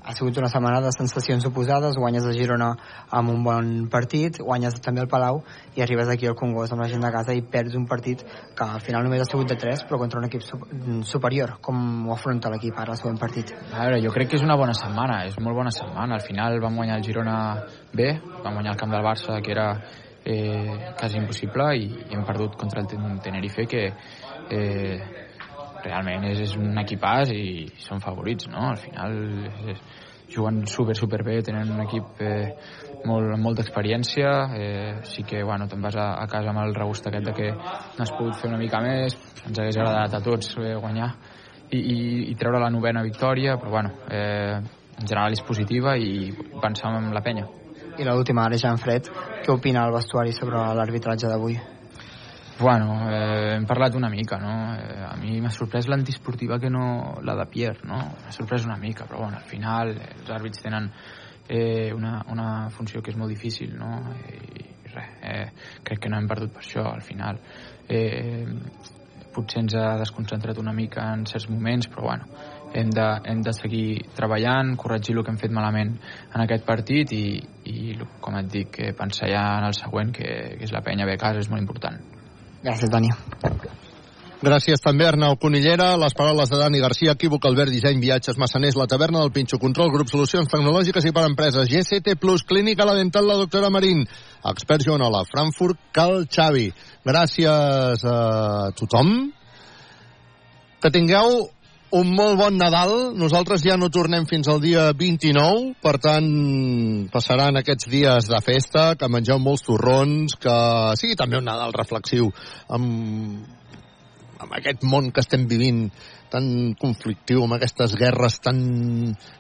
Speaker 29: ha sigut una setmana de sensacions oposades, guanyes a Girona amb un bon partit, guanyes també al Palau i arribes aquí al Congost amb la gent de casa i perds un partit que al final només ha sigut de 3 però contra un equip superior. Com ho afronta l'equip ara el següent partit?
Speaker 30: A veure, jo crec que és una bona setmana, és molt bona setmana. Al final vam guanyar el Girona bé, vam guanyar el camp del Barça que era eh, quasi impossible i, i hem perdut contra el Tenerife que eh, realment és, és un equipàs i són favorits, no? Al final és, juguen super, super bé, tenen un equip eh, molt, molt d'experiència, eh, sí que bueno, te'n vas a, a casa amb el regust aquest de que n'has pogut fer una mica més, ens hagués agradat a tots eh, guanyar i, i, i treure la novena victòria, però bueno, eh, en general és positiva i pensam en la penya.
Speaker 29: I l'última, ara ja en fred, què opina el vestuari sobre l'arbitratge d'avui?
Speaker 30: Bueno, eh, hem parlat una mica, no? Eh, a mi m'ha sorprès l'antisportiva que no la de Pierre, no? M'ha sorprès una mica, però bueno, al final eh, els àrbits tenen eh, una, una funció que és molt difícil, no? I, i res, eh, crec que no hem perdut per això, al final. Eh, potser ens ha desconcentrat una mica en certs moments, però bueno, hem de, hem de seguir treballant, corregir el que hem fet malament en aquest partit i, i com et dic, pensar ja en el següent, que, que és la penya bé a casa, és molt important.
Speaker 29: Gràcies, Dani.
Speaker 4: Gràcies també, Arnau Conillera. Les paraules de Dani Garcia, equívoc, Albert, disseny, viatges, massaners, la taverna del Pinxo, control, grup, solucions tecnològiques i per empreses, GCT+, clínica, la dental, la doctora Marín, expert Joanola, Frankfurt, Cal Xavi. Gràcies a tothom. Que tingueu un molt bon Nadal. Nosaltres ja no tornem fins al dia 29, per tant, passaran aquests dies de festa, que mengeu molts torrons, que sigui també un Nadal reflexiu amb, amb aquest món que estem vivint tan conflictiu, amb aquestes guerres tan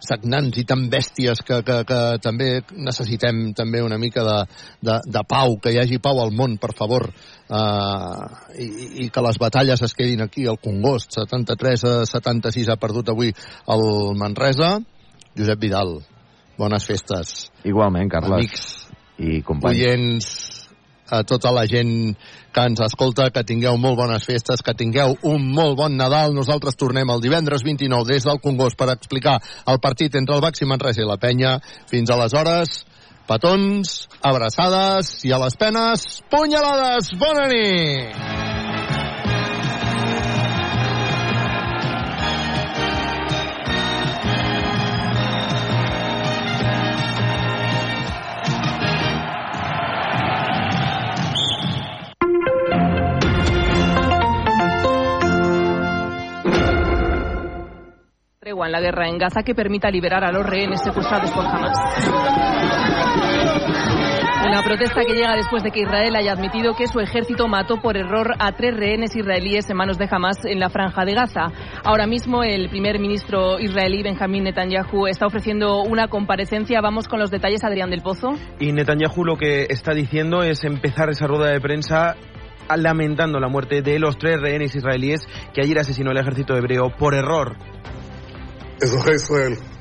Speaker 4: sagnants i tan bèsties que, que, que també necessitem també una mica de, de, de pau, que hi hagi pau al món, per favor, uh, i, i que les batalles es quedin aquí al Congost. 73 a 76 ha perdut avui el Manresa. Josep Vidal, bones festes.
Speaker 3: Igualment, Carles.
Speaker 4: Amics
Speaker 3: i companys.
Speaker 4: oients, a tota la gent que ens escolta, que tingueu molt bones festes, que tingueu un molt bon Nadal. Nosaltres tornem el divendres 29 des del Congost per explicar el partit entre el Baxi Manresa i la Penya. Fins aleshores, petons, abraçades i a les penes, punyalades! Bona nit!
Speaker 31: Tregua en la guerra en Gaza que permita liberar a los rehenes secuestrados por Hamas. Una protesta que llega después de que Israel haya admitido que su ejército mató por error a tres rehenes israelíes en manos de Hamas en la franja de Gaza. Ahora mismo el primer ministro israelí Benjamín Netanyahu está ofreciendo una comparecencia. Vamos con los detalles, Adrián del Pozo.
Speaker 32: Y Netanyahu lo que está diciendo es empezar esa rueda de prensa lamentando la muerte de los tres rehenes israelíes que ayer asesinó el ejército hebreo por error.
Speaker 33: אזרחי ישראל, אנחנו במלחמה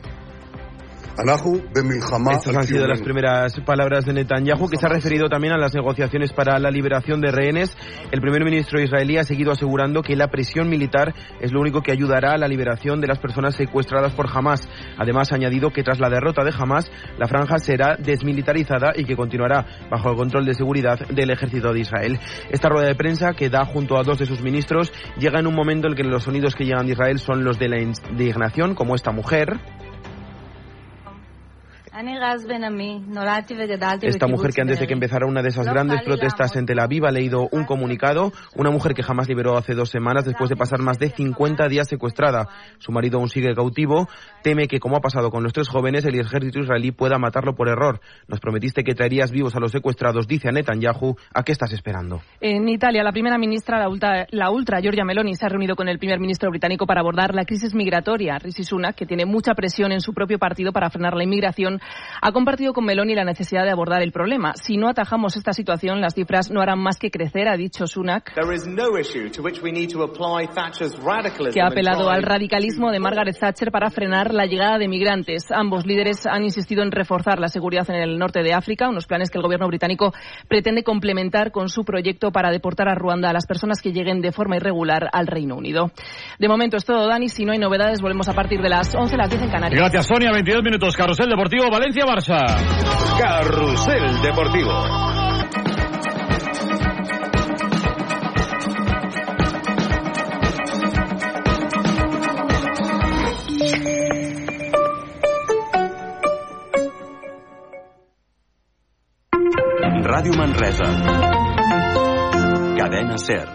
Speaker 32: Estas han sido las primeras palabras de Netanyahu, que se ha referido también a las negociaciones para la liberación de rehenes. El primer ministro israelí ha seguido asegurando que la presión militar es lo único que ayudará a la liberación de las personas secuestradas por Hamas. Además, ha añadido que tras la derrota de Hamas, la franja será desmilitarizada y que continuará bajo el control de seguridad del ejército de Israel. Esta rueda de prensa, que da junto a dos de sus ministros, llega en un momento en el que los sonidos que llegan de Israel son los de la indignación, como esta mujer. Esta mujer que antes de que empezara una de esas grandes protestas en Tel Aviv ha leído un comunicado, una mujer que jamás liberó hace dos semanas después de pasar más de 50 días secuestrada. Su marido aún sigue cautivo, teme que como ha pasado con los tres jóvenes, el ejército israelí pueda matarlo por error. Nos prometiste que traerías vivos a los secuestrados, dice a Netanyahu, ¿a qué estás esperando?
Speaker 31: En Italia, la primera ministra, la ultra, la ultra Giorgia Meloni, se ha reunido con el primer ministro británico para abordar la crisis migratoria. Rishi Sunak, que tiene mucha presión en su propio partido para frenar la inmigración, ha compartido con Meloni la necesidad de abordar el problema. Si no atajamos esta situación, las cifras no harán más que crecer, ha dicho Sunak, que ha apelado al radicalismo de Margaret Thatcher para frenar la llegada de migrantes. Ambos líderes han insistido en reforzar la seguridad en el norte de África, unos planes que el gobierno británico pretende complementar con su proyecto para deportar a Ruanda a las personas que lleguen de forma irregular al Reino Unido. De momento es todo, Dani. Si no hay novedades, volvemos a partir de las 11, las 10 en Canarias.
Speaker 34: Gracias, Sonia. 22 minutos. Carrusel Deportivo, Valencia-Barça.
Speaker 35: Carrusel Deportivo. Ràdio Manresa. Cadena Ser.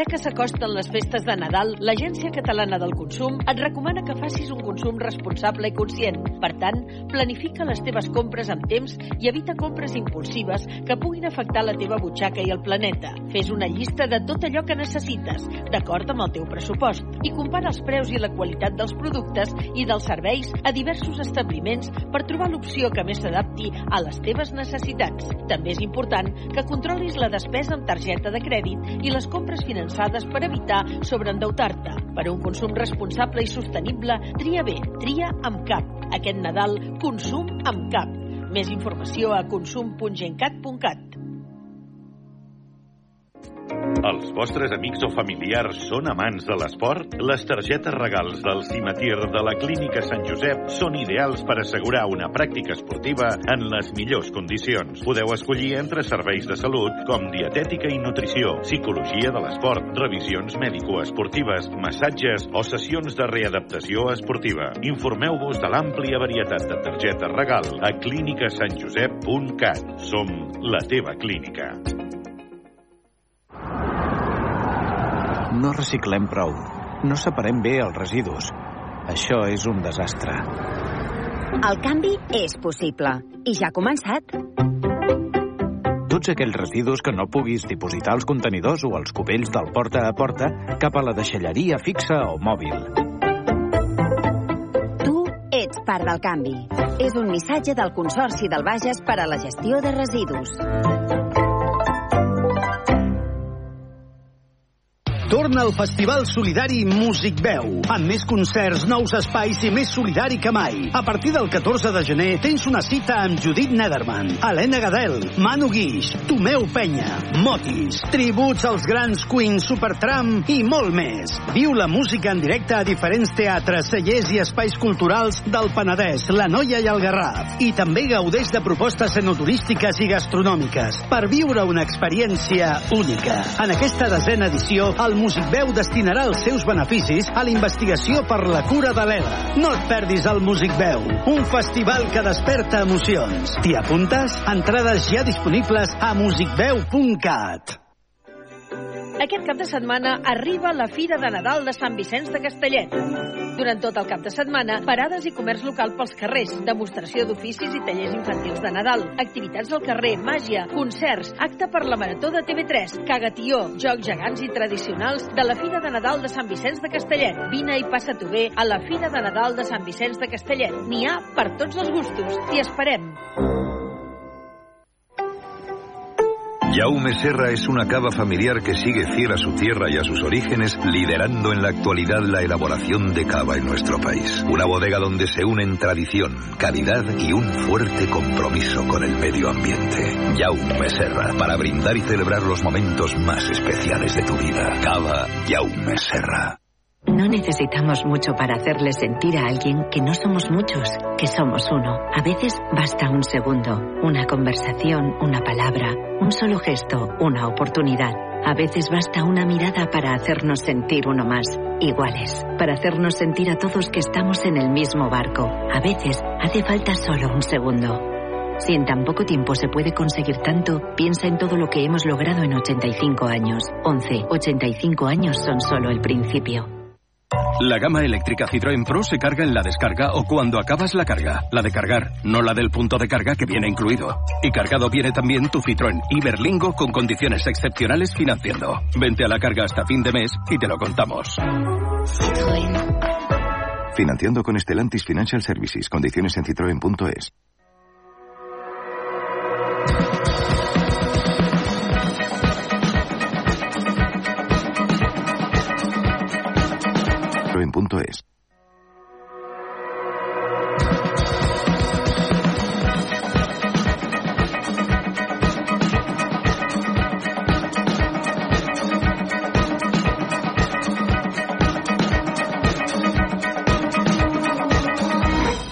Speaker 10: Ara que s'acosten les festes de Nadal, l'Agència Catalana del Consum et recomana que facis un consum responsable i conscient. Per tant, planifica les teves compres amb temps i evita compres impulsives que puguin afectar la teva butxaca i el planeta. Fes una llista de tot allò que necessites, d'acord amb el teu pressupost, i compara els preus i la qualitat dels productes i dels serveis a diversos establiments per trobar l'opció que més s'adapti a les teves necessitats. També és important que controlis la despesa amb targeta de crèdit i les compres financeres finançades per evitar sobreendeutar-te. Per un consum responsable i sostenible, tria bé, tria amb cap. Aquest Nadal, consum amb cap. Més informació a consum.gencat.cat.
Speaker 9: Els vostres amics o familiars són amants de l'esport? Les targetes regals del Cimetir de la Clínica Sant Josep són ideals per assegurar una pràctica esportiva en les millors condicions. Podeu escollir entre serveis de salut com dietètica i nutrició, psicologia de l'esport, revisions mèdico-esportives, massatges o sessions de readaptació esportiva. Informeu-vos de l'àmplia varietat de targetes regal a clínicasantjosep.cat. Som la teva clínica.
Speaker 18: No reciclem prou. No separem bé els residus. Això és un desastre.
Speaker 36: El canvi és possible. I ja ha començat.
Speaker 18: tots aquells residus que no puguis dipositar als contenidors o als cubells del porta a porta cap a la deixalleria fixa o mòbil.
Speaker 37: Tu ets part del canvi. És un missatge del Consorci del Bages per a la gestió de residus.
Speaker 19: Torna al Festival Solidari Músic Veu, amb més concerts, nous espais i més solidari que mai. A partir del 14 de gener tens una cita amb Judit Nederman, Helena Gadel, Manu Guix, Tomeu Penya, Motis, tributs als grans Queen Supertram i molt més. Viu la música en directe a diferents teatres, cellers i espais culturals del Penedès, la Noia i el Garraf. I també gaudeix de propostes enoturístiques i gastronòmiques per viure una experiència única. En aquesta desena edició, el Music Veu destinarà els seus beneficis a la investigació per la cura de l'ELA. No et perdis el Music Veu, un festival que desperta emocions. T'hi apuntes? Entrades ja disponibles a musicveu.cat.
Speaker 10: Aquest cap de setmana arriba la Fira de Nadal de Sant Vicenç de Castellet. Durant tot el cap de setmana, parades i comerç local pels carrers, demostració d'oficis i tallers infantils de Nadal, activitats al carrer, màgia, concerts, acte per la Marató de TV3, cagatió, jocs gegants i tradicionals de la Fira de Nadal de Sant Vicenç de Castellet. Vine i passa-t'ho bé a la Fira de Nadal de Sant Vicenç de Castellet. N'hi ha per tots els gustos. T'hi esperem.
Speaker 38: Jaume Serra es una cava familiar que sigue fiel a su tierra y a sus orígenes, liderando en la actualidad la elaboración de cava en nuestro país. Una bodega donde se unen tradición, calidad y un fuerte compromiso con el medio ambiente. Jaume Serra, para brindar y celebrar los momentos más especiales de tu vida. Cava Jaume Serra.
Speaker 37: No necesitamos mucho para hacerle sentir a alguien que no somos muchos, que somos uno. A veces basta un segundo, una conversación, una palabra, un solo gesto, una oportunidad. A veces basta una mirada para hacernos sentir uno más, iguales, para hacernos sentir a todos que estamos en el mismo barco. A veces hace falta solo un segundo. Si en tan poco tiempo se puede conseguir tanto, piensa en todo lo que hemos logrado en 85 años. 11, 85 años son solo el principio.
Speaker 35: La gama eléctrica Citroën Pro se carga en la descarga o cuando acabas la carga. La de cargar, no la del punto de carga que viene incluido. Y cargado viene también tu Citroën Iberlingo con condiciones excepcionales financiando. Vente a la carga hasta fin de mes y te lo contamos.
Speaker 39: Financiando con Stellantis Financial Services. Condiciones en citroen.es. citroen.es.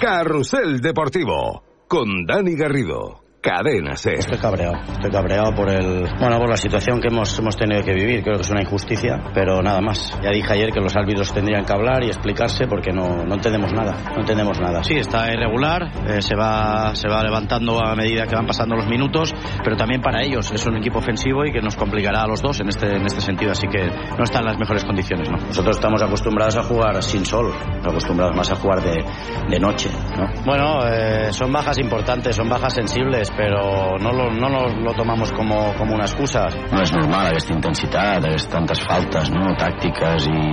Speaker 35: Carrusel Deportivo con Dani Garrido. Cadena Ser.
Speaker 40: Estoy cabreado, estoy cabreado por el, bueno, por la situación que hemos, hemos tenido que vivir. Creo que es una injusticia, pero nada más. Ya dije ayer que los árbitros tendrían que hablar y explicarse porque no, no entendemos nada, no entendemos nada. Sí, está irregular, eh, se va, se va levantando a medida que van pasando los minutos, pero también para ellos es un equipo ofensivo y que nos complicará a los dos en este, en este sentido, así que no están en las mejores condiciones, ¿no? Nosotros estamos acostumbrados a jugar sin sol, acostumbrados más a jugar de, de noche, ¿no? Bueno, eh, son bajas importantes, son bajas sensibles, però no lo, no lo, lo tomamos como, como una excusa.
Speaker 41: No és normal aquesta intensitat, aquestes tantes faltes no? tàctiques i...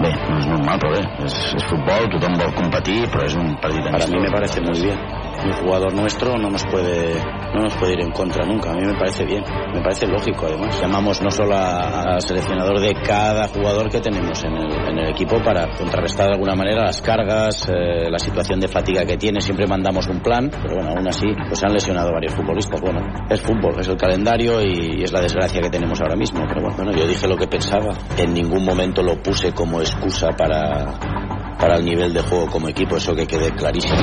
Speaker 41: Bé, no és normal, però bé, és, és futbol, tothom vol competir, però és un partit
Speaker 40: Para mí me parece muy bien. Un jugador nuestro no nos puede no nos puede ir en contra nunca. A mí me parece bien, me parece lógico además. Llamamos no solo al seleccionador de cada jugador que tenemos en el, equipo para contrarrestar de alguna manera las cargas, eh, la situación de fatiga que tiene. Siempre mandamos un plan, pero bueno, aún así pues han lesionado varios futbolistas. Bueno, es fútbol, es el calendario y, y es la desgracia que tenemos ahora mismo. Pero bueno, bueno, yo dije lo que pensaba. En ningún momento lo puse como excusa para, para el nivel de juego como equipo, eso que quede clarísimo.